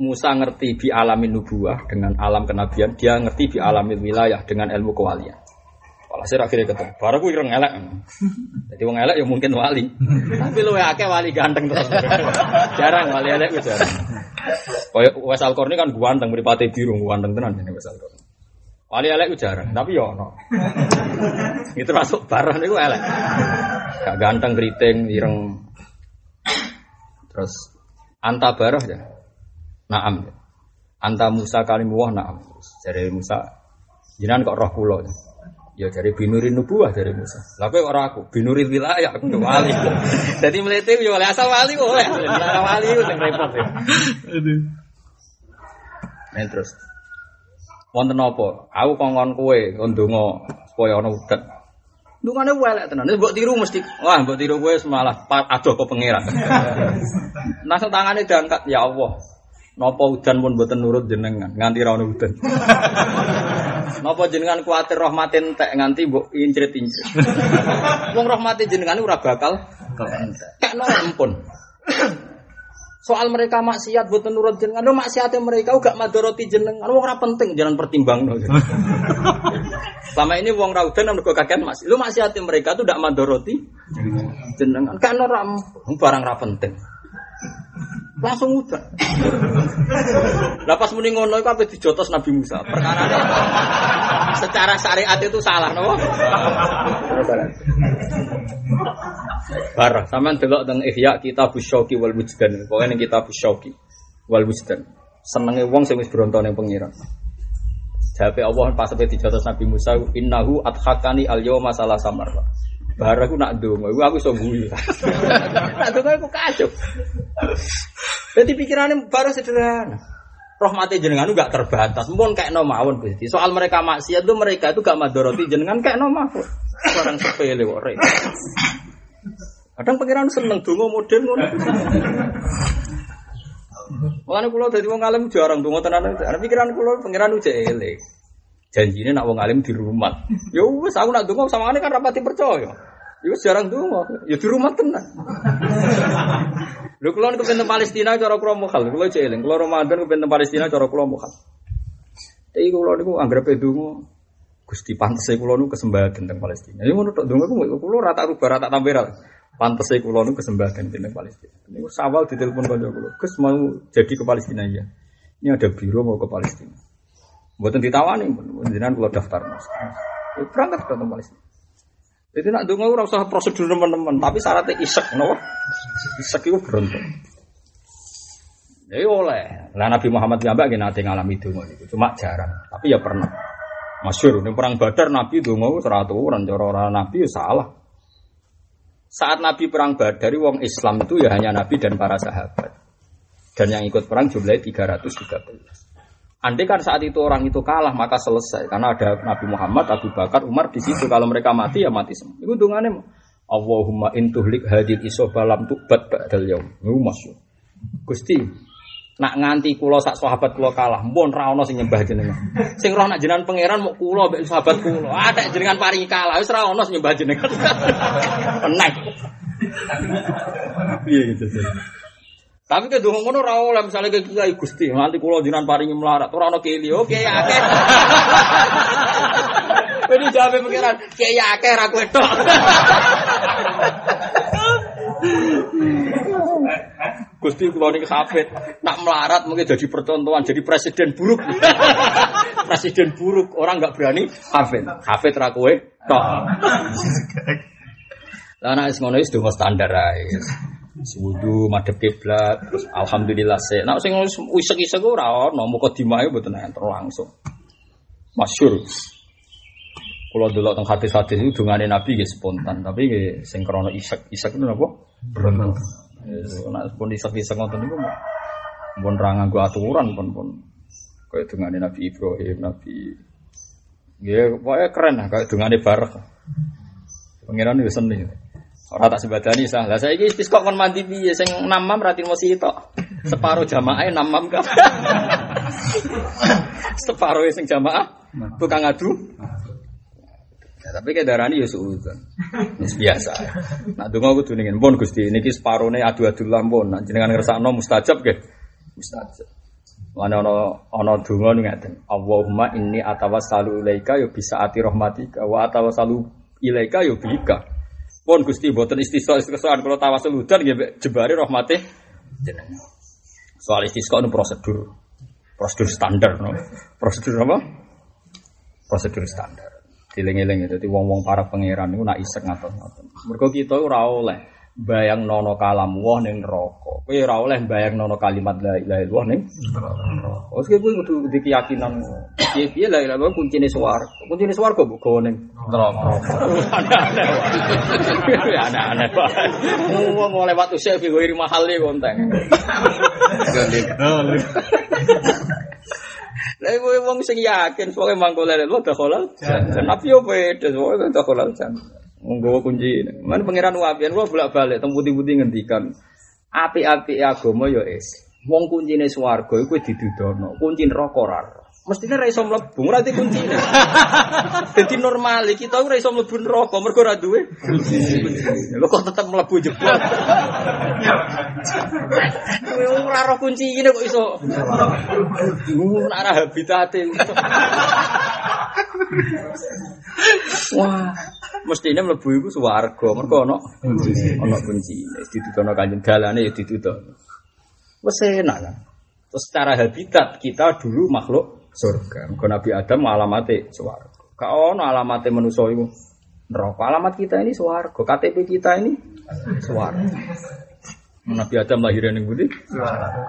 Musa ngerti bi alamin nubuah dengan alam kenabian, dia ngerti bi alamin wilayah dengan ilmu kewalian. Walhasil akhirnya ketemu. Baru aku ireng elek. Jadi wong elek ya mungkin wali. Tapi lu akeh wali ganteng terus. jarang wali elek jarang. Kaya Wes Alkorni kan ganteng mripate biru ganteng tenan jenenge Wes Alkorni. Wali elek ku jarang, tapi yo ono. <laughs> Itu masuk barang niku elek. Gak ganteng keriting ireng. Terus anta barah ya. Naam. Anta Musa kalimuwah naam. Jadi Musa jinan kok roh kula. Ya dari binurin nubuah dari Musa. Lah kowe ora aku, binurin wilayah aku wali. <laughs> Jadi melete yo oleh asal wali oleh. Asal wali sing repot ya. Aduh. Men terus. Wonten apa? Aku kongkon kowe kon donga supaya ana udan. Dungane welek tenan. Wis mbok tiru mesti. Wah, mbok tiru kowe semalah adoh ke pangeran. <laughs> Langsung tangane diangkat, ya Allah. Napa udan pun mboten nurut jenengan, nganti ra ono udan. <laughs> Napa jenengan kuatir rahmate entek nganti mbok incrit-incrit. <laughs> Wong rahmate jenengan ora bakal kekno ampun. <coughs> Soal mereka maksiat buat nurut jenengan, lo maksiatnya mereka gak madoroti jenengan, wong ora penting jangan pertimbang no. <laughs> Selama ini wong raudan yang mereka kakek masih, lo maksiatnya mereka tuh gak madoroti jenengan, kan orang barang ra penting. Langsung udah. Lah pas muni ngono iku ape dijotos Nabi Musa. Perkara secara syariat itu salah, no? Bar, sampean delok teng Ihya kita Syauqi wal Wujdan. Pokoke ning kita Syauqi wal Wujdan. Senenge wong sing wis bronto ning pangeran. Jawabe Allah pas sampe dijotos Nabi Musa, "Innahu adhakani al-yawma salah samar." Bar aku nak ndonga, iku aku iso guyu. <laughs> Nak ndonga aku kacau. Jadi pikirannya baru sederhana. Rahmati jenengan itu gak terbatas. Mungkin kayak no mawon. Soal mereka maksiat itu mereka itu gak madoroti jenengan kayak no mawon. Orang sepele kok. Kadang pikiran seneng dongo modern ngono. Mulane kula dadi wong alim jarang dongo tenan. Pikiran kula pangeran uje elek. Janjine nak wong alim di rumah. <laughs> Ya wis aku nak dongo sama kan rapati percaya. Ya jarang dongo. Ya di rumah tenan. <laughs> Lho kula niku pengen Palestina cara kula mukhal. Kula eling. Kula Ramadan pengen Palestina cara kula mukhal. Tapi kula niku anggere dongo Gusti pantes kula niku kesembahan tentang Palestina. Ya ngono tok dongo kula rata rubah rata tambah Pantes kula niku kesembahan tentang Palestina. Niku sawal ditelepon kanca kula. Gus mau jadi ke Palestina ya. Ini ada biro mau ke Palestina. Mboten ditawani, jenengan kula daftar Mas. Ya, berangkat ke Palestina. Jadi nak dongo ora usah prosedur teman-teman, tapi syaratnya isek, no? Isek itu beruntung. Ya oleh. Lah Nabi Muhammad piyambak nggih nate ngalami dongo itu, cuma jarang, tapi ya pernah. Masyur, ini perang Badar Nabi dongo ora aturan, cara ora Nabi ya salah. Saat Nabi perang Badar, wong Islam itu ya hanya Nabi dan para sahabat. Dan yang ikut perang jumlahnya 313. Andai kan saat itu orang itu kalah maka selesai karena ada Nabi Muhammad, Abu Bakar, Umar di situ. Kalau mereka mati ya mati semua. Itu dungannya Allahumma intuhlik hadil isoba lam tubat ba'dal yaum. Itu masyur. Gusti, nak nganti kulo sak sahabat kulo kalah, mbon ra ono sing nyembah jenengan. Sing roh nak jenengan pangeran mau kulo mbek sahabat kulo. Ada jenengan paringi kalah, wis ra ono sing nyembah jenengan. <laughs> Enak. Iya gitu. Tapi ke donga ngono ora oleh misale ke kiai Gusti, nganti kula jinan paringi melarat, ora ono keli. Oke akeh. <laughs> Wedi jawabe pikiran, kiai akeh ra kowe tok. <laughs> Gusti kula niki hafid, nak melarat mungkin jadi percontohan, jadi presiden buruk. <laughs> presiden buruk, orang nggak berani hafid. Hafid ra kowe tok. Lah nek ngono wis standar ae. Wudu madhep kiblat, terus alhamdulillah se. Nek sing isek-isek ora ono, muka dimae mboten enter langsung. Masyhur. Kalau dulu tentang hadis-hadis itu dungane Nabi nggih spontan, tapi nggih sing krana isek-isek itu napa? Berontak. Nek pun isek-isek ngoten niku pun ra nganggo aturan pun pun kaya dungane Nabi Ibrahim, Nabi Nggih, pokoknya keren lah kayak dungane bareng. Pangeran itu seneng. Ora tak sebadani sah. Lah saiki istisqa kon mandi piye sing namam ra timo sitok. Separo jamaah namam ka. Separo sing jamaah tukang adu. Ya, tapi kayak darani ya suudon. Wis biasa. Nah, donga kudu ningen pun Gusti niki separone adu-adu lampun. Nah, jenengan ngersakno mustajab nggih. Mustajab. Ono ono donga ngaten. Allahumma inni atawassalu ilaika ya bisa ati rahmatika wa atawassalu ilaika ya bika. Pun Gusti mboten istisqa istisqaan kula tawasul udan nggih jebare rahmate. Soal istisqa itu prosedur. Prosedur standar no. Prosedur apa? Prosedur standar. Diling-iling itu, wong-wong para pangeran itu nak isek ngaton-ngaton. Mereka kita ora bayang nono kalam wah ning neraka. Kowe ora oleh bayang nono kalimat la ilaha illallah ning neraka. Wes kowe kudu di keyakinan piye-piye la ilaha illallah kuncine swarga. Kuncine swarga mbok gawa ning neraka. Aneh-aneh. Wong lewat usah fi ghairi mahalli konteng. Lah kowe wong sing yakin pokoke mangko lele lu dakhalal. Nabi yo beda, pokoke dakhalal jan. Nggawa kunci. Mana pangeran wapian kula bolak-balik teng putih-putih ngendikan api-api agama yo es. Wong kuncine swarga iku didudono, kunci neraka ora. Mestinya ra iso mlebu, ora di kuncine. <laughs> Dadi normal kita ora iso mlebu neraka mergo ora duwe kunci. Lho kok tetep mlebu jebol. Kowe ora roh kuncine kok iso. Ora habitate. Wah, mestinya mlebu iku swarga, mergo ana ana kuncine. Ditudono kanjeng dalane ya ditudono. Wes enak kan. Terus secara habitat kita dulu makhluk surga. Mergo Nabi Adam alamate swarga. Ka ono alamate manusa iku neraka. Alamat kita ini swarga. KTP kita ini swarga. Nabi Adam lahir ning budi swarga.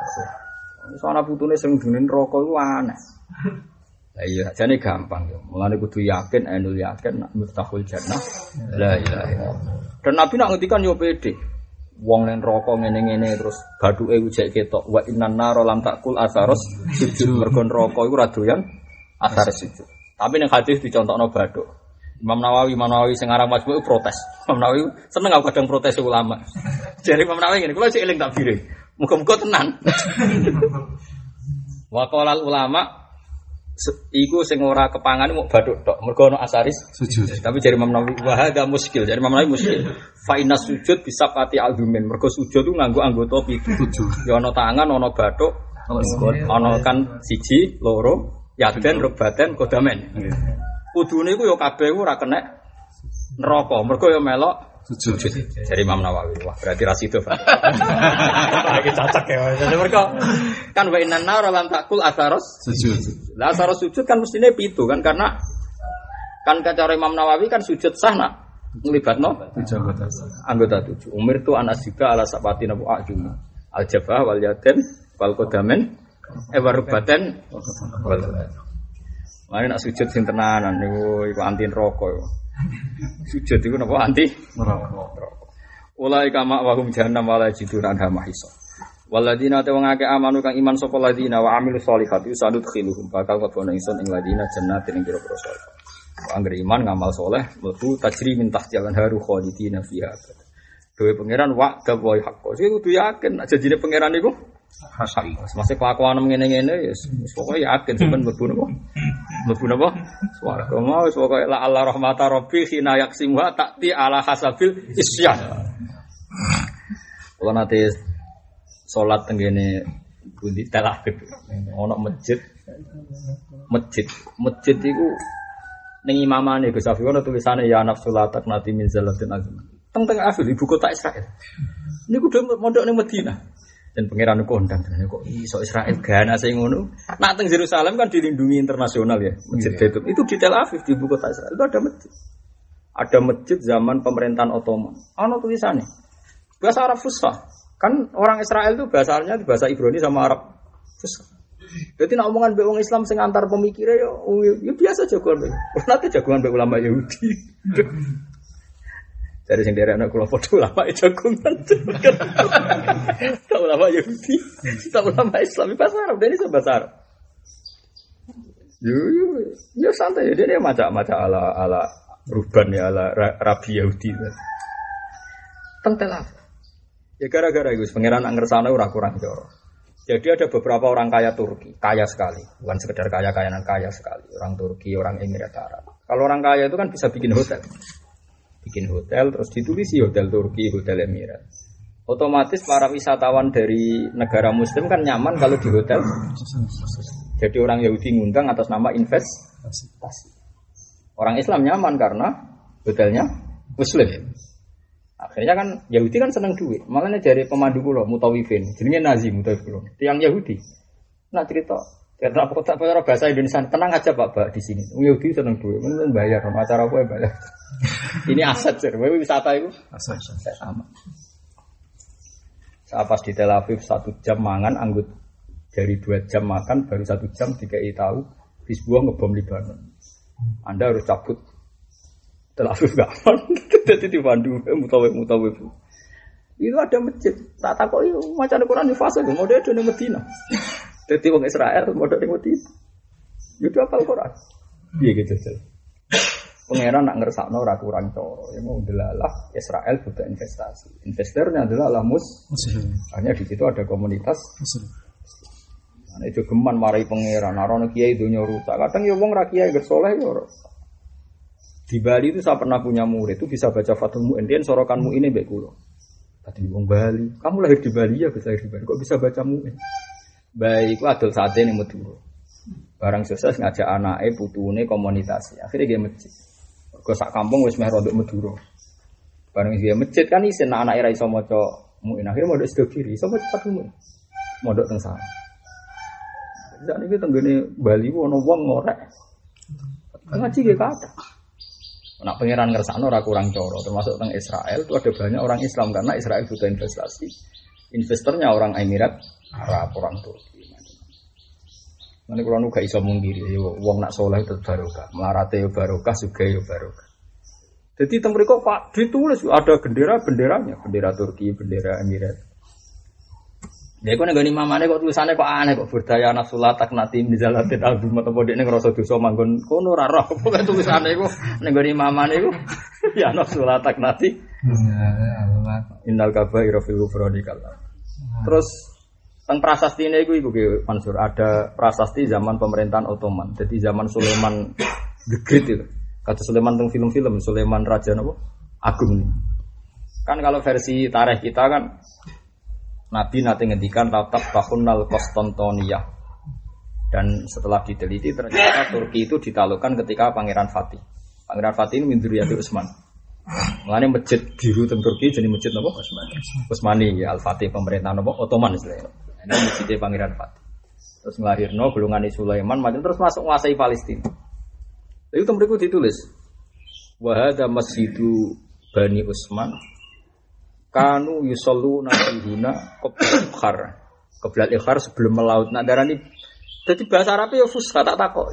Soalnya putune sing dunin neraka iku aneh. Lah iya, jane gampang ya. Mulane kudu yakin, enul yakin nak miftahul jannah. La ilaha illallah. Dan Nabi nak ngendikan yo pede. Wong ning neraka ngene-ngene terus bathuke ujek ketok wa innan nar lam takul asaros sujud mergo neraka iku ora doyan asar sujud. Tapi ning hadis dicontohno bathuk. Imam Nawawi, Imam Nawawi sing aran Majmu' protes. <laughs> Imam Nawawi seneng aku kadang protes ulama. <laughs> Jadi Imam Nawawi ngene, kula sik eling takbire. Muga-muga tenan. <laughs> Wa qala ulama Iku sing ora kepangan mau baduk tok. Mergo ono asaris sujud. Tapi jari Imam Nawawi wa hadza muskil. Jari Imam Nawawi muskil. Fa inna sujud bisa pati albumin. Mergo sujud itu nganggo anggota pitu. Ya ono tangan, ono baduk, ono kan siji, loro, yaden, rubaten, kodamen. Kudune iku ya kabeh ora kena neraka. Mergo ya melok sujud. Jadi Imam Nawawi. Wah, berarti ras itu, Pak. <laughs> Lagi cocok ya. Jadi mereka kan wa inna nar lam takul asaros sujud. Lah asaros sujud kan mestinya pitu kan karena kan cara Imam Nawawi kan sujud sah nak nglibatno anggota anggota tujuh. Umir tu anas juga ala sapati nabu ajum. Al jabah wal yaden wal kodamen eh warubaten wal Mari nak sujud sing tenanan niku iku anti rokok. Sujud itu napa anti neraka. Ulai kama wahum jahannam wala jiduna anha mahisa. Waladina te wong akeh amanu kang iman sapa ladina wa amilu sholihati sadut khiluhum bakal kebono ingsun ing ladina jannatin ing surga. Angger iman ngamal soleh mlebu tajri min tahtihan haru khalidina fiha. Dewe pangeran wa gawai hakko. Sing kudu yakin nek janjine pangeran iku hak. Masih kelakuan ngene-ngene ya pokoke yakin sampean mlebu napa? Mlebu napa? Swarga mau wis pokoke la Allah rahmata rabbi khina yaksimuha takti ala hasabil isyan. Kalau nanti salat tenggene pundi Tel Aviv. Ono masjid. Masjid. Masjid iku ning imamane Gus Afi ono tulisane ya nafsu la taqnati min zallatin azim. Teng Tel Aviv ibu kota Israel. Niku udah mondok ning Madinah. Dan pangeran kondang kok iso Israel gana sing ngono. Nak teng Yerusalem kan dilindungi internasional ya. Masjid itu. Itu di Tel Aviv di ibu kota Israel itu ada masjid. Ada masjid zaman pemerintahan Ottoman. Ono tulisannya. Bahasa Arab Fusha. Kan orang Israel itu bahasanya di bahasa Ibrani sama Arab Fusha. Jadi nak omongan be wong Islam sing antar pemikirnya ya, ya biasa jagoan. <laughs> Nanti jagoan be ulama Yahudi. Dari sing derek anak kula padha ulama jagongan. <laughs> Tak ulama Yahudi, tak ulama Islam bahasa Arab, dan ini bahasa Arab. Yo yo yo santai ya dia macam-macam ala ala ruban ya ala ra- rabi Yahudi. Tentelah. Ya gara-gara itu pangeran nak ngersane ora kurang joro. Jadi ada beberapa orang kaya Turki, kaya sekali, bukan sekedar kaya kayanan kaya sekali. Orang Turki, orang Emirat Arab. Kalau orang kaya itu kan bisa bikin hotel, bikin hotel terus ditulisi hotel Turki, hotel Emirat. Otomatis para wisatawan dari negara Muslim kan nyaman kalau di hotel. Jadi orang Yahudi ngundang atas nama investasi. Orang Islam nyaman karena hotelnya Muslim. Akhirnya kan Yahudi kan seneng duit. Makanya dari pemandu kulo Mutawifin, jenenge Nazi Mutawif kulo. Tiang Yahudi. Nah cerita karena kota kota bahasa Indonesia tenang aja pak pak di sini. Yahudi seneng duit, mungkin bayar acara apa ya bayar. <laughs> Ini aset sih, Wae wisata itu Asal. saya sama. Saya pas di Tel Aviv satu jam mangan, anggut dari dua jam makan baru satu jam dikai tahu Hizbullah ngebom Libanon. Anda harus cabut Tel Aviv gak aman. <laughs> Jadi di Bandung mutawif mutawif. Itu ada masjid. Tak takut itu macam Quran di fase mau dia di Medina. <laughs> Jadi orang Israel mau di Medina. Itu apa Quran? Iya gitu aja. Pangeran nak ngersakno ora kurang coro. Ya mau delalah Israel butuh investasi. Investornya adalah lah mus. Hanya di situ ada komunitas. Nah, itu geman marai pangeran. Narono kiai dunia rusak. Kadang ya wong ra kiai gersoleh ya. Di Bali itu saya pernah punya murid itu bisa baca Fathul Mu'in. Dia sorokan Mu'in ini baik kulo. Tadi wong Bali. Kamu lahir di Bali ya bisa lahir di Bali. Kok bisa baca Mu'in? Baik, itu adol sate nih Madura. Barang sukses ngajak anaknya putune komunitas. Akhirnya dia masjid. Kau sak kampung wis meh rodok Madura. Barang dia masjid kan isin anak anak iso Mu'in. Akhirnya modok sebelah kiri. Maca Fathul Mu'in. Modok teng sana. Tidak nih tenggene Bali wono wong ngorek. Ngaji gak kata. Nak pangeran ngersakno ora kurang coro, termasuk teng Israel itu ada banyak orang Islam karena Israel butuh investasi. Investornya orang Emirat Arab, orang Turki. Nanti kalau nuga iso mungkiri, yo wong nak soleh itu barokah, melarate yo barokah, juga yo barokah. Jadi teng mriku Pak ditulis ada bendera benderanya, bendera Turki, bendera Emirat. Dia kok nenggani mamane kok tulisannya kok aneh kok berdaya nafsulah tak nati mizalatin album atau bodi ini ngerasa dosa manggon kono raro pokoknya tulisannya kok nenggani mamane kok <laughs> ya nafsulah tak nati innal kaba irafil gufroni kala. Terus teng prasasti ini iku Ki Mansur ada prasasti zaman pemerintahan Ottoman. Jadi zaman Sulaiman the Great itu. Kata Sulaiman teng film-film Sulaiman Raja napa? Agung nih. Kan kalau versi tarikh kita kan Nabi nanti ngendikan tatap tahunal Konstantinia. Dan setelah diteliti ternyata Turki itu ditaklukkan ketika Pangeran Fatih. Pangeran Fatih ini Mindriyati Utsman. Mengenai masjid biru teng Turki jadi masjid apa? Utsmani. Utsmani ya Al Fatih pemerintahan apa? Ottoman istilahnya. Ini masjidnya Pangeran Fatih. Terus ngelahirno golongan Sulaiman macam terus masuk menguasai Palestina. Itu tempat ditulis. Wahada masjidu Bani Utsman kanu yusallu nabihuna qoblat ikhar ikhar sebelum melaut. Nak darani jadi bahasa Arabnya ya fusha tak takok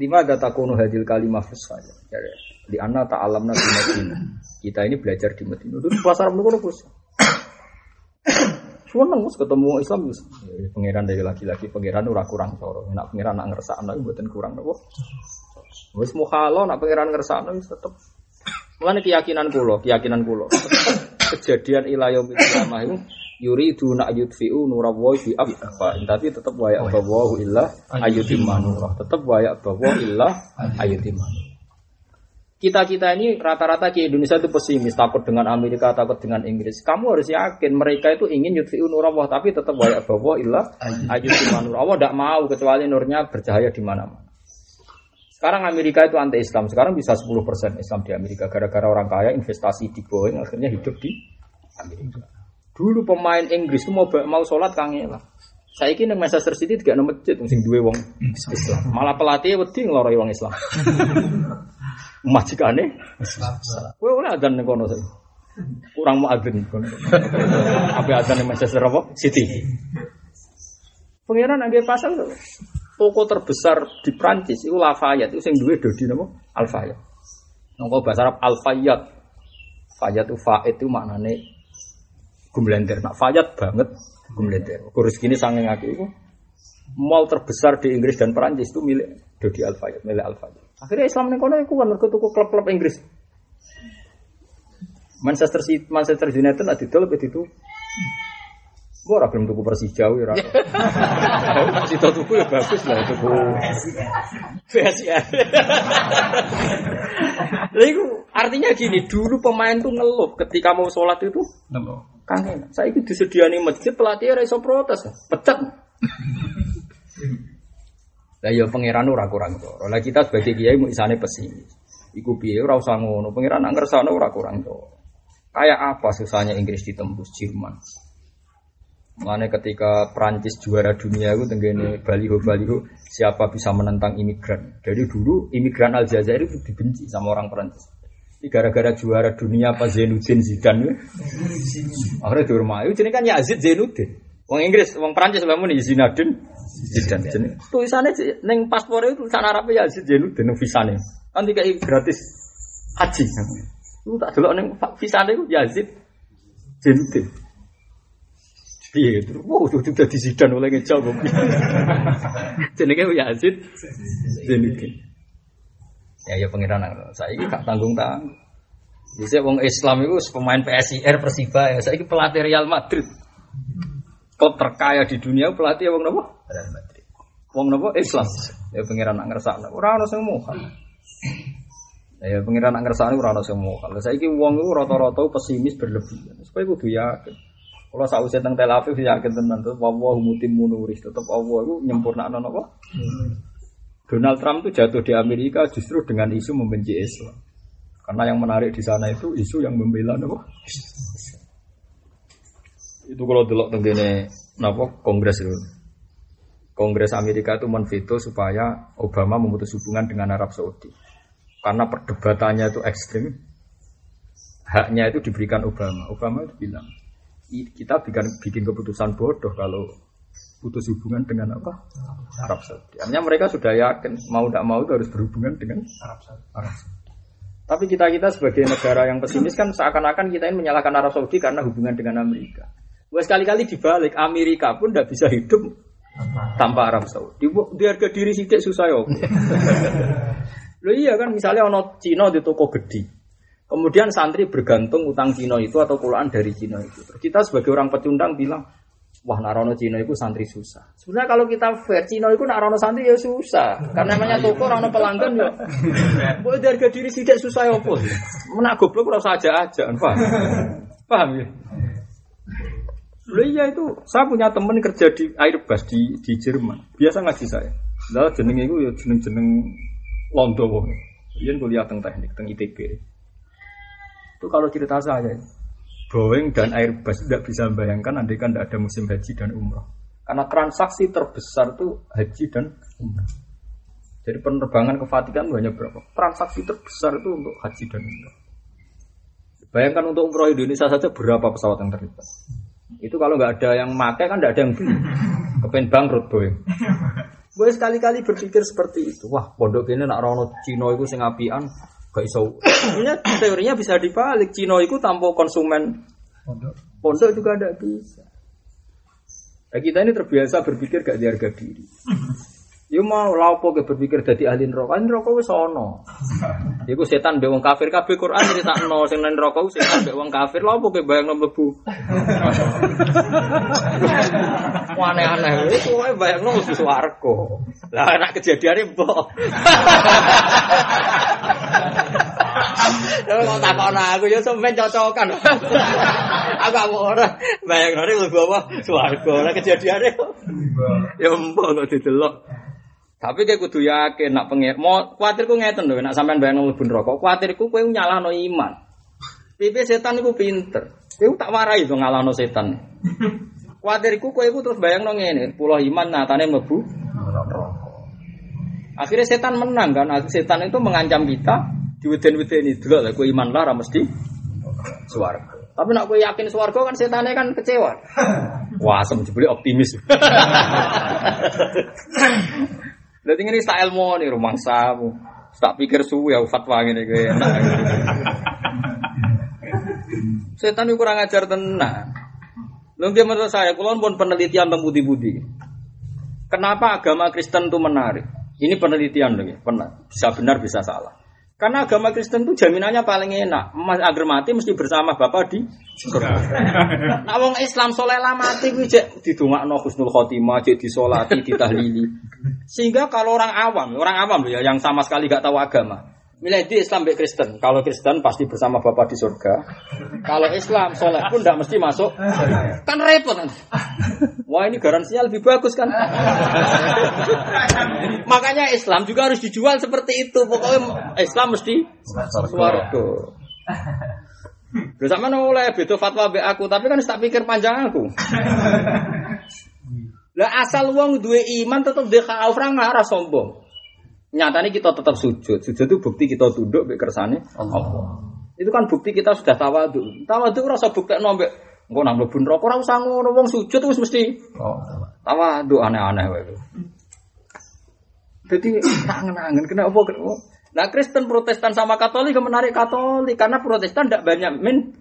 lima ada takunu hadil kalimah fusha. Ya di anna ta'alamna di Madinah. Kita ini belajar di Madinah. Itu bahasa Arab itu fusha Seneng mus ketemu Islam mus. Ya, pangeran dari laki-laki pangeran ora kurang coro. Nak pangeran nak ngersakno iku mboten kurang napa. Wis mukhalo nak pangeran ngersakno wis tetep. Mulane keyakinan kula, keyakinan kula. kejadian ila yaumil qiyamah itu yuridu nak yudfi'u nurallahi bi apa tapi tetap wa ya bawahu illa ayyutimma nurah tetap wa ya bawahu illa ayyutimma kita kita ini rata-rata di Indonesia itu pesimis, takut dengan Amerika, takut dengan Inggris. Kamu harus yakin mereka itu ingin yudfi'un nurullah tapi tetap wayak bahwa ilah ayyudiman nur. Allah tidak mau kecuali nurnya bercahaya di mana-mana. Sekarang Amerika itu anti Islam. Sekarang bisa 10% Islam di Amerika gara-gara orang kaya investasi di Boeing akhirnya hidup di Amerika. Dulu pemain Inggris itu mau mau sholat kangen lah. Saya kira Manchester City tidak ada masjid, mungkin dua wong Islam. Malah pelatih wedi ngeloroi wong Islam. <laughs> Majikane Kowe ora adzan ning kono sih. Kurang mau adzan kono. Apa adzan Manchester apa? City. Pengiran angge pasal tuh. Toko terbesar di Prancis itu Lafayette itu sing duwe dodi napa? Alfayat. Nongko bahasa Arab Alfayat. Fayat itu faid itu maknane gumlender. Nak fayat banget gumlender. Kurus gini sanging aku itu mall terbesar di Inggris dan Perancis itu milik Dodi Alfayat, milik Alfayat. Akhirnya Islam ning kono iku kan mergo tuku klub-klub Inggris. Manchester City, Manchester United ada didol itu Gue ora belum tuku Persija ya ora. <laughs> Cita tuku ya bagus lah tuku. PSIR. Lah itu artinya gini, dulu pemain tuh ngeluh ketika mau sholat itu Nelo. kangen. Saya itu disediani masjid pelatih ora iso protes, pecat. Lah ya pangeran ora kurang to. Lah kita sebagai kiai mau isane pesimis. Iku piye ora usah ngono. Pangeran nak ngersane ora kurang to. Kayak apa susahnya Inggris ditembus Jerman? Mana ketika Prancis juara dunia itu tenggene baliho baliho siapa bisa menentang imigran. Dari dulu imigran Aljazair itu dibenci sama orang Prancis. Ini gara-gara juara dunia apa Zainuddin Zidane. ya. Akhirnya dihormati. Jadi kan Yazid Zainuddin. Wong Inggris, wong Prancis bangun di Zinedine Zidane. Jadi tulisannya sih, neng paspornya itu tulisan Arabnya Yazid Zainuddin visane. Kan dikai gratis haji. Itu tak delok neng visane itu Yazid Zainuddin. Iya, terus wow, itu udah disidan oleh ngejauh <laughs> kopi. Jenenge Yazid Zainuddin. Ya ya pengiran saya ini gak tanggung tanggung. Bisa wong Islam itu pemain PSIR Persiba ya. Saya ini pelatih Real Madrid. Klub terkaya di dunia pelatih wong nopo? Real Madrid. Wong nopo Islam. Ya pengiran nak ngersakno. Ora ono sing mukhal. Ya pengiran nak ngersakno ora ono sing mukhal. Saiki wong itu rata-rata pesimis berlebihan. Supaya kudu yakin. Kalau saya usah tentang Tel Aviv yakin tenan tuh, Allah mutimmu nuris tetap Allah itu nyempurnakno apa? Donald Trump itu jatuh di Amerika justru dengan isu membenci Islam. Karena yang menarik di sana itu isu yang membela apa? Itu kalau delok tenggene napa Kongres itu. Kongres Amerika itu menveto supaya Obama memutus hubungan dengan Arab Saudi. Karena perdebatannya itu ekstrim, haknya itu diberikan Obama. Obama itu bilang, "I- kita bikin bikin keputusan bodoh kalau putus hubungan dengan apa Arab Saudi. Artinya mereka sudah yakin mau tidak mau itu harus berhubungan dengan Arab Saudi. Arab Saudi. Tapi kita kita sebagai negara yang pesimis kan seakan-akan kita ini menyalahkan Arab Saudi karena hubungan dengan Amerika. Wah sekali-kali dibalik Amerika pun tidak bisa hidup tanpa Arab Saudi. Di harga diri sidik susah ya. Loh <laughs> iya kan misalnya ono Cina di toko gede. Kemudian santri bergantung utang Cina itu atau kulaan dari Cina itu. Terus kita sebagai orang pecundang bilang, wah narono Cina itu santri susah. Sebenarnya kalau kita fair, Cina itu narono santri ya susah. Karena namanya toko narono pelanggan ya. <laughs> Boleh harga diri sidik susah ya? Menak goblok ora usah aja-aja, paham? <laughs> Paham ya? Loh iya itu, saya punya temen kerja di Airbus di di Jerman. Biasa ngaji saya. Lah jenenge itu ya jeneng-jeneng Londo wong. Iya kuliah teng teknik, teng ITB. Itu kalau cerita saya, Boeing dan Airbus tidak bisa membayangkan andai kan tidak ada musim haji dan umroh. Karena transaksi terbesar itu haji dan umroh. Jadi penerbangan ke Vatikan banyak berapa? Transaksi terbesar itu untuk haji dan umroh. Bayangkan untuk umroh Indonesia saja berapa pesawat yang terlibat. Itu kalau nggak ada yang make kan nggak ada yang beli. Kepen bangkrut Boeing. Gue sekali-kali berpikir seperti itu. Wah, pondok ini nak rono Cino itu sing apian, gak iso. Sebenarnya teorinya bisa dibalik. Cino itu tanpa konsumen pondok juga ada bisa. Nah, kita ini terbiasa berpikir gak di harga diri. Ya mau lapo ke berpikir jadi ahli neraka, neraka wis ana. <laughs> Iku setan mbek wong kafir kabeh Quran critakno sing nang neraka setan mbek wong kafir lapo ke bayangno mlebu. <laughs> Aneh-aneh wis kowe bayangno mesti swarga. Lah anak kejadiane mbok. <laughs> Lha kok takon aku ya sampean cocokan. Aku aku ora bayang ora mlebu apa swarga ora kejadiane. Ya empuk kok didelok. Tapi kayak kudu yakin nak pengen mau kuatirku ngeten lho nak sampean bayang mlebu neraka. Kuatirku kowe nyalahno iman. Pipi setan iku pinter. Kowe tak warai to ngalahno setan. <laughs> Kuatirku kowe iku terus bayangno ngene, pulau iman nyatane mlebu Akhirnya setan menang kan. Akhirnya setan itu mengancam kita di weden-weden itu lah. Kue iman lah mesti suarga. Tapi nak kue yakin suarga kan setannya kan kecewa. <laughs> Wah, asem jebule <laughs> Jadi ini tak ilmu nih rumah samu. Tak pikir suwi ya fatwa kayak enak. <laughs> Setan itu kurang ajar tenang. Lalu menurut saya, kalau pun penelitian tentang budi-budi. Kenapa agama Kristen itu menarik? Ini penelitian loh, ya. bisa benar bisa salah. Karena agama Kristen itu jaminannya paling enak. Mas agar mati mesti bersama Bapak di surga. Nah, wong Islam soleh lah mati kuwi cek didongakno husnul khotimah, cek disolati, ditahlili. Sehingga kalau orang awam, orang awam ya yang sama sekali gak tahu agama, Milih di Islam baik Kristen. Kalau Kristen pasti bersama Bapak di surga. Kalau Islam soleh pun tidak mesti masuk. Kan repot nanti. Wah ini garansinya lebih bagus kan. Makanya Islam juga harus dijual seperti itu. Pokoknya Islam mesti suarga. Bersama oleh betul fatwa be aku, tapi kan tak pikir panjang aku. Lah asal wong duwe iman tetap dia orang ngarah sombong. Nyatanya kita tetap sujud. Sujud itu bukti kita tunduk be kersane Allah. Itu kan bukti kita sudah tawadu. Tawadu rasa bukti nombek engko nang mlebu neraka ora usah ngono wong sujud wis mesti oh. tawadu aneh-aneh wae. Jadi tangen-angen kenapa kenapa? Nah Kristen Protestan sama Katolik menarik Katolik karena Protestan tidak banyak min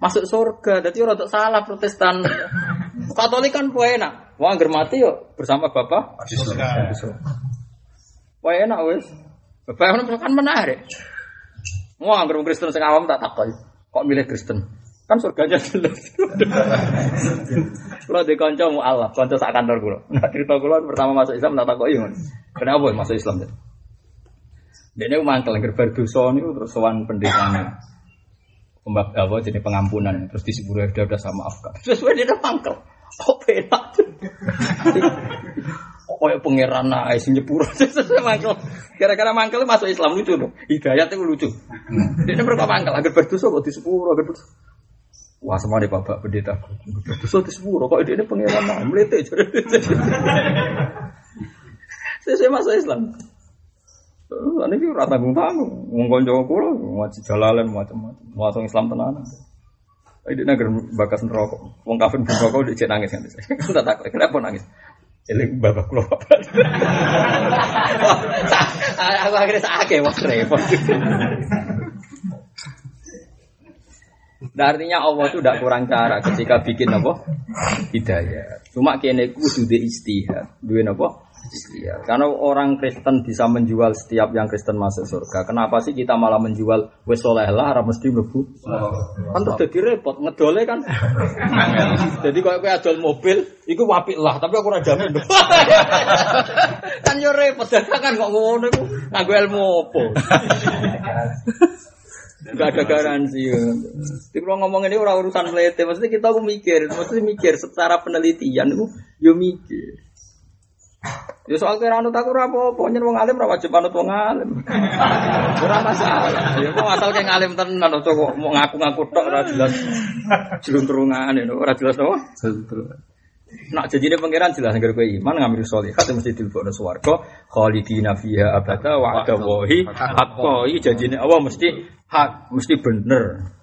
masuk surga. Jadi orang salah Protestan. <laughs> Katolik kan enak. Wah mati yuk bersama Bapak. Wah enak wes. Bapak kan menarik. Wah, anggere Kristen sing awam tak takoi. Kok milih Kristen? Kan surganya jelas. <laughs> Kalau di kanca mu Allah, kanca sak kantor kula. Nah, cerita kula pertama masuk Islam tak takoki ngono. Kenapa masuk Islam? Dia ini mangkel gerbar dosa niku terus sowan pendetanya. Pembab apa jadi pengampunan terus disebut udah udah sama Afgan. Sesuai dia mangkel. Kok penak. <laughs> Kayak pangeran naik sing nyepuro. <laughs> mangkel. Gara-gara mangkel masuk Islam lucu tuh. Hidayat itu lucu. Ini mereka mangkel agar berdosa kok di sepuro agar berdosa. Wah semua di bapak pendeta. Berdosa di sepuro kok ini pangeran naik melete. Saya masuk Islam. Ini ki ora tanggung-tanggung. Wong kanca kula ngaji jalalan macam-macam. Masuk Islam tenan. Ini negeri bakas neraka. Wong kafir neraka udah cek nangis kan. Tak <laughs> takut. Kenapa nangis? Eling bapak kula bapak. <laughs> Aku akhirnya sakit wah repot. Nah, artinya Allah itu tidak kurang cara ketika bikin apa? Hidayah. Cuma kene di istihad. Duwe apa? Iya, karena orang Kristen bisa menjual setiap yang Kristen masuk surga. Kenapa sih kita malah menjual wes soleh lah, harus mesti mlebu? Kan terus jadi repot, ngedole kan. jadi kalau kayak adol mobil, itu wapik lah, tapi aku raja jamin. <laughs> kan yo repot, kan kok ngono iku nganggo ilmu opo. Gak ada garansi. Jadi kalau ngomong ini orang urusan melete, maksudnya kita mikir, maksudnya mikir secara penelitian itu, yo mikir. Ya soal kira anut aku ora apa-apa, nyen wong alim ora wajib anut wong alim. <laughs> Ora masalah. Ya mau asal kayak ngalim tenan to kok mau ngaku-ngaku tok ora jelas jeluntrungane ora jelas to. Nak janjine pangeran jelas ngger kowe iman ngambil sholihat mesti dilebokno swarga khalidina fiha abada wa adawahi haqqo. Iki janjine Allah mesti hak, mesti bener.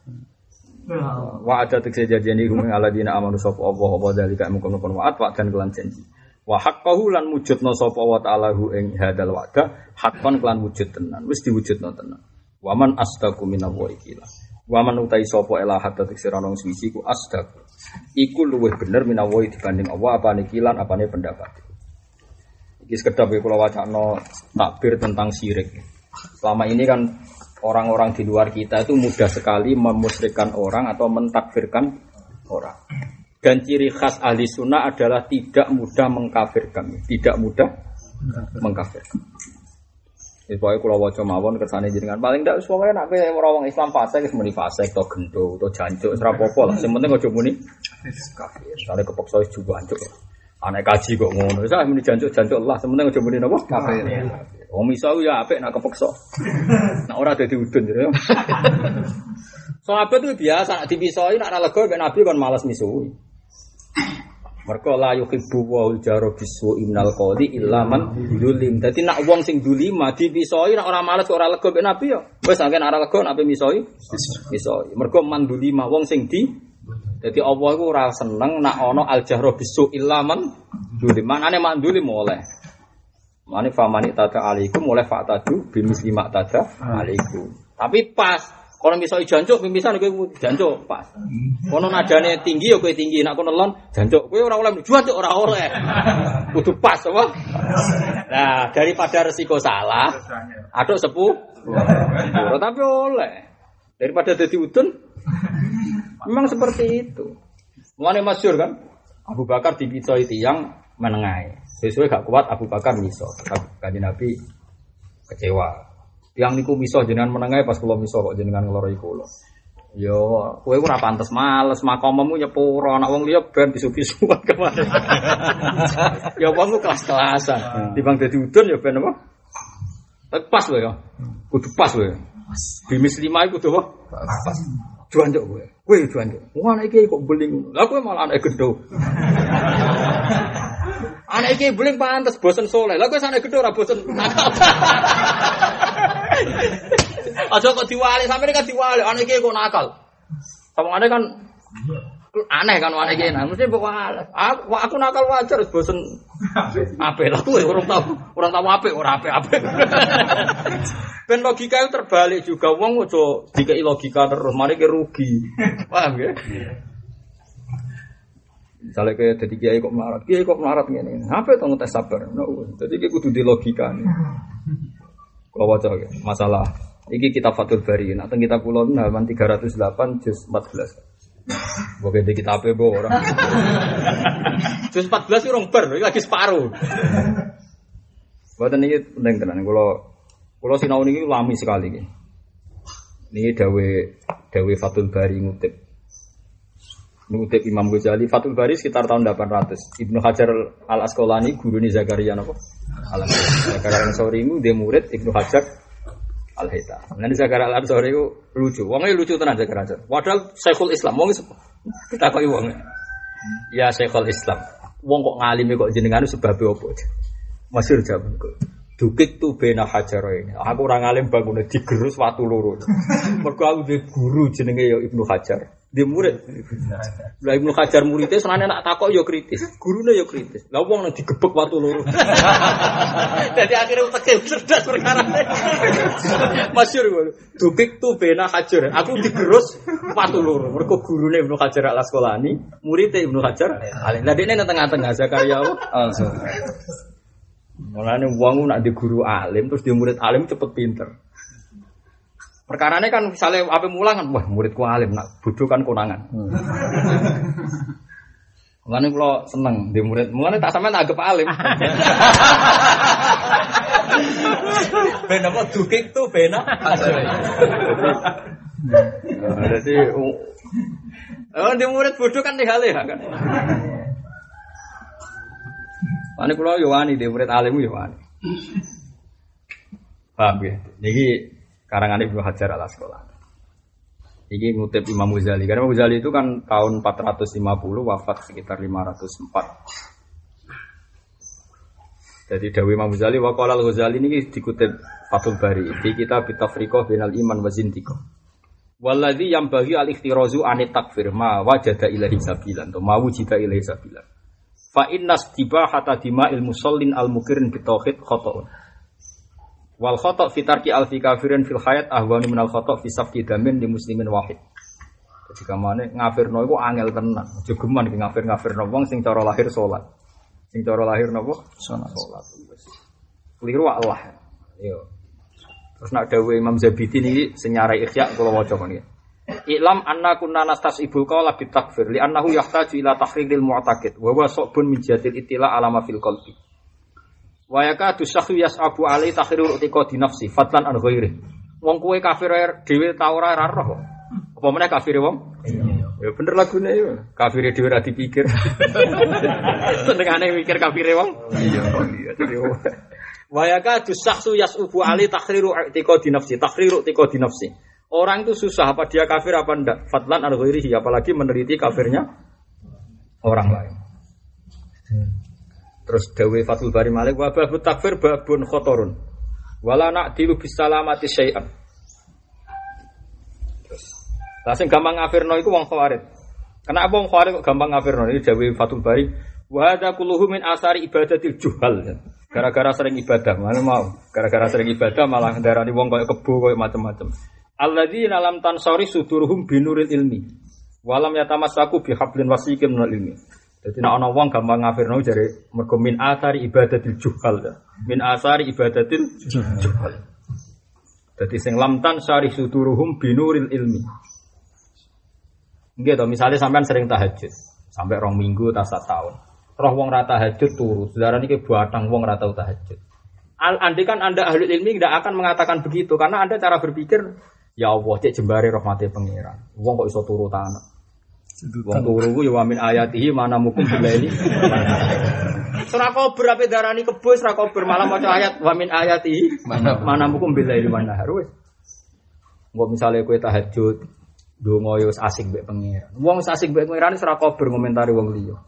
Wa ada tekse janjine rumeng aladina amanu sapa Allah apa dalika mungkon-mungkon wa'at wa dan kelan janji. Wa haqqahu lan wujudna sapa wa ta'ala hu ing hadal wa'da haqqan kelan wujud tenan wis diwujudna tenan. Wa man astaqu minallahi qila. Wa man utai sapa ila hatta nang suci ku astaq. Iku luwih bener minallahi dibanding Allah apa kilan apane pendapat. Iki sekedap kula wacana takbir tentang syirik. Selama ini kan orang-orang di luar kita itu mudah sekali memusyrikkan orang atau mentakfirkan orang. Dan ciri khas ahli sunnah adalah tidak mudah mengkafirkan, tidak mudah mengkafirkan. Wis pokoke kula waca mawon kersane jenengan. Paling ndak wis pokoke nek kowe ora wong Islam fasik wis muni fasik to gendo to jancuk apa-apa lah. Sing penting aja muni kafir. Sare kepeksa wis jancuk. Anak kaji kok ngono. Wis ah muni jancuk-jancuk lah. Sing penting aja muni napa? Kafir. Wong iso ya apik nek kepeksa. <laughs> Nek ora dadi udun ya. <laughs> Sahabat itu biasa nek dipisoi nek ora lega mek Nabi kon males misuhi. Mereka la yuhibbu wa jaro bisu innal qadi illa dulim. Dadi nak wong sing dulima dipisoi nak ora males ora lega mek Nabi ya. Wis angken ora lega nak misoi. Misoi. Mergo man dulima wong sing di Jadi Allah iku ora seneng nak ana al jahra bisu illa man dulim. Manane man dulim oleh. Mane famani tata alaikum oleh fatadu bimis lima tata alaikum. Tapi pas kalau misalnya jancuk, pimisan kowe jancuk pas. Kono nadane tinggi ya tinggi, nak kono lon jancuk. Kowe ora oleh jancuk ora oleh. Kudu pas apa? Nah, daripada resiko salah, aduk sepuh. Tapi oleh. Daripada jadi udun, memang seperti itu. Mulane masyur kan, Abu Bakar dipicoi tiang menengai. Sesuai gak kuat Abu Bakar miso. Kaji Nabi kecewa. Yang niku miso jenengan menengai pas kula miso kok jenengan ngeloroi kula. Yo, kowe ora pantes males makommu nyepuro anak wong liya ben bisu-bisuan <laughs> ke mana. ya wong kelas-kelasan. Dibang dadi udun ya ben apa? Tapi pas lho ya. Kudu pas lho ya. Bimis lima iku kudu apa? Pas. Juanjuk kowe. Kowe juanjuk. Wah anak iki kok beling. Lah kowe malah anak gedho. <laughs> anak iki beling pantes bosen soleh. Lah kowe sana gedho ora bosen nakal. <laughs> <laughs> Aja kok diwali, sampe kan diwali, anak iki kok nakal. Samane kan? Aneh kan anak iki. Nah mesti bawa aku, aku nakal wajar bosen. Ape lah tuh orang tahu orang tahu ape orang ape ape <laughs> ben logika itu terbalik juga. Wong ojo dikai logika terus mari ke rugi. Paham ya? Misalnya kayak jadi kiai kok melarat, kiai kok melarat gini, apa itu ngetes sabar? No, jadi kayak kudu di logika nih. <laughs> Kalau waca masalah ini kita Fatul Bari, nah kita pulau halaman 308 juz 14. Boke di kita apa bo orang. Juz 14 itu orang ber, lagi separuh. Buatan ini penting tenan. Kalau kalau sinau ini lami sekali. Ini dawe dawe Fatul Bari ngutip. Ngutip Imam Ghazali Fatul Bari sekitar tahun 800. Ibnu Hajar Al Asqalani guru nih Zakaria nopo. Al Zakaria Ansori itu dia murid Ibnu Hajar Al Haita. Nanti Zakaria Al Ansori itu lucu. Wongnya lucu tenan Zakaria. Padahal Syekhul Islam. Wong kita kok wong. Ya Syekhul Islam. Wong kok ngalimi kok jenengan sebab apa? Masyur jaman kok. Dukik tu bena hajar ini. Aku orang alim bangun digerus watu loro. Mergo aku guru jenenge ya Ibnu Hajar. Dia murid. Lah Ibnu Hajar muridnya senane nak takok ya kritis. Gurune ya kritis. Lah wong nang digebek watu loro. <laughs> Jadi akhirnya uteke cerdas perkara. <laughs> Masyur ngono. Dukik tu bena hajar. Aku digerus watu loro. Mergo gurune Ibnu Hajar Al Asqalani, muridnya Ibnu Hajar. Lah dene nang tengah-tengah Zakaria apa? Mulane wong nak di guru alim terus dia murid alim cepet pinter. Perkarane kan misalnya apa mulang kan, wah muridku alim nak bodoh kan konangan. Mulane kula seneng di murid, mulane tak sampean anggap alim. <laughs> ben apa dukik tuh bena. Jadi Oh, di murid bodoh kan dihale kan. Ane kula yo wani de murid alim yo wani. Paham ya? Niki karangan Ibnu Hajar al Asqalani. Iki ngutip Imam Ghazali. Karena Imam Ghazali itu kan tahun 450 wafat sekitar 504. Jadi Dawi Imam Ghazali wa al-Ghazali ini dikutip Fathul Bari di kitab Tafriqah binal iman wa zindiqah. Walladzi yang bagi al-ikhtirazu anit takfir ma wajada ilahi sabilan atau ma wujida ilahi sabilan. Fa inna istibahata dima'il musallin al-mukirin bitauhid khata'un. Wal khata' fi tarki alfi kafirin fil hayat ahwanu minal khata' fi safki damin di muslimin wahid. Jadi kamane ngafirno iku angel tenan. Aja geman ki ngafir-ngafirno wong sing cara lahir salat. Sing cara lahir napa? Salat. Keliru Allah. Yo. Terus nak dawuh Imam Zabidi niki sing nyarai Ihya kula waca kon Iklam anna kunna nastasibul qawla bitakfir li annahu yahtaju ila tahriril mu'taqid wa huwa sabun min jadil itila alama fil qalbi. Wa yakadu syakhu yas'abu alai takhiru utika di nafsi fadlan an ghairi. Wong kowe kafir dhewe ta ora ora roh. Apa meneh kafir wong? Ya bener lagune ya. Kafir dhewe ora dipikir. <laughs> Senengane mikir kafir wong. Iya, iya. Wa yakadu syakhu yas'abu alai takhiru utika di nafsi, takhiru utika di nafsi. Orang itu susah apa dia kafir apa enggak? Fadlan an ghairihi apalagi meneliti kafirnya orang lain. Terus dawe Fathul Bari Malik wa babu takfir babun khotorun. Wala na'dilu bisalamati syai'an. Terus lah sing gampang ngafirno iku wong khawarid. Kenapa wong khawarid kok gampang ngafirno? Ini dawe Fathul Bari wa hadza kulluhu min asari ibadatil juhal. Gara-gara sering ibadah, mana mau? Gara-gara sering ibadah malah darani wong koyo kebo koyo macam-macam. Alladzina lam tansari suduruhum binuril ilmi. Walam yatamassaku bihablin wasiqin minal ilmi. Jadi nak ana wong gampang ngafirno jare mergo min asari ibadatil juhal. Min asari ibadatil juhal. Jadi sing lam tansari suduruhum binuril ilmi. Nggih to, misalnya sampean sering tahajud sampai rong minggu tas sak tahun. Roh wong rata tahajud turu, saudara ini batang wong rata tahajud. Al andai kan anda ahli ilmi tidak akan mengatakan begitu karena anda cara berpikir ya Allah cek jembare rahmati pangeran. Wong kok iso turu tanah. Wong turu ku ya wa min ayatihi mana mukum bilaili. Surah kober ape darani kebo surah kober malah maca ayat wa min ayatihi mana mana mukum bilaili mana harus. Engko misale kowe tahajud donga yo wis asik mbek pangeran. Wong asik mbek pangeran surah kober ngomentari wong liya.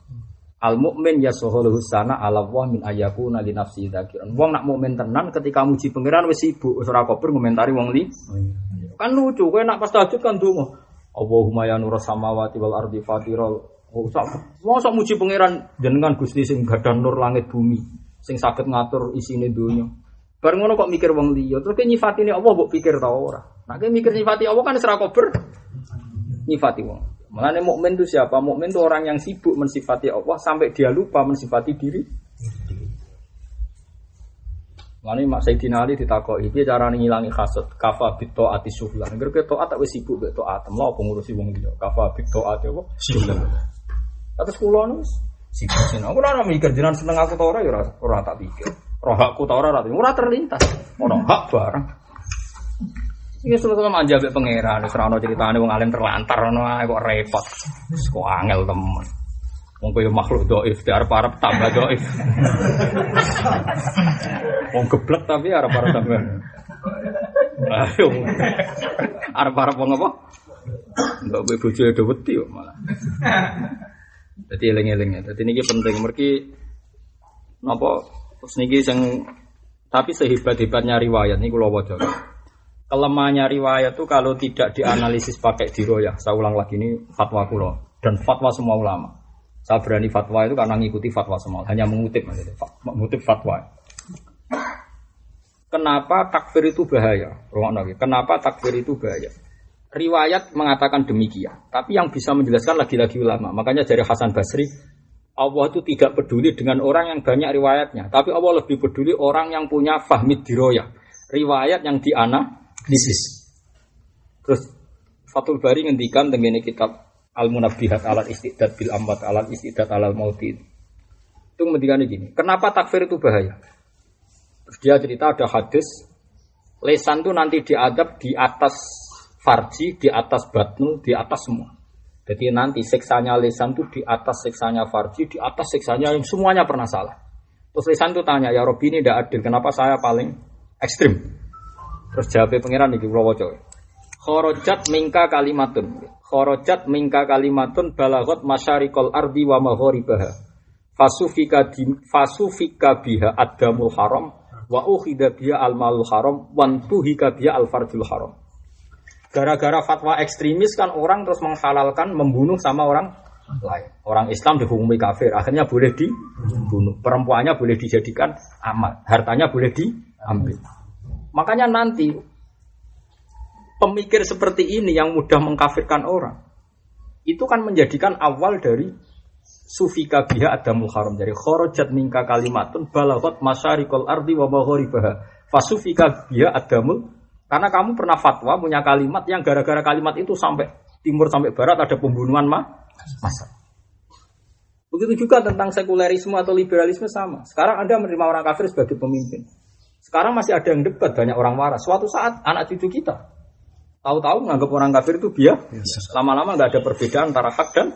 Al mukmin yasuhulu sana ala wa min ayakuna li nafsi dzakiran. Wong nak mukmin tenan ketika muji pangeran wis sibuk wis ora kober ngomentari wong li. Kan lucu kowe nak pas tahajud kan donga. Allahumma ya nur samawati wal ardi fatiral Oh, mosok muji pangeran jenengan Gusti sing gadah nur langit bumi, sing saged ngatur isine donya. Bar ngono kok mikir wong liya, terus ke nyifatine Allah mbok pikir ta ora. Nek nah, mikir nyifati Allah kan ora kober nyifati wong. Makanya mukmin itu siapa? Mukmin itu orang yang sibuk mensifati Allah sampai dia lupa mensifati diri. Makanya Mak Sayyidina Ali ditakoki piye carane ngilangi hasud? Kafa bito ati suhlan. Ngger ke taat tak wis sibuk mek taat. Lah apa ngurusi wong liya? Kafa bito ati apa? Suhlan. Atas kula nu sibuk sing aku ora mikir jenengan seneng aku ta ora ya ora ora tak pikir. Roh hakku ta ora ora ora terlintas. Ono hak barang. Ini selalu manja be pangeran, wis ora ono critane wong alim terlantar ngono ae kok repot. Wis kok angel temen. Wong koyo makhluk doif, di arep-arep tambah doif. Wong geblek tapi arep-arep tambah. Ayo. Arep-arep wong apa? Enggak be bojo do wedi kok malah. Dadi eling-eling ya. Dadi niki penting mergi napa terus niki sing tapi sehebat-hebatnya riwayat niku kula waca. Kelemahannya riwayat itu kalau tidak dianalisis pakai diroyah. Saya ulang lagi ini fatwa kulo dan fatwa semua ulama. Saya berani fatwa itu karena ngikuti fatwa semua, hanya mengutip maksudnya, mengutip fatwa. Kenapa takfir itu bahaya? Kenapa takfir itu bahaya? Riwayat mengatakan demikian, tapi yang bisa menjelaskan lagi-lagi ulama. Makanya dari Hasan Basri, Allah itu tidak peduli dengan orang yang banyak riwayatnya, tapi Allah lebih peduli orang yang punya fahmid diroyah, riwayat yang dianalisis. Terus Fatul Bari ngendikan dengan kitab al munabihat alat istidad bil ambat alat istidad alal mauti. Itu mendikan gini kenapa takfir itu bahaya? Terus dia cerita ada hadis lesan itu nanti diadab di atas farji di atas batnu di atas semua. Jadi nanti seksanya lesan itu di atas seksanya farji di atas seksanya yang semuanya pernah salah. Terus lesan itu tanya ya Robi ini tidak adil kenapa saya paling ekstrim? Terus jawabnya pangeran nih gue Khorojat mingka kalimatun. Khorojat mingka kalimatun balagot masyarikol ardi wa maghoribaha. Fasufika, di, fasufika biha adamul haram wa ukhida biha al malul haram wantuhika biha al haram. Gara-gara fatwa ekstremis kan orang terus menghalalkan membunuh sama orang lain. Orang Islam dihukumi kafir, akhirnya boleh dibunuh. Perempuannya boleh dijadikan amat, hartanya boleh diambil. Makanya nanti pemikir seperti ini yang mudah mengkafirkan orang itu kan menjadikan awal dari sufika biha adamul haram dari khorojat mingka kalimatun balagot masyarikul ardi wa maghribaha fasufika biha adamul karena kamu pernah fatwa punya kalimat yang gara-gara kalimat itu sampai timur sampai barat ada pembunuhan mah masa Begitu juga tentang sekulerisme atau liberalisme sama. Sekarang Anda menerima orang kafir sebagai pemimpin. Sekarang masih ada yang debat, banyak orang waras. Suatu saat anak cucu kita tahu-tahu menganggap orang kafir itu biar lama-lama nggak ada perbedaan antara hak dan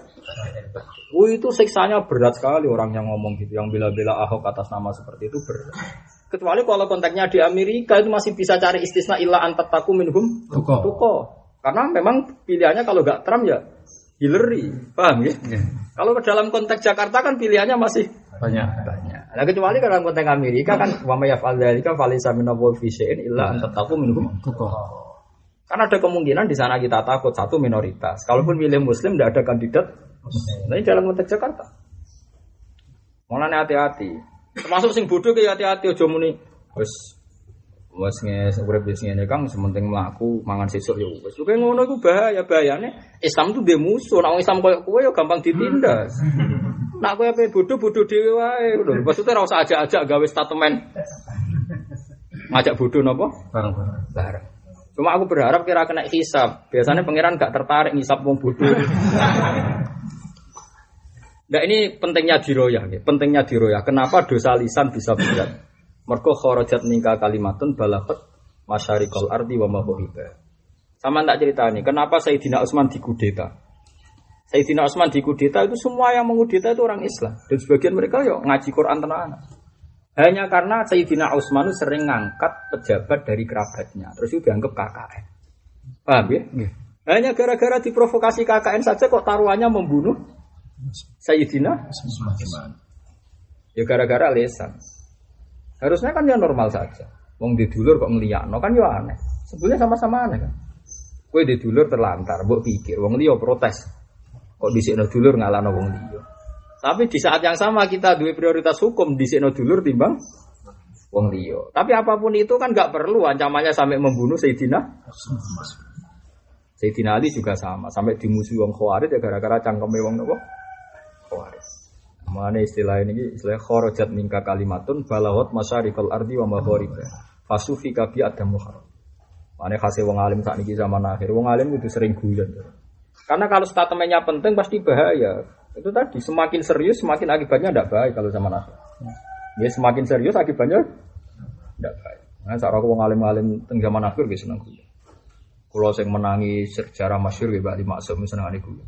Oh itu siksanya berat sekali orang yang ngomong gitu, yang bela-bela Ahok atas nama seperti itu berat. Kecuali kalau konteksnya di Amerika itu masih bisa cari istisna ilah antar taku minhum Tuko. tuko. Karena memang pilihannya kalau nggak Trump ya Hillary, paham ya? Kalau ke dalam konteks Jakarta kan pilihannya masih Banyak. banyak. Nah kecuali dalam konteks Amerika kan wa may yaf'al dzalika falaysa min illa an tattaqu minhum Tuko. Karena ada kemungkinan di sana kita takut satu minoritas. Kalaupun milih Muslim tidak ada kandidat. Nah, ini dalam konteks Jakarta. Mulanya hati-hati. Termasuk sing bodoh kayak hati-hati aja muni. Wes wes nges urip wis ngene Kang sementing mlaku mangan sesuk ya wis. Oke ngono iku bahaya bahayane. Islam tuh dia musuh. Nek Islam koyo kowe ya gampang ditindas. Nak kowe ape bodoh-bodoh dhewe wae. Lho, Maksudnya ora usah ajak-ajak gawe statement. Ngajak bodoh napa? Barang-barang. bareng. Cuma aku berharap kira kena hisap. Biasanya pangeran gak tertarik ngisap wong bodoh. Nah ini pentingnya diroyah, ya. pentingnya diroyah. Kenapa dosa lisan bisa berat? Mergo kharajat ningka kalimatun balafat masyarikal ardi wa mahohiba. Sama tak cerita nih, kenapa Sayyidina Utsman dikudeta? Sayyidina Utsman dikudeta itu semua yang mengudeta itu orang Islam. Dan sebagian mereka yuk ngaji Quran tenan. Hanya karena Sayyidina Utsman sering ngangkat pejabat dari kerabatnya. Terus itu dianggap KKN. Paham ya? Hanya gara-gara diprovokasi KKN saja kok taruhannya membunuh Sayyidina Ya gara-gara lesan. Harusnya kan ya normal saja. Wong di dulur kok ngeliyakno kan ya aneh. Sebetulnya sama-sama aneh kan. Kue di dulur terlantar, mbok pikir wong liya protes. Kok dhisikno dulur ngalahno wong liya. Tapi di saat yang sama kita dua prioritas hukum dhisikno dulur timbang wong liya. Tapi apa pun itu kan nggak perlu ancamannya sampai membunuh Sayyidina Sayyidina Ali juga sama, sampai dimusuhi wong Khawarij ya gara-gara cangkeme wong nopo? Khawarij. Mana istilah ini istilah kharajat mingka kalimatun balawat masyarikal ardi wa maghariba. Fasufi kabi adam muharram. Mana khasih wong alim saat ini zaman akhir. Wong alim itu sering guyon. Karena kalau statementnya penting pasti bahaya. Itu tadi semakin serius semakin akibatnya tidak baik kalau zaman akhir. Ya semakin serius akibatnya tidak baik. Nah, saat aku wong alim-alim teng zaman akhir gitu seneng guyon. Kalau saya menangi sejarah masyur ya Mbak Lima Asum seneng guyon.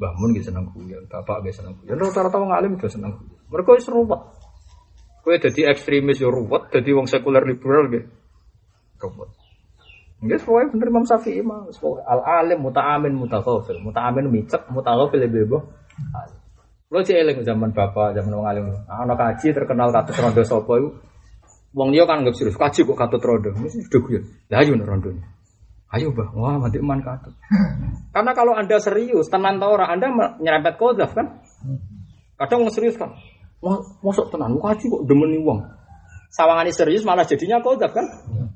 Mbah Mun gitu seneng guyon, bapak gitu seneng guyon. Rata-rata wong alim juga seneng guyon. Mereka wis ruwet. Kowe dadi ekstremis yo ruwet, dadi wong sekuler liberal gitu. Ruwet. Nggak sesuai bener Imam Syafi'i mah. Al alim muta'amin mutaghafil. Muta'amin micek, lebih boh. Lo cek eling zaman bapak, zaman wong alim. Anak kaji terkenal katut rondo sapa iku. Wong liya kan nggak serius kaji kok katut rondo. Mesti sudah guyon. Lah ayo rondonya. Ayo bah, wah mati eman katut. Karena kalau anda serius, tenan tau orang anda nyerempet kodaf kan? Kadang wong serius kan? Wah, masuk tenan, kaji kok demeni wong. Sawangane serius malah jadinya kodaf kan?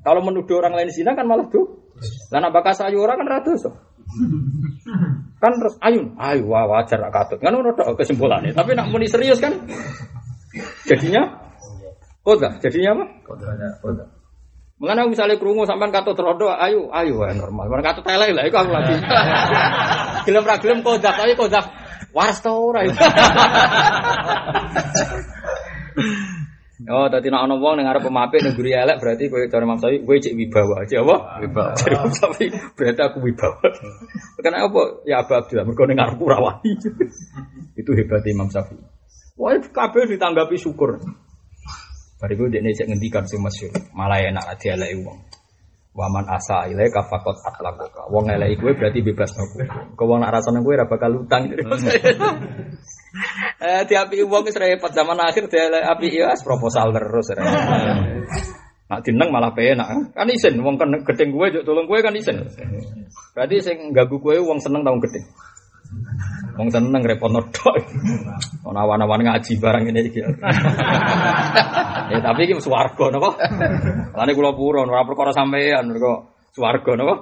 Kalau menuduh orang lain zina kan malah tuh. Lah nak bakas ayu orang kan rada so. Kan terus ayun, ayo wah wajar nak katut. Kan ngono tok kesimpulannya. Tapi nak muni serius kan? Jadinya kodaf. Jadinya apa? Mengenai misalnya kerungu sampean katut rodo, ayo, ayo, wah, normal. Mereka katut tele lah, itu aku lagi. <laughs> gelem ra gelem kodak, tapi kodak waras tau ora. <laughs> Oh, tadi nak ono wong ning arep pemapik ning guri elek berarti kowe cara Imam Syafi'i kowe cek wibawa aja apa? Wibawa. Jadi Imam Syafi'i berarti aku wibawa. Karena apa? Ya Abu Abdullah mergo ning arepku ra wani. Itu hebat Imam Syafi'i. Wah, kabeh ditanggapi syukur. Bariku dia cek ngendikan sing masyhur, malah enak dialeki wong. Waman asa ilaika faqat atlaqaka. Wong eleki kowe berarti bebas aku. Kau wong nak rasane kowe ora bakal utang. <laughs> eh diapi wong wis repot zaman akhir dia api ya proposal terus. repot. Nak dineng malah penak. Kan isin wong kan gedeng kowe juk tolong kowe kan isin. Berarti sing ganggu kowe wong seneng tau gedeng. Wong seneng repot tok. Ono awan-awan ngaji barang ini iki. Ya tapi iki swarga napa? Lane kula purun ora perkara sampean mergo swarga napa?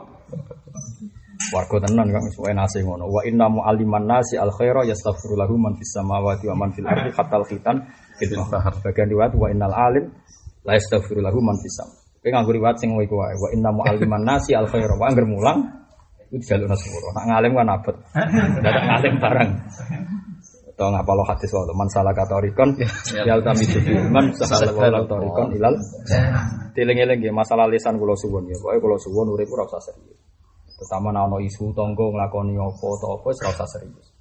Warga tenan kang suwe nase ngono. Wa inna mu'alliman nasi al khaira yastaghfiru lahu man fis samawati wa man fil ardi hatta al khitan fil bahar. Bagian riwayat wa innal alim la yastaghfiru lahu man fis sam. Kowe nganggo riwayat sing iku wae. Wa inna mu'alliman nasi al khaira wa angger mulang itu jalur sepuro. Nak ngalim kan abot. Dadak ngalim barang. So ngapa lo hadis wae man salah kata orikon ya tubi man salah wae orikon ilal. Dieling-eling nggih masalah lisan kula suwun ya. Pokoke kula suwun urip ora usah serius. Terutama ana isu tangga nglakoni apa atau apa usah serius.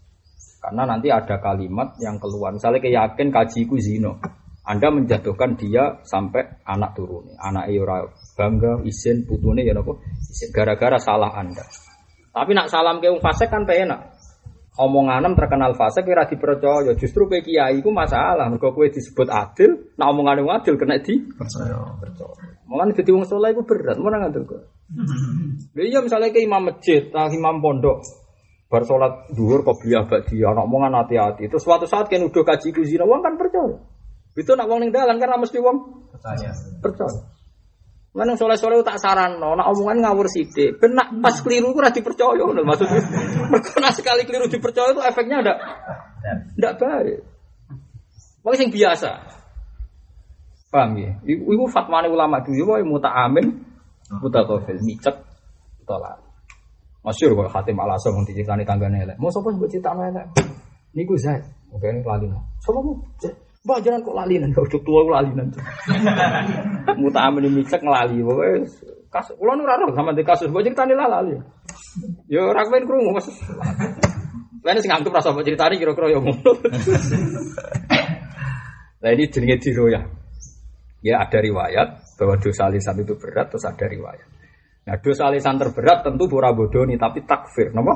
Karena nanti ada kalimat yang keluar. Misalnya keyakin kajiku zino. Anda menjatuhkan dia sampai anak turun. Anak ora bangga, izin, putune ya nopo. Gara-gara salah Anda. Tapi nak salam ke wong fasik kan penak. Omonganem terkenal fasik kira dipercaya. Justru ke kiai iku masalah. Mergo kowe disebut adil, nak omongan wong adil kena di Percaya. percaya. Mulane dadi wong saleh iku berat, mana ngantuk kok. Lha iya misalnya ke imam masjid, ah, imam pondok, bar salat dhuwur beliau dia anak omongan hati-hati. Terus suatu saat kan udah kaji kuzina, wong kan percaya. Itu nak wong ning dalan ra mesti wong Percaya. percaya. Mana soleh-soleh tak saran, nak omongan ngawur sithik. Ben nak pas keliru ku ora dipercaya ngono maksudnya. <laughs> Mergo nak sekali keliru dipercaya itu efeknya ndak ndak baik. Wong sing biasa. Paham ya? Iku iku fatwane ulama dulu wae muta'amin mutakafil micek tolak. Masyur kok Hatim al asam diceritani tanggane elek. Mau sapa mbok critakno elek? Niku Zaid. Ini lalinan. Sapa mu? Mbak jangan kok lalinan, kau udah tua kok lalinan. Muta'amin micek ngelali pokoke kasus kula nu ora roh sama di kasus mbok critani lah lali. Yo ora kepen krungu Mas. Lain sing anggap rasa mbok critani kira-kira yo ngono. Nah ini jenenge diroyah. Ya ada riwayat bahwa dosa lisan itu berat, terus ada riwayat. Nah dosa lisan terberat tentu pura bodoni, tapi takfir, nama?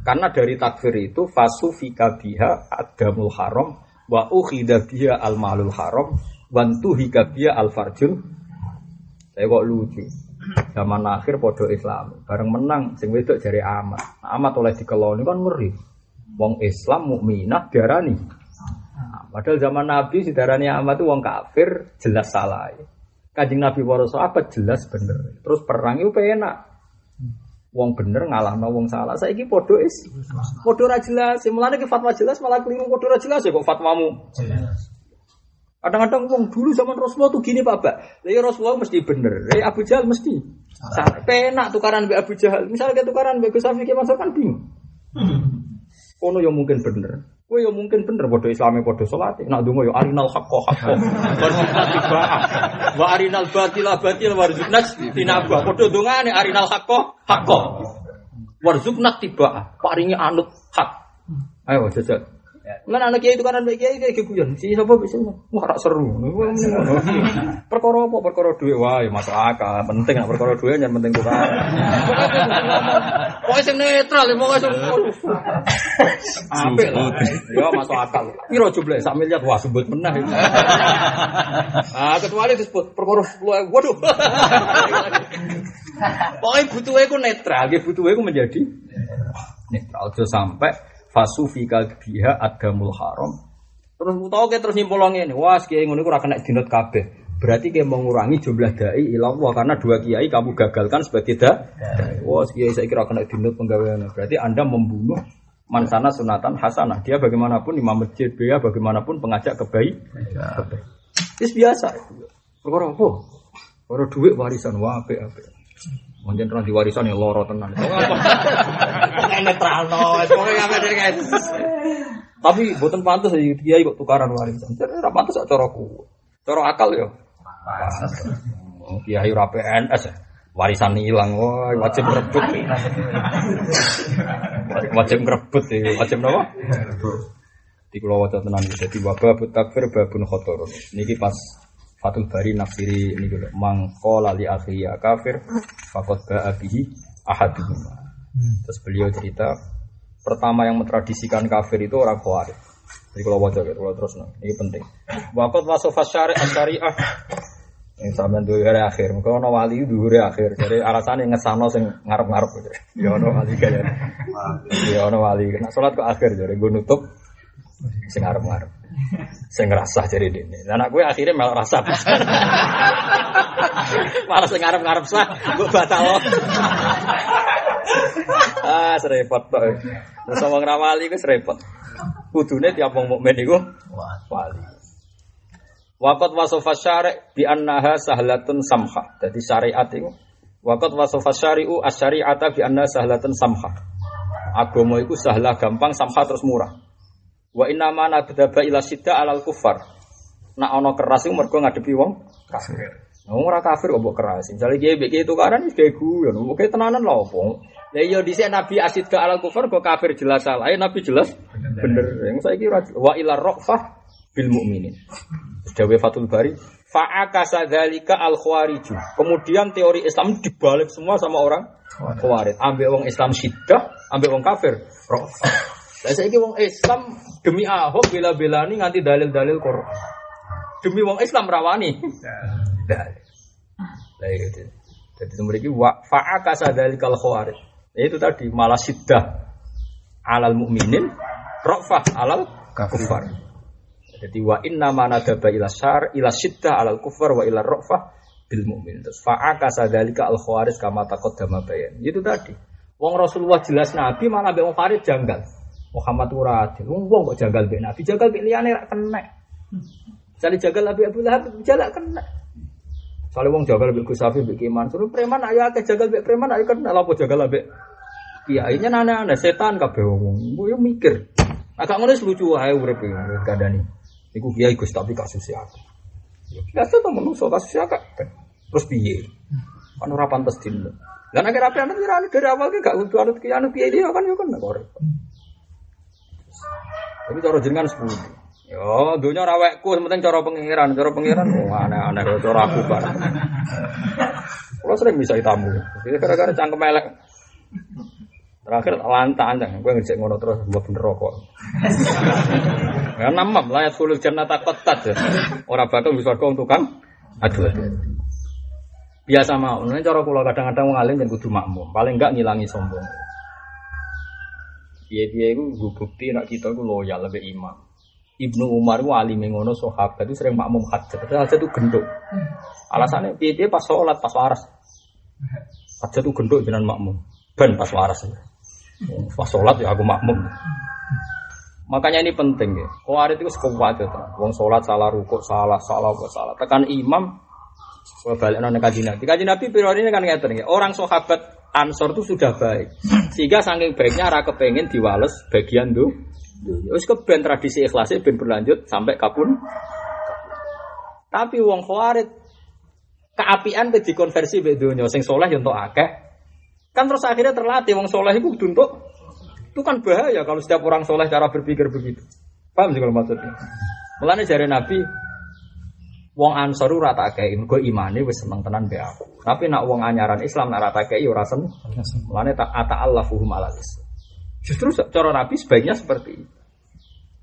Karena dari takfir itu fasu fika biha adamul haram wa ukhida biha al malul haram wantu hika biha al farjul. Saya kok lucu. Zaman akhir podo Islam, bareng menang sing wedok jari amat. Nah, amat oleh dikeloni kan ngeri. Wong Islam mukminah diarani Nah, Padahal zaman Nabi si darani amat itu wong kafir jelas salah. Kajing Nabi para sahabat jelas bener. Terus perang itu enak. Wong bener ngalahno wong salah. Saiki padha is padha ora jelas. Mulane ki fatwa jelas malah keliru padha ora jelas ya kok fatwamu. Kadang-kadang wong dulu zaman Rasulullah tuh gini Pak Bak. Lah ya Rasulullah mesti bener. Ya Abu Jahal mesti salah. Penak tukaran mbek Abu Jahal. Misalnya tukaran mbek Gus Mansur kan bingung. Kono ya mungkin bener. Kowe ya mungkin bener padha islame padha salat. Nak donga ya arinal haqqo haqqo. Warzuqna tibaa. Wa arinal batila batil warzuqna tinaba. Padha dongane arinal haqqo haqqo. Warzuqna tibaa. Paringi anut hak. Ayo jajal. Lan anak kiai itu kan anak kiai kayak guyon. Si sapa bisa wah rak seru. Perkara apa? Perkara duit wae masuk akal. Penting nak perkara duit yang penting tukar. Pokoknya sing netral, pokoknya sing apik lah. Ya masuk akal. Piro jumlah sak miliar wah sebut menah. Ah kecuali disebut perkara 10 waduh. Pokoknya butuhnya itu netral, butuhnya itu menjadi netral. Aja sampai fasufika biha adamul haram. Terus tau ke terus nyimpulane ini, wah kiai ngono ora kena dinut kabeh. Berarti kayak mengurangi jumlah dai ilallah karena dua kiai kamu gagalkan sebagai da. Wah kiai saya kira kena dinut penggawean. Berarti anda membunuh mansana sunatan hasanah. Dia bagaimanapun imam masjid, dia bagaimanapun pengajak kebaik. Itu biasa. Perkara apa? Perkara duit warisan wah apik apik. Mungkin orang diwarisan ya loro tenan. Netral no, pokoknya apa dari guys. Tapi buatan pantas ya kiai kok tukaran warisan. Jadi ora pantas cara ku. Cara akal ya. Oh, Kiai ora PNS ya. Warisan hilang, wah wajib merebut. wajib merebut ya, wajib apa? Di kulo waca tenan jadi wabah takfir babun khotor. Niki pas Fatul Bari nafsiri ini dulu mangko lali akhiya kafir fakot ba'a bihi ahaduhum. Terus beliau cerita pertama yang mentradisikan kafir itu orang khawarij. Jadi kalau wajah gitu, kalau terus nah, ini penting. Wakot wasofas syari syariah yang sampean dua hari akhir, mungkin ono wali dua hari akhir. Jadi alasannya ngesano sing ngarep-ngarep gitu. Ya ono wali kayak, ya ono wali. Nah sholat ke akhir jadi gue nutup sing ngarep-ngarep. Sing ngerasa jadi ini. Anak gue akhirnya malah rasa. malah sing ngarep-ngarep sah, gue batal. ah, serepot tuh. Terus ngomong ramali gue serepot. Kudune tiap wong mukmin iku wali. Waqat wasofa syari' bi annaha sahlatun samha. Jadi syariat itu waqat wasofa syari'u asyari'ata bi annaha sahlatun samha. Agama itu sahlah gampang, samha terus murah. Wa inna ma nabdaba ila sidda alal kufar. Nak ono keras iku mergo ngadepi wong kafir. Wong ora kafir kok mbok keras. Misale kiye mbek tukaran wis gawe guyon. Oke tenanan lho opo. Lah iya dhisik Nabi asid ke alal kufar kok kafir jelas salah. Nabi jelas bener. Yang saiki ora wa ila raqfah bil mukminin. Dawe Fatul Bari Fa'akasa dzalika al khawariju. Kemudian teori Islam dibalik semua sama orang khawarij. Ambek wong Islam syiddah, ambek wong kafir. Raqfah. Lah saiki wong Islam demi Ahok bela-belani nganti dalil-dalil Quran. Demi wong Islam rawani. Dalil. Lah itu. Jadi memiliki wa fa'akasa dzalikal khawarij. Ya, itu tadi malah siddah alal mukminin, rafah alal kufar. Jadi wa inna ma nadaba ila syar ila siddah alal kufar wa ila rafah bil mukmin. Terus fa'akasa dzalika al khawarij kama taqaddama bayan. Itu tadi. Wong Rasulullah jelas Nabi malah mbek wong Khawarij janggal. Muhammad ora adil. Wong kok janggal mbek Nabi, janggal mbek liyane ra kena. Jadi jagal Nabi Abu Lahab jalak kena. Soalnya wong jagal mbek Gusafi mbek Iman, suruh preman ayo akeh jagal mbek preman ayo kena apa jagal mbek kiai nya aneh-aneh setan kabeh wong. Yo mikir. Agak ngono wis lucu wae urip kadani. Iku kiai Gus tapi kasusnya akeh. Ya biasa to menungso kasusnya akeh. Terus piye? Kan ora pantes nek rapi anut kira dari awal gak kudu anut kiai anut kiai dia kan yo kan kok. Tapi cara jenengan sepuluh. Yo, dunia rawekku, penting cara pengiran, cara pengiran, oh, aneh-aneh, cara aku kan. Kalau sering bisa tamu, jadi gara-gara cangkem elek. Terakhir lantaan, gue ngecek ngono terus buat bener rokok. Ya namam layat kulul jannah takut tad. Orang bakal bisa kau untuk kan? Aduh, aduh. Biasa mau, ini cara kulo kadang-kadang ngalim dan kudu makmum. Paling enggak ngilangi sombong. Iya-iya itu gue bukti nak kita itu loyal lebih imam. Ibnu Umar itu alim ngono sahabat itu sering makmum hajat. Tapi hajat itu gendut. Alasannya piye pas sholat pas waras. Hajat itu gendut jenengan makmum. Ben pas waras. Pas sholat ya aku makmum. Makanya ini penting ya. Khawarij itu sekuat itu. Wong sholat salah rukuk salah salah apa salah. Tekan imam balik nona kaji nabi. Kaji nabi ini kan ngeten ya. Orang sahabat Ansor itu sudah baik. Sehingga saking baiknya ra kepengen diwales bagian tuh. Wis keben tradisi ikhlasnya ben berlanjut sampai kapun. Tapi wong khawarit keapian ke dikonversi mbek donya sing soleh yo entuk akeh. Kan terus akhirnya terlatih wong soleh itu untuk itu kan bahaya kalau setiap orang soleh cara berpikir begitu. Paham sih kalau maksudnya? Mulane jare Nabi Wong Ansor ora tak kei, mergo imane wis seneng tenan be aku. Tapi nak wong anyaran Islam nak rata kei ora seneng. Mulane tak ata Allahuhum ala Justru cara Nabi sebaiknya seperti itu.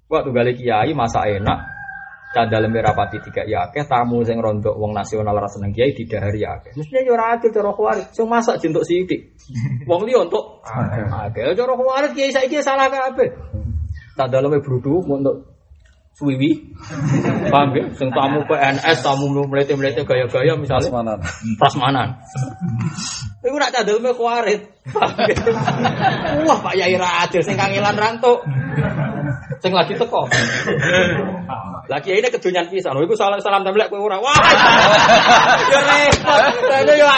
Waktu gali kiai masa enak, cadal merapati tiga ya akeh, tamu sing rontok wong nasional rasa seneng kiai didahari akeh. Mestinya yo ora adil cara khawarij, sing masak jentuk sithik. Wong liya untuk akeh. Cara khawarij kiai saiki salah kabeh. Tak daleme brudu untuk suwiwi. Paham ya? Sing tamu PNS, tamu melete-melete gaya-gaya misalnya. Prasmanan. Prasmanan. Iku nak cadel me kuarit. Wah, Pak Yai Radil sing kangelan rantuk. Sing lagi teko. Lagi ini kedunyan pisan. Iku salam salam templek kowe ora. Wah. Ya repot. Ini ya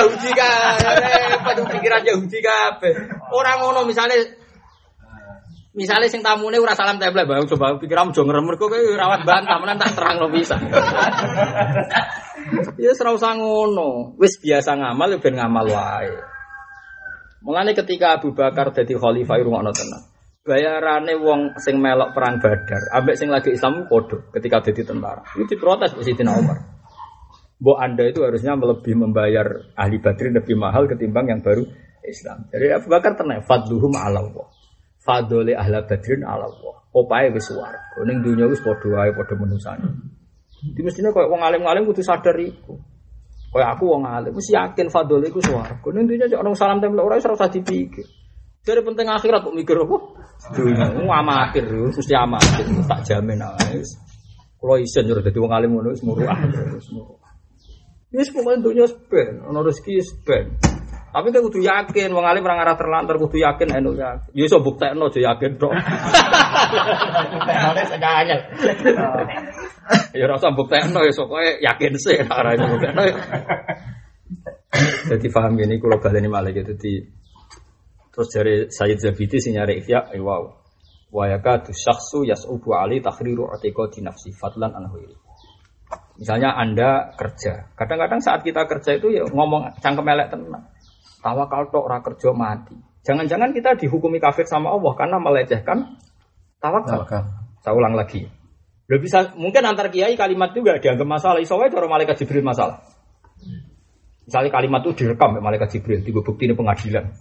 Yahudi ka. Repot pikiran Yahudi kabeh. Ora ngono misalnya Misalnya sing tamune ora salam templek, bang coba pikiran aja ngremur kok rawat bantah menan tak terang lo bisa. <laughs> Ya ora usah ngono. Wis biasa ngamal ya ben ngamal wae. Mulane ketika Abu Bakar dadi khalifah rungokno tenan. Bayarane wong sing melok perang Badar, ambek sing lagi Islam padha ketika dadi tentara. Itu diprotes Sayyidina Umar. Mbok Anda itu harusnya lebih membayar ahli Badrin lebih mahal ketimbang yang baru Islam. Jadi Abu Bakar tenang, fadluhum ala Allah. Fadole ahla Badrin ala Allah. Opae wis swarga. Ning dunya wis padha wae padha. Di mestinya koyo wong alim-alim kudu sadar iku. Koyo aku wong alim wis yakin fadole iku swarga. Ning dunya cok salam tempel ora usah dipikir. Dari penting akhirat kok mikir apa? Dunia, wong amatir, mesti amatir, tak jamin ae. Kalau isen jero dadi wong alim ngono wis muruah. Wis muruah. Wis pokoke dunya ben, ono rezeki ben. Tapi kan kudu yakin, wong alim orang arah terlantar kudu yakin enu ya. Ya iso buktekno aja yakin tok. Buktekno sekanyel. Ya ora usah buktekno ya pokoke yakin sih ora iso buktekno. Jadi paham gini kalau baleni malah gitu di terus dari Sayyid Zabidi sing nyari ihya eh, wow. Wa yakadu syakhsu yas'ubu ali takhriru i'tiqadi nafsi fadlan an ghairi. Misalnya Anda kerja. Kadang-kadang saat kita kerja itu ya ngomong cangkem elek tenang. Tawakal tok ora kerja mati. Jangan-jangan kita dihukumi kafir sama Allah karena melecehkan tawakal. Saya ulang lagi. Lo bisa mungkin antar kiai kalimat juga dianggap masalah. Iso wae cara malaikat Jibril masalah. Misalnya kalimat itu direkam oleh malaikat Jibril, tiga bukti ini pengadilan.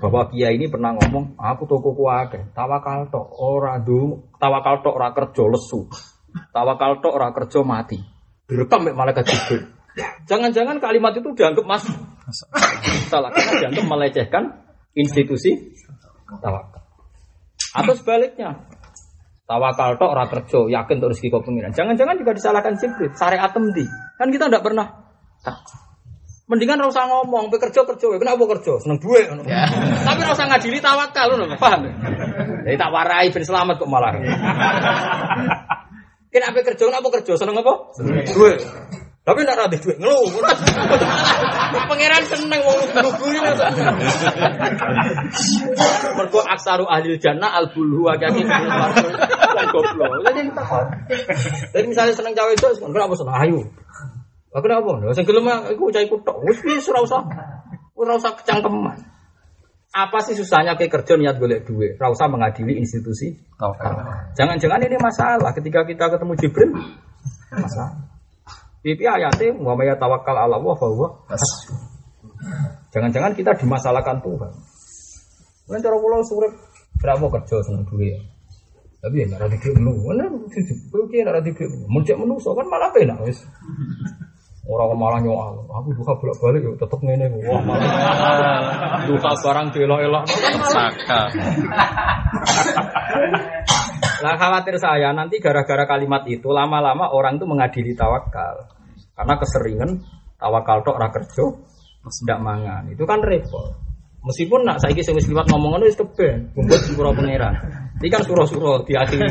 Bahwa kiai ini pernah ngomong, aku toko kuake, tawakal tok ora du, tawakal tok ora kerja lesu, tawakal tok ora kerja mati. Direkam oleh malaikat Jibril. Jangan-jangan kalimat itu dianggap mas salah karena dianggap melecehkan institusi tawakal. Atau sebaliknya, tawakal tok ora kerja, yakin untuk rezeki pengiran. Jangan-jangan juga disalahkan Jibril, syariat temdi. Kan kita tidak pernah Mendingan ora usah ngomong, bekerja kerja, kenapa kerja? Seneng duit. ngono. Tapi ora usah ngadili tawakal ngono, paham? Jadi tak warai ben selamat kok malah. <laughs> Kenapa kerja? Kenapa kerja? Seneng apa? Duit. Tapi ndak rada duit ngeluh. <laughs> Pangeran seneng wong nuguri. Mergo aksaru ahli jannah al bulhu akeh goblok. Jadi Jadi misalnya seneng cawe itu, kenapa seneng ayu? Lah kenapa? Lah sing gelem iku cah iku tok. Wis wis ora usah. Ora usah kecangkeman. Apa sih susahnya kayak kerja niat golek duit? Ora usah mengadili institusi. Jangan-jangan ini masalah ketika kita ketemu Jibril. Masalah. Pipi ayatnya tawakkal ala Allah huwa hasbuh. Jangan-jangan kita dimasalahkan Tuhan. Kan cara kula surip berapa kerja seneng duit. Tapi ya nggak ada duit menu, mana ki nggak ada duit menu. Muncul menu so kan malah enak wis. Orang malah nyoal, aku duka bolak balik yuk tetep ngene. Wah malah duka barang delok-elok. Saka. Lah khawatir saya nanti gara-gara kalimat itu lama-lama orang itu mengadili tawakal. Karena keseringan tawakal tok ra kerja tidak mangan. Itu kan repot. Meskipun nak saiki sing wis liwat ngomong ngono wis keben, kumpul surah pangeran. Iki kan surah-surah diakhiri.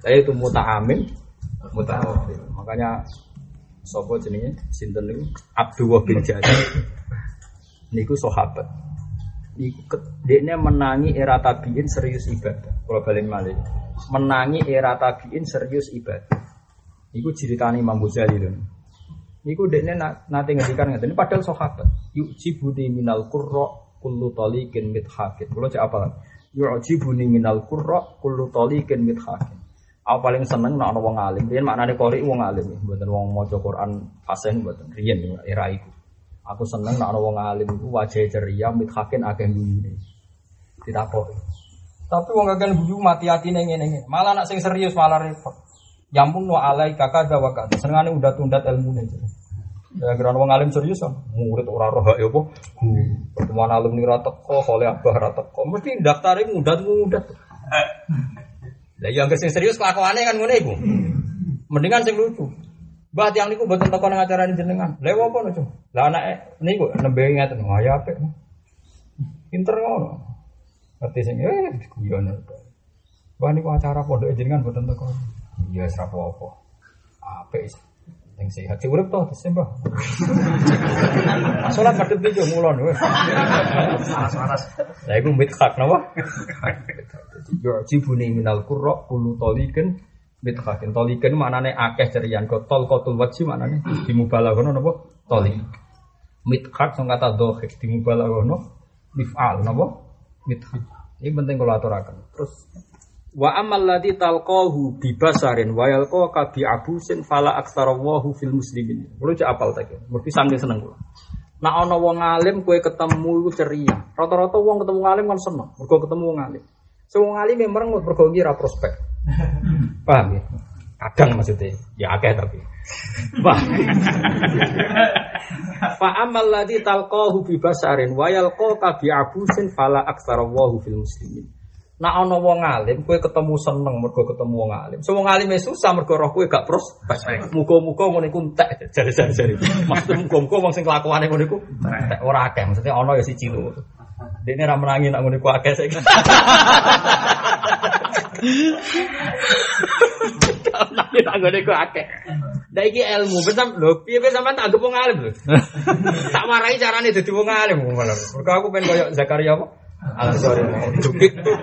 Saya itu muta'amin, muta'awil. Makanya sapa jenenge sinten niku Abdullah bin Jabir. Niku sahabat. Ke- dekne menangi era tabiin serius ibadah. Kalau balik malih. Menangi era tabiin serius ibadah. Niku ceritane Imam Ghazali lho. Niku dekne na- nate ngendikan ngeten padahal sahabat. Yu'jibuni minal qurra kullu taliqin mithakin. Kulo cek apa? Yu'jibuni minal qurra kullu taliqin mithakin. Aku paling seneng ana wong alim. Riyen maknane qori wong alim, mboten wong maca Quran fasih mboten. Ya, era iku. Aku seneng ana wong alim iku wajah ceria mithakin akeh guyune. Ditakoki. Tapi wong kakek guyu mati-atine ngene-ngene. Malah nak sing serius malah repot. Yampun wa alai kakak wa kakak. Senengane udah tundat ilmune. Ya kira wong alim serius kan. Murid ora roh ya apa. Pertemuan alumni ra teko, oleh abah ra teko. Mesti daftare mudat-mudat. Lah yang sing serius kelakuane kan ngene iku. Mendingan sing lucu. Mbah tiang niku mboten teko nang acara jenengan. Lha apa no, Lah anake niku nembe ngaten, wah ya apik. Pinter ngono. Ngerti sing eh guyon. Wah niku acara pondok jenengan mboten teko. Iya wis apa-apa. Apik. Sing sehat sing urip to disembah. Salat madhep iki yo ngulon wis. Panas-panas. Lah iku mithaq napa? Yu'jibuni minal qurra kullu taliqin mithaqin. Taliqin maknane akeh cerian kok tol qatul wajhi maknane dimubalaghana napa? Taliq. Mithaq sing kata dhahik dimubalaghana mif'al napa? Mithaq. Ini penting kalau aturakan. Terus Wa amal ladzi talqahu bi basarin wa yalqaka bi abusin fala aktsarallahi fil muslimin. Kulo cek apal tak. Mergi saking seneng kulo. Nak ana wong alim kowe ketemu iku ceria. Rata-rata wong ketemu alim kan seneng. Mergo ketemu wong alim. Sing wong alim memang mergo iki ra prospek. <laughs> Paham ya? Kadang maksudnya, ya akeh tapi. Fa amal ladzi talqahu bi basarin wa yalqaka bi abusin fala aktsarallahi fil muslimin. Nak ana wong alim, kowe ketemu seneng mergo ketemu wong alim. So wong alim wis susah mergo roh kowe gak prospek. Muga-muga ngono iku entek jare-jare. Maksud muga-muga wong sing kelakuane ngono iku entek ora akeh. Maksudnya ana ya siji lho. Dene ra menangi nak ngono iku akeh saiki. Nang nak ngono iku akeh. Lah iki ilmu, betam lho, piye kowe sampean tak anggap wong alim lho. Tak warai carane dadi wong alim. Mergo aku pengen koyo Zakaria apa? Jukit tuh.